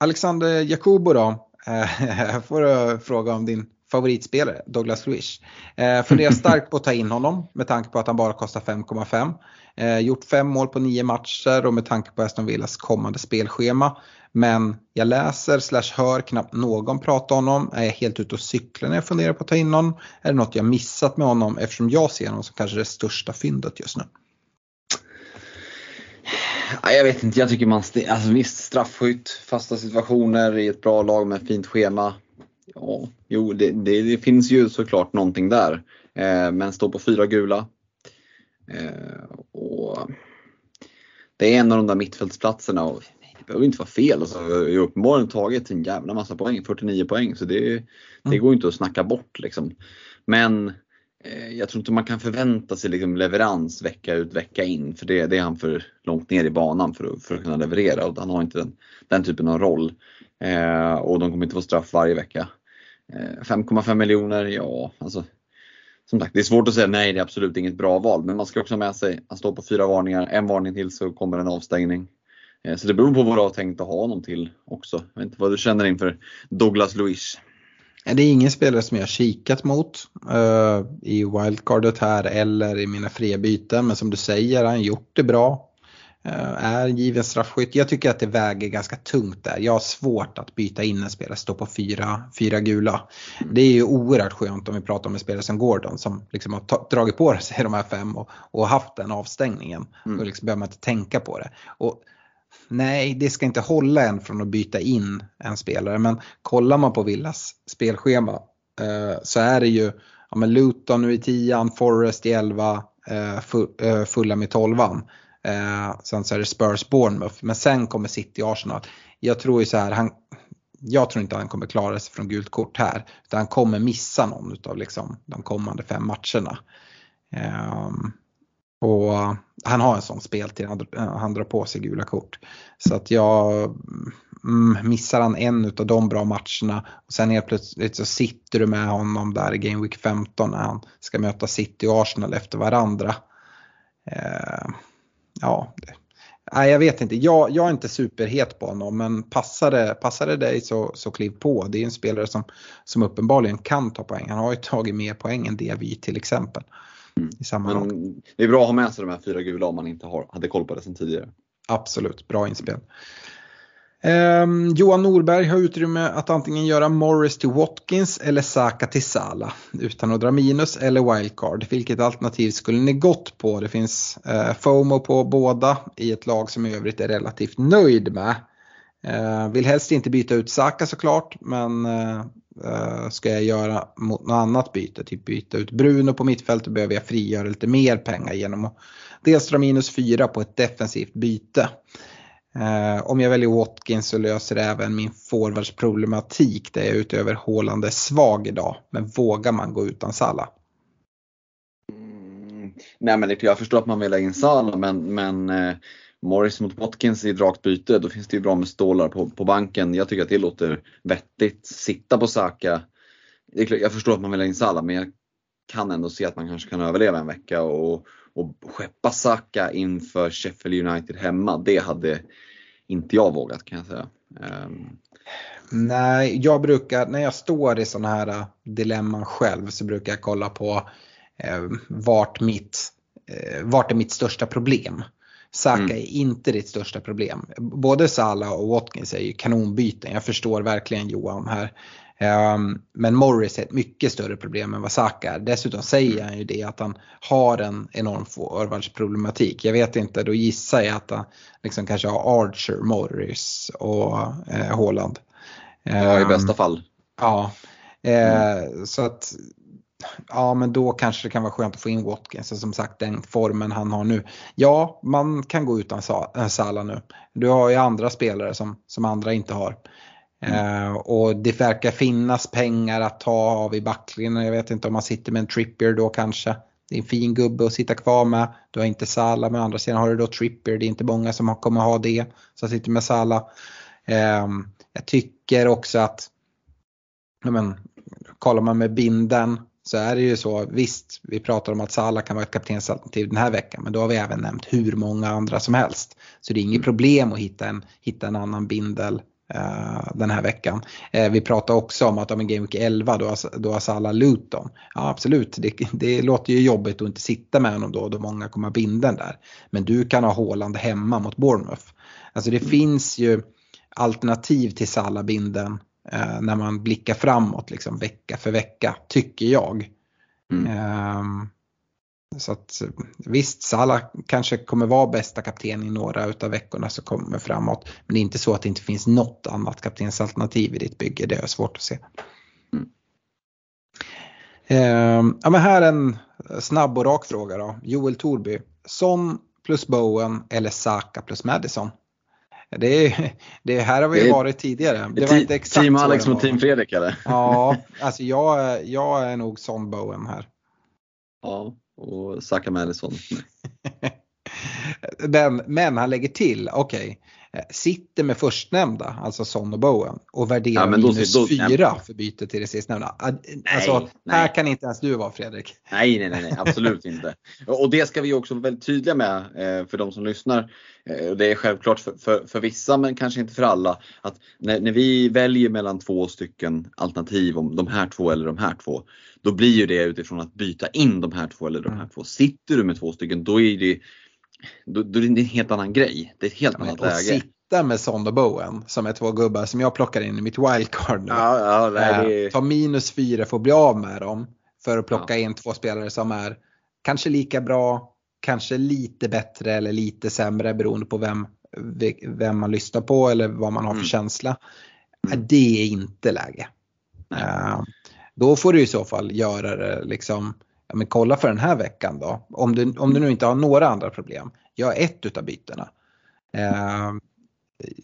A: Alexander Jacobo då, eh, får jag fråga om din favoritspelare, Douglas Luiz. Eh, funderar starkt på att ta in honom med tanke på att han bara kostar 5,5. Eh, gjort fem mål på nio matcher och med tanke på Aston Villas kommande spelschema. Men jag läser slash hör knappt någon prata om honom. Är jag helt ute och cyklar när jag funderar på att ta in honom? Är det något jag missat med honom eftersom jag ser honom som kanske det största fyndet just nu?
B: Ja, jag vet inte, jag tycker man, alltså visst straffskytt, fasta situationer i ett bra lag med fint schema. Ja, jo det, det, det finns ju såklart någonting där. Eh, men stå på fyra gula. Eh, och det är en av de där mittfältsplatserna och det behöver inte vara fel. Alltså, jag har uppenbarligen tagit en jävla massa poäng, 49 poäng. Så det, det
A: Mm.
B: går inte att snacka bort liksom. Men eh, jag tror inte man kan förvänta sig liksom leverans vecka ut vecka in. För det, det är han för långt ner i banan för att, för att kunna leverera. Och han har inte den, den typen av roll. Eh, och de kommer inte få straff varje vecka. Eh, 5,5 miljoner, ja alltså. Som sagt, det är svårt att säga nej, det är absolut inget bra val. Men man ska också ha med sig, han står på fyra varningar, en varning till så kommer en avstängning. Eh, så det beror på vad du har tänkt att ha honom till också. Jag vet inte vad du känner inför Douglas Luiz.
A: Det är ingen spelare som jag har kikat mot uh, i wildcardet här eller i mina fria byten. Men som du säger, han har gjort det bra. Eh, är given straffskytt. Jag tycker att det väger ganska tungt där. Jag har svårt att byta in en spelare, stå på fyra, fyra gula. Det är ju oerhört skönt om vi pratar om en spelare som Gordon som liksom har dragit på sig de här fem och, och haft den avstängningen.
B: Mm.
A: Då liksom behöver man inte tänka på det. Och Nej, det ska inte hålla en från att byta in en spelare. Men kollar man på Villas spelschema eh, så är det ju ja, men Luton nu i tian, Forest i 11, eh, eh, Fulham i 12 eh, Sen så är det Spurs Bournemouth. Men sen kommer City Arsenal. Jag tror ju så här, han, jag tror inte han kommer klara sig från gult kort här. Utan han kommer missa någon av liksom, de kommande fem matcherna. Eh, och han har en sån speltid, han, eh, han drar på sig gula kort. Så att jag, mm, missar han en av de bra matcherna och sen helt plötsligt så sitter du med honom där i Game Week 15 när han ska möta City och Arsenal efter varandra. Eh, ja, Nej, jag vet inte. Jag, jag är inte superhet på honom men passar det, passar det dig så, så kliv på. Det är en spelare som, som uppenbarligen kan ta poäng. Han har ju tagit mer poäng än Diaby till exempel.
B: Mm. I samma men, det är bra att ha med sig de här fyra gula om man inte har, hade koll på det sedan tidigare.
A: Absolut, bra inspel. Um, Johan Norberg har utrymme att antingen göra Morris till Watkins eller Saka till Sala utan att dra minus eller wildcard. Vilket alternativ skulle ni gått på? Det finns uh, FOMO på båda i ett lag som i övrigt är relativt nöjd med. Uh, vill helst inte byta ut Saka såklart men uh, ska jag göra mot något annat byte, typ byta ut Bruno på mittfältet behöver jag frigöra lite mer pengar genom att dels dra minus 4 på ett defensivt byte. Eh, om jag väljer Watkins så löser det även min forwardsproblematik där jag utöver Haaland är svag idag. Men vågar man gå utan Salah?
B: Mm, nej men jag förstår att man vill ha in Salah men, men eh, Morris mot Watkins i ett rakt byte, då finns det ju bra med stålar på, på banken. Jag tycker att det låter vettigt. Sitta på Saka. Klart, jag förstår att man vill ha in Salah men jag kan ändå se att man kanske kan överleva en vecka och, och skeppa Saka inför Sheffield United hemma. Det hade inte jag vågat kan jag säga. Um.
A: Nej, jag brukar när jag står i sådana här äh, dilemman själv så brukar jag kolla på eh, vart, mitt, eh, vart är mitt största problem. Saka mm. är inte ditt största problem. Både Salah och Watkins är ju kanonbyten. Jag förstår verkligen Johan här. Um, men Morris är ett mycket större problem än vad Saka är. Dessutom säger han ju det att han har en enorm forwardsproblematik. Jag vet inte, då gissar jag att han liksom kanske har Archer, Morris och eh, Haaland.
B: Ja, i bästa fall.
A: Ja, eh, mm. så att ja men då kanske det kan vara skönt att få in Watkins. Som sagt den formen han har nu. Ja, man kan gå utan Salah nu. Du har ju andra spelare som, som andra inte har. Mm. Eh, och det verkar finnas pengar att ta av i backlinjen. Jag vet inte om man sitter med en Trippier då kanske. Det är en fin gubbe att sitta kvar med. Du har inte Salah men å andra sidan har du då Trippier. Det är inte många som kommer ha det. Så sitter med Salah. Ehm, jag tycker också att, men, kollar man med binden så är det ju så, visst vi pratar om att Salah kan vara ett kaptensalternativ den här veckan men då har vi även nämnt hur många andra som helst. Så det är inget problem att hitta en, hitta en annan bindel den här veckan. Uh, vi pratar också om att om en Game Week 11 då har, då har Salah Luton. Ja absolut, det, det låter ju jobbigt att inte sitta med honom då då många kommer ha binden där. Men du kan ha Haaland hemma mot Bournemouth. Alltså det mm. finns ju alternativ till Salah-binden eh, när man blickar framåt liksom vecka för vecka, tycker jag. Mm. Eh, så att visst, Salah kanske kommer vara bästa kapten i några utav veckorna som kommer framåt. Men det är inte så att det inte finns något annat kaptensalternativ i ditt bygge, det är svårt att se. Mm. Eh, ja men här en snabb och rak fråga då. Joel Torby. Son plus Bowen eller Saka plus Madison? Det, är, det här har vi det varit tidigare. Det var inte exakt
B: team Alex mot Team Fredrik eller?
A: Ja, alltså jag, jag är nog Son Bowen här.
B: Ja, och Saka Madison.
A: men, men han lägger till, okej, okay, sitter med förstnämnda, alltså Son och Bowen och värderar ja, minus då, fyra för byte till det sistnämnda. Alltså, nej, här nej. kan inte ens du vara Fredrik.
B: Nej, nej, nej, absolut inte. Och det ska vi också vara väldigt tydliga med eh, för de som lyssnar. Eh, det är självklart för, för, för vissa men kanske inte för alla. Att när, när, vi väljer mellan två stycken alternativ om de här två eller de här två. Då blir ju det utifrån att byta in de här två eller de här mm. två. Sitter du med två stycken då är det då, då är det en helt annan grej. Det är ett helt ja, annat läge.
A: sitta med Son och Bowen som är två gubbar som jag plockar in i mitt wildcard nu.
B: Ja, ja, nej,
A: äh, ta minus fyra för att bli av med dem. För att plocka in två spelare som är kanske lika bra, kanske lite bättre eller lite sämre beroende på vem, vem man lyssnar på eller vad man har för mm. känsla. Mm. Det är inte läge. Uh, då får du i så fall göra det liksom ja, men kolla för den här veckan då. Om du, om du nu inte har några andra problem, gör ett utav bytena. Eh,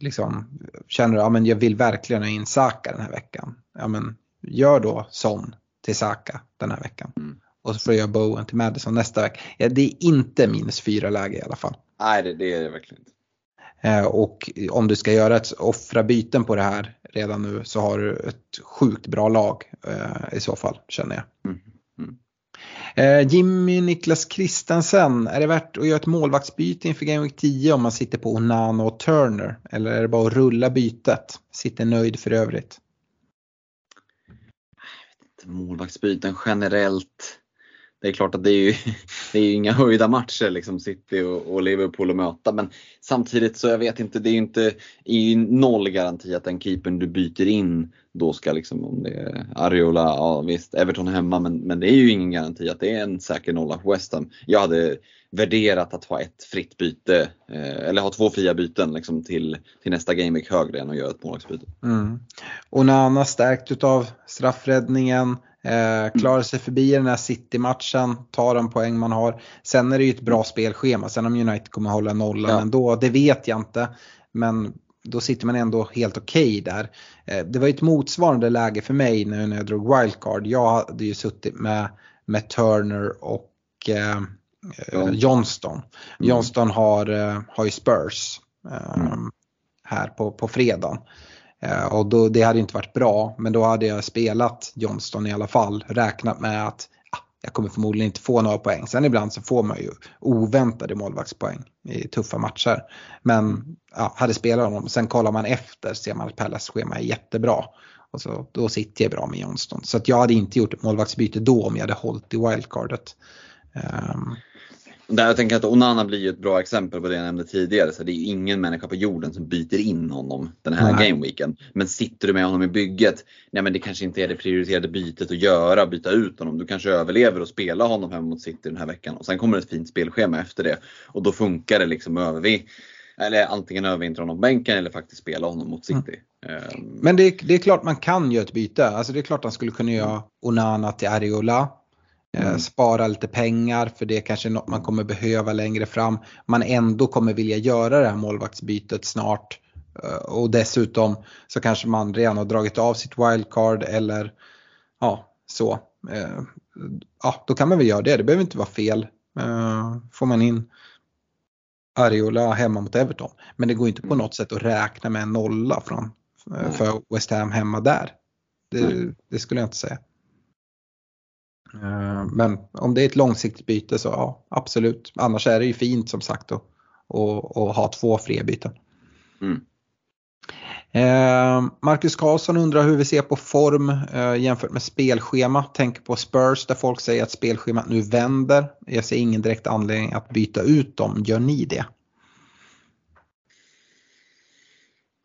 A: liksom, känner du att ja, jag vill verkligen ha in Saka den här veckan. Ja, men, gör då Son till Saka den här veckan. Mm. Och så får du göra Bowen till Madison nästa vecka. Ja, det är inte minus fyra läge i alla fall.
B: Nej, det, det är det verkligen inte.
A: Eh, och om du ska göra ett offra byten på det här redan nu så har du ett sjukt bra lag eh, i så fall känner jag. Mm. Eh, Jimmy Niklas Kristensen, är det värt att göra ett målvaktsbyte inför Game Week 10 om man sitter på Onana och Turner? Eller är det bara att rulla bytet? Sitter nöjd för övrigt?
B: målvaktsbyten generellt. Det är klart att det är ju, det är ju inga höjda matcher liksom City och, och Liverpool att möta men samtidigt så jag vet inte, det är ju inte är ju noll garanti att den keepern du byter in då ska liksom om det är Ariola, ja visst Everton hemma men, men det är ju ingen garanti att det är en säker nolla på West Ham. Jag hade värderat att ha ett fritt byte eh, eller ha två fria byten liksom, till, till nästa gameweek högre än att göra ett målvaktsbyte.
A: Mm. Onana stärkt utav straffräddningen, eh, klarar sig förbi den här City-matchen, tar de poäng man har. Sen är det ju ett bra spelschema, sen om United kommer hålla nollan ja. ändå, det vet jag inte. Men då sitter man ändå helt okej okay där. Eh, det var ju ett motsvarande läge för mig nu när jag drog wildcard. Jag hade ju suttit med, med Turner och eh, ja. Johnston. Mm. Johnston har, eh, har ju Spurs eh, mm. här på, på fredagen. Eh, och då, det hade inte varit bra, men då hade jag spelat Johnston i alla fall. Räknat med att ah, jag kommer förmodligen inte få några poäng. Sen ibland så får man ju oväntade målvaktspoäng i tuffa matcher. Men ja, hade spelat honom, sen kollar man efter ser man att Pallas schema är jättebra. Och så, då sitter jag bra med Johnston. Så att jag hade inte gjort ett målvaktsbyte då om jag hade hållit i wildcardet. Um,
B: där jag tänker att Onana blir ett bra exempel på det jag nämnde tidigare. Så det är ingen människa på jorden som byter in honom den här nej. gameweeken. Men sitter du med honom i bygget, nej men det kanske inte är det prioriterade bytet att göra, byta ut honom. Du kanske överlever och spelar honom hemma mot City den här veckan. Och sen kommer ett fint spelschema efter det. Och då funkar det liksom över vi eller antingen övervintra honom på bänken eller faktiskt spela honom mot City.
A: Mm. Men det är, det är klart man kan göra ett byte. Alltså det är klart han skulle kunna göra Onana till Ariola mm. Spara lite pengar för det är kanske något man kommer behöva längre fram. Man ändå kommer vilja göra det här målvaktsbytet snart. Eh, och dessutom så kanske man redan har dragit av sitt wildcard eller ja, så. Eh, ja, då kan man väl göra det. Det behöver inte vara fel. Får man in Ariola hemma mot Everton. Men det går inte på mm. något sätt att räkna med en nolla från, för West Ham hemma där. Det, det skulle jag inte säga. Eh, men om det är ett långsiktigt byte så ja, absolut. Annars är det ju fint som sagt att, att, ha två fria byten. Mm. Eh, Marcus Karlsson undrar hur vi ser på form eh, jämfört med spelschema. Tänker på Spurs där folk säger att spelschemat nu vänder. Jag ser ingen direkt anledning att byta ut dem. Gör ni det?
B: Mm,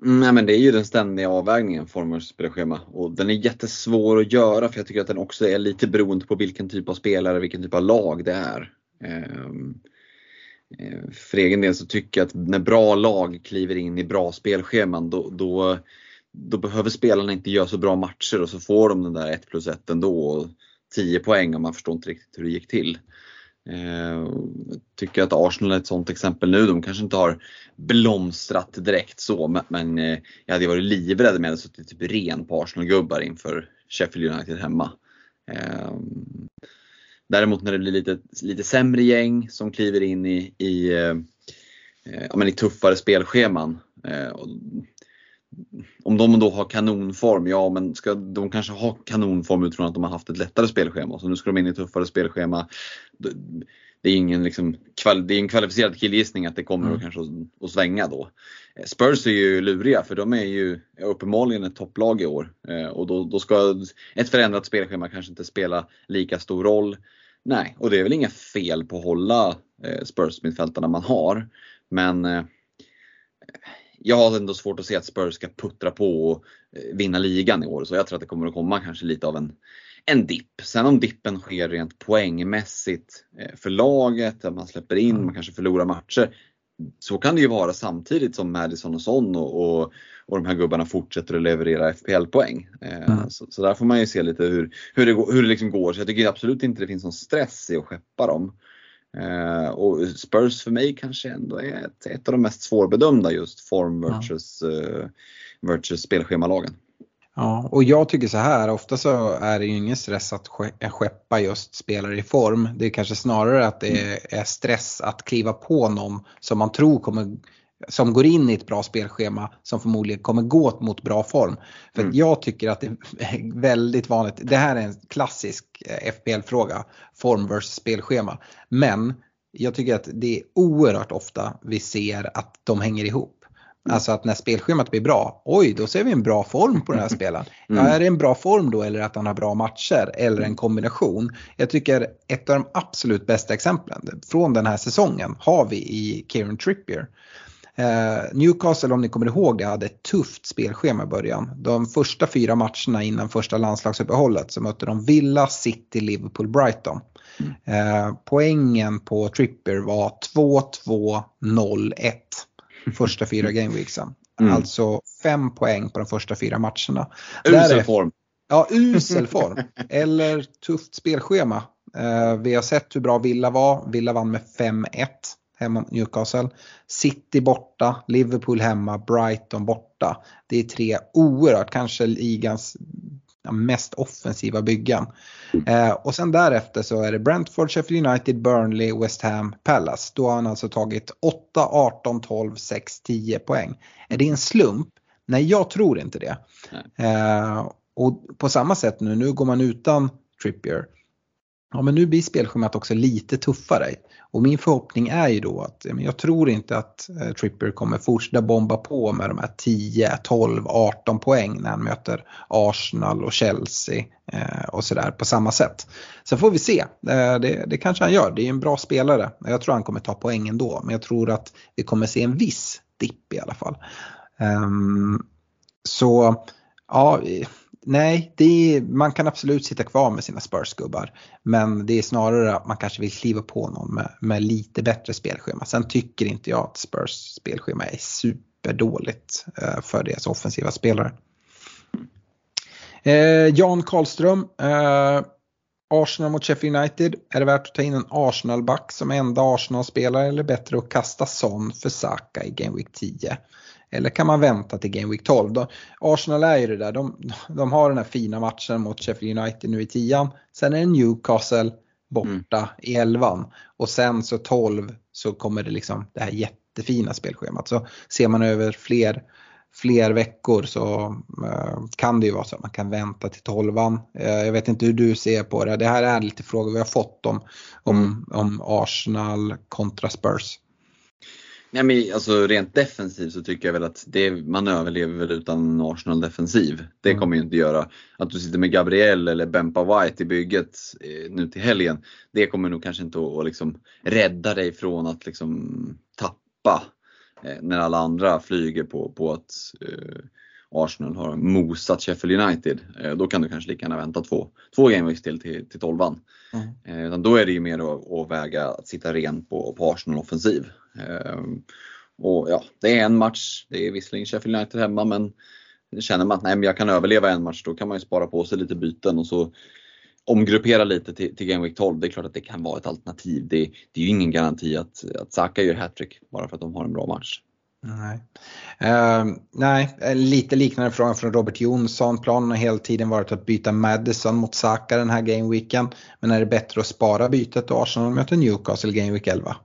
B: Mm, nej, men det är ju den ständiga avvägningen, Formers spelschema. Och den är jättesvår att göra för jag tycker att den också är lite beroende på vilken typ av spelare, vilken typ av lag det är. Ehm, eh, för egen del så tycker jag att när bra lag kliver in i bra spelscheman då, då, då behöver spelarna inte göra så bra matcher och så får de den där 1 plus 1 ändå. Och 10 poäng och man förstår inte riktigt hur det gick till. Jag eh, tycker att Arsenal är ett sånt exempel nu. De kanske inte har blomstrat direkt så men eh, jag hade varit livrädd med att suttit typ ren på Arsenal-gubbar inför Sheffield United hemma. Eh, däremot när det blir lite, lite sämre gäng som kliver in i, i, eh, eh, ja, men i tuffare spelscheman. Eh, om de då har kanonform, ja men ska de kanske ha kanonform utifrån att de har haft ett lättare spelschema. Så nu ska de in i ett tuffare spelschema det är ingen liksom, det är en kvalificerad killgissning att det kommer mm. kanske att, svänga då. Eh, Spurs är ju luriga för de är ju uppenbarligen ett topplag i år eh, och då, då ska ett förändrat spelschema kanske inte spela lika stor roll. Nej, och det är väl inga fel på att hålla eh, Spurs-mittfältarna man har. Men jag har ändå svårt att se att Spurs ska puttra på och vinna ligan i år. Så jag tror att det kommer att komma kanske lite av en en dipp. Sen om dippen sker rent poängmässigt eh, för laget, att man släpper in, man kanske förlorar matcher. Så kan det ju vara samtidigt som Madison och Son och, och, och de här gubbarna fortsätter att leverera FPL-poäng. Eh, mm. Så, så, där får man ju se lite hur, hur det, hur det liksom går. Så jag tycker absolut inte det finns någon stress i att skeppa dem. Eh, och Spurs för mig kanske ändå är ett, ett av de mest svårbedömda just form versus, mm. versus spelschemalagen.
A: Ja, och jag tycker så här, ofta så är det ju ingen stress att skeppa just spelare i form. Det är kanske snarare att det är stress att kliva på någon som man tror kommer som går in i ett bra spelschema som förmodligen kommer gå mot bra form. För mm. jag tycker att det är väldigt vanligt, det här är en klassisk eh, FPL-fråga, form versus spelschema. Men jag tycker att det är oerhört ofta vi ser att de hänger ihop. Mm. Alltså att när spelschemat blir bra, oj då ser vi en bra form på den här spelaren. Mm. Ja, är det en bra form då eller att han har bra matcher eller en kombination? Jag tycker ett av de absolut bästa exemplen från den här säsongen har vi i Kieran Trippier. Eh, Newcastle, om ni kommer ihåg det, hade ett tufft spelschema i början. De första fyra matcherna innan första landslagsuppehållet så mötte de Villa, City, Liverpool, Brighton. Mm. Eh, poängen på Tripper var 2-2-0-1 första fyra gameweeksen. Mm. Alltså fem poäng på de första fyra matcherna.
B: Usel form.
A: Ja, usel form. Eller tufft spelschema. Eh, vi har sett hur bra Villa var. Villa vann med 5-1 hemma mot Newcastle. City borta, Liverpool hemma, Brighton borta. Det är tre oerhört, kanske ligans mest offensiva byggen. Eh, och sen därefter så är det Brentford, Sheffield United, Burnley, West Ham, Palace. Då har han alltså tagit 8, 18, 12, 6, 10 poäng. Är det en slump? Nej, jag tror inte det. Eh, och på samma sätt nu, nu går man utan Trippier. Ja men nu blir spelschemat också lite tuffare. Och min förhoppning är ju då att jag tror inte att eh, Tripper kommer fortsätta bomba på med de här 10, 12, 18 poäng när han möter Arsenal och Chelsea eh, och sådär på samma sätt. Sen får vi se, eh, det, det kanske han gör, det är en bra spelare. Jag tror han kommer ta poäng ändå men jag tror att vi kommer se en viss dipp i alla fall. Ehm, så ja, nej, är, man kan absolut sitta kvar med sina Spurs-gubbar. Men det är snarare att man kanske vill kliva på någon med, med lite bättre spelschema. Sen tycker inte jag att Spurs spelschema är superdåligt eh, för deras offensiva spelare. Eh, Jan Karlström, eh, Arsenal mot Sheffield United. Är det värt att ta in en Arsenal-back som enda Arsenal-spelare eller bättre att kasta Son för Saka i Game Week 10? Eller kan man vänta till Game Week 12? De, Arsenal är ju det där, de, de har den här fina matchen mot Sheffield United nu i tian. Sen är det Newcastle borta mm. i elvan och sen så 12 så kommer det liksom det här jättefina spelschemat. Så ser man över fler, fler veckor så uh, kan det ju vara så att man kan vänta till tolvan. Uh, jag vet inte hur du ser på det. Det här är lite frågor vi har fått om, om, mm. om Arsenal kontra Spurs.
B: Nej, men alltså rent defensivt så tycker jag väl att det, man överlever väl utan Arsenal defensiv. Det mm. kommer ju inte göra. Att du sitter med Gabriel eller Bempa White i bygget eh, nu till helgen. Det kommer nog kanske inte att, liksom rädda dig från att liksom tappa eh, när alla andra flyger på, på att eh, Arsenal har mosat Sheffield United. Eh, då kan du kanske lika gärna vänta två, två gameweeks till till, till 12 mm. eh, Då är det ju mer att, att väga att sitta ren på, på Arsenal offensiv. Ehm, och ja, det är en match, det är visserligen Sheffield United hemma men känner man att nej, men jag kan överleva en match då kan man ju spara på sig lite byten och så omgruppera lite till, till Game Week 12. Det är klart att det kan vara ett alternativ. Det, det är ju ingen garanti att, att Saka gör hattrick bara för att de har en bra match.
A: Nej. Uh, nej, lite liknande fråga från Robert Jonsson. Planen har hela tiden varit att byta Madison mot Saka den här gameweeken. Men är det bättre att spara bytet och Arsenal möter Newcastle Game Week 11?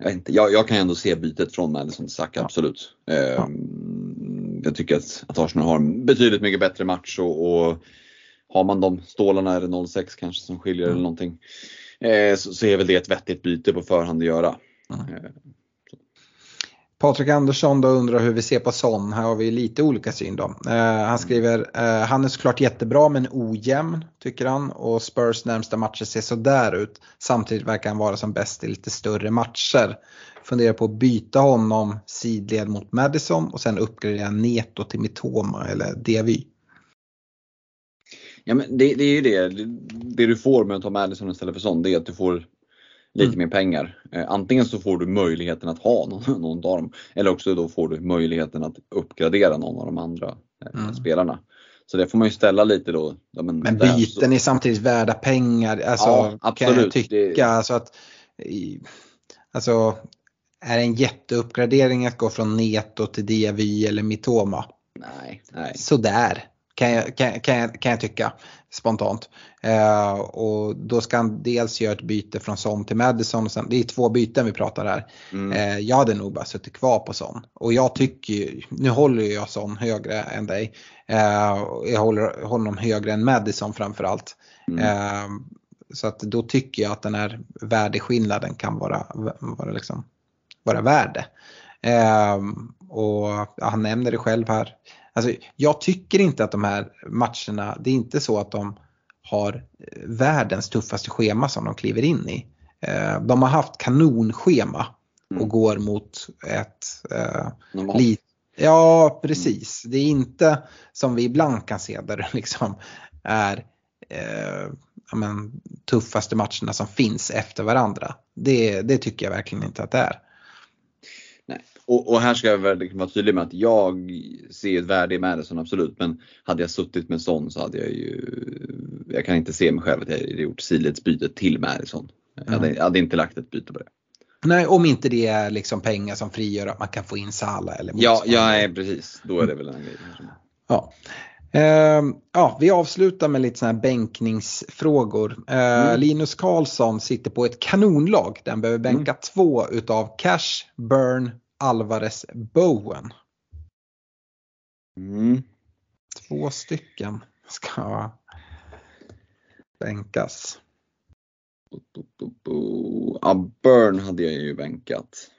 B: Jag, inte, jag, jag, kan ändå se bytet från Madison till Saka, ja. absolut. Ja. Ehm, jag tycker att, att Arsenal har en betydligt mycket bättre match och, och har man de stålarna, är det 06 kanske som skiljer mm. eller någonting, eh, så, så, är väl det ett vettigt byte på förhand att göra. Mm.
A: Patrik Andersson då undrar hur vi ser på Son. Här har vi lite olika syn då. Eh, han mm. skriver, eh, han är såklart jättebra men ojämn tycker han och Spurs närmsta matcher ser sådär ut. Samtidigt verkar han vara som bäst i lite större matcher. Funderar på att byta honom sidled mot Madison och sen uppgradera Neto till Mitoma eller Diavy.
B: Ja men det, det är ju det, det du får med att ta Madison istället för Son det är att du får lite mm. mer pengar. Eh, antingen så får du möjligheten att ha någon, någon av dem eller också då får du möjligheten att uppgradera någon av de andra eh, mm. spelarna. Så det får man ju ställa lite då.
A: Ja, men, men byten så... är samtidigt värda pengar. Alltså, ja, absolut. Kan jag tycka. Det... Alltså, att, alltså, är det en jätteuppgradering att gå från Neto till Diavy eller Mitoma?
B: Nej, nej.
A: Sådär kan jag, kan, kan, jag, kan jag tycka spontant. Eh, och då ska han dels göra ett byte från Son till Madison. Och sen, det är två byten vi pratar här.
B: Mm.
A: Eh, jag hade nog bara suttit kvar på Son. Och jag tycker ju, nu håller ju jag Son högre än dig. Eh, jag håller, honom högre än Madison framförallt.
B: Mm.
A: Eh, så att då tycker jag att den här värdeskillnaden kan vara, vara, liksom, vara värde. Eh, och han nämner det själv här. Alltså, jag tycker inte att de här matcherna, det är inte så att de har världens tuffaste schema som de kliver in i. Eh, de har haft kanonschema och
B: Mm.
A: går mot ett eh. Lite, ja, precis. Det är inte som vi ibland kan se där det liksom är eh, men, tuffaste matcherna som finns efter varandra. Det, det tycker jag verkligen inte att det är.
B: Och, och här ska jag verkligen vara tydlig med att jag ser ett värde i Madison absolut men hade jag suttit med Son så hade jag ju, jag kan inte se mig själv att jag hade gjort sidledsbytet till Madison. Jag hade, jag hade inte lagt ett byte på det.
A: Nej, om inte det är liksom pengar som frigör att man kan få in Salah eller
B: Ja, ja nej, precis. Då är det väl en grej.
A: Ja. Ehm, ja, vi avslutar med lite sådana här bänkningsfrågor. Eh, Linus Karlsson sitter på ett kanonlag. Den behöver bänka två utav Cash, Burn, Alvarez, Bowen.
B: Mm.
A: Två stycken ska bänkas.
B: Ja, Burn hade jag ju bänkat.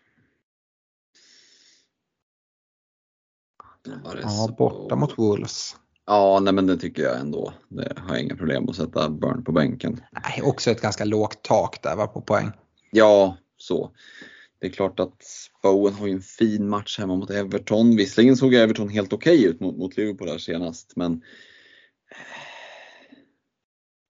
A: Ja, borta mot Wolves.
B: Ja, nej men det tycker jag ändå. Det har jag inga problem att sätta Burn på bänken.
A: Nej, också ett ganska lågt tak där va, på poäng.
B: Ja, så. Det är klart att Bowen har ju en fin match hemma mot Everton. Visserligen såg Everton helt okej ut mot, mot Liverpool här senast, men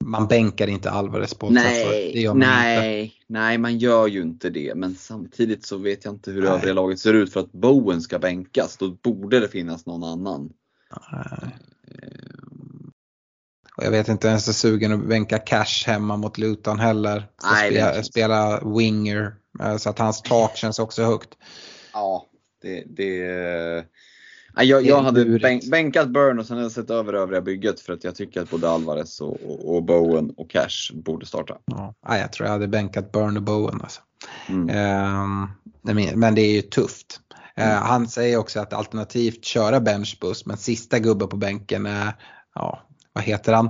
A: Man bänkar inte Alvarez på
B: nej,
A: man inte.
B: nej, nej, man gör ju inte det. Men samtidigt så vet jag inte hur
A: Nej.
B: övriga laget ser ut för att Bowen ska bänkas. Då borde det finnas någon annan.
A: Nej. Och jag vet inte ens är sugen att bänka Cash hemma mot Luton heller.
B: Nej,
A: spela, spela winger. Eh, Så att hans tak känns också högt.
B: Ja, det, det Nej, jag, jag hade bänk, bänkat Burn och sen hade jag sett över övriga bygget för att jag tycker att både Alvarez och, och, och Bowen och Cash borde starta.
A: Ja, jag tror jag hade bänkat Burn och Bowen. Alltså.
B: Mm.
A: Ehm, men- det är ju tufft. Eh, han säger också att alternativt köra benchboost men sista gubben på bänken är, ja, vad heter han?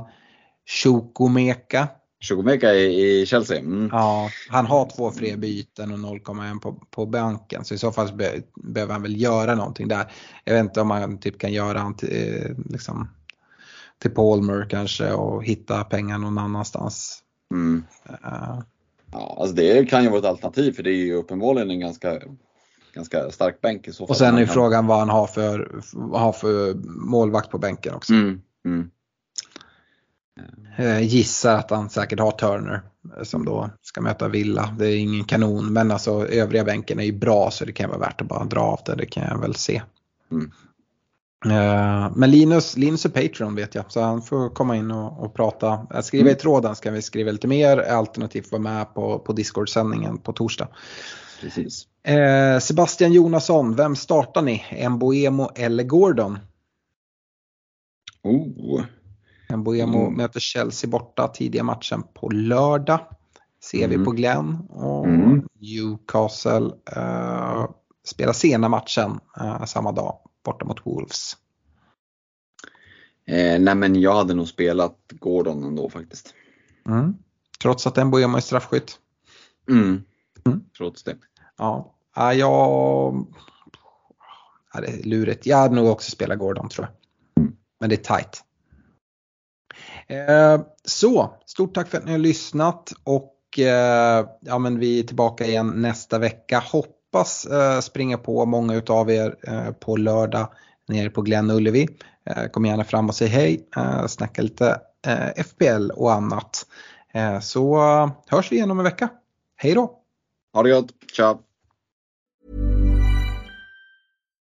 A: Chukwumeka.
B: Chukwumeka i, i Chelsea. Mm.
A: Ja, han har två fria byten och 0,1 på, på banken så i så fall be, behöver han väl göra någonting där. Jag vet inte om man typ kan göra han till, eh, liksom, till Palmer kanske och hitta pengar någon annanstans.
B: Mm.
A: Eh,
B: Ja, alltså det kan ju vara ett alternativ för det är ju uppenbarligen en ganska, ganska stark bänk i så fall.
A: och sen är frågan vad han har för, vad har för målvakt på bänken också.
B: Mm. Mm.
A: Eh, gissar att han säkert har Turner eh, som då ska möta Villa. Det är ingen kanon men alltså övriga bänken är ju bra så det kan vara värt att bara dra av det. Det kan jag väl se.
B: Mm.
A: Eh, men Linus, Linus är Patreon vet jag så han får komma in och, och prata. Jag skriver
B: Mm.
A: i tråden ska vi skriva lite mer alternativt vara med på, på Discord-sändningen på torsdag.
B: Precis.
A: Sebastian Jonasson, vem startar ni? Mboemo eller Gordon?
B: Oh.
A: Mboemo
B: Mm.
A: möter Chelsea borta tidiga matchen på lördag. Ser vi
B: Mm.
A: på Glenn. Och
B: Mm.
A: Newcastle eh, spelar sena matchen eh, samma dag borta mot Wolves.
B: Eh, nej men jag hade nog spelat Gordon ändå faktiskt.
A: Mm. Trots att Mboemo är straffskytt.
B: Mm.
A: Mm.
B: Trots det.
A: Ja, ja jag... Ja, det är lurigt. Jag hade nog också spelat Gordon tror jag.
B: Mm.
A: Men det är tight. Eh, så, stort tack för att ni har lyssnat och eh, ja, men vi är tillbaka igen nästa vecka. Hoppas eh, springa på många utav er på lördag nere på Glenn Ullevi. Kom gärna fram och säg hej, snacka lite FPL och annat. Så hörs vi igen om en vecka. Hej då!
B: Ha det gott. Ciao.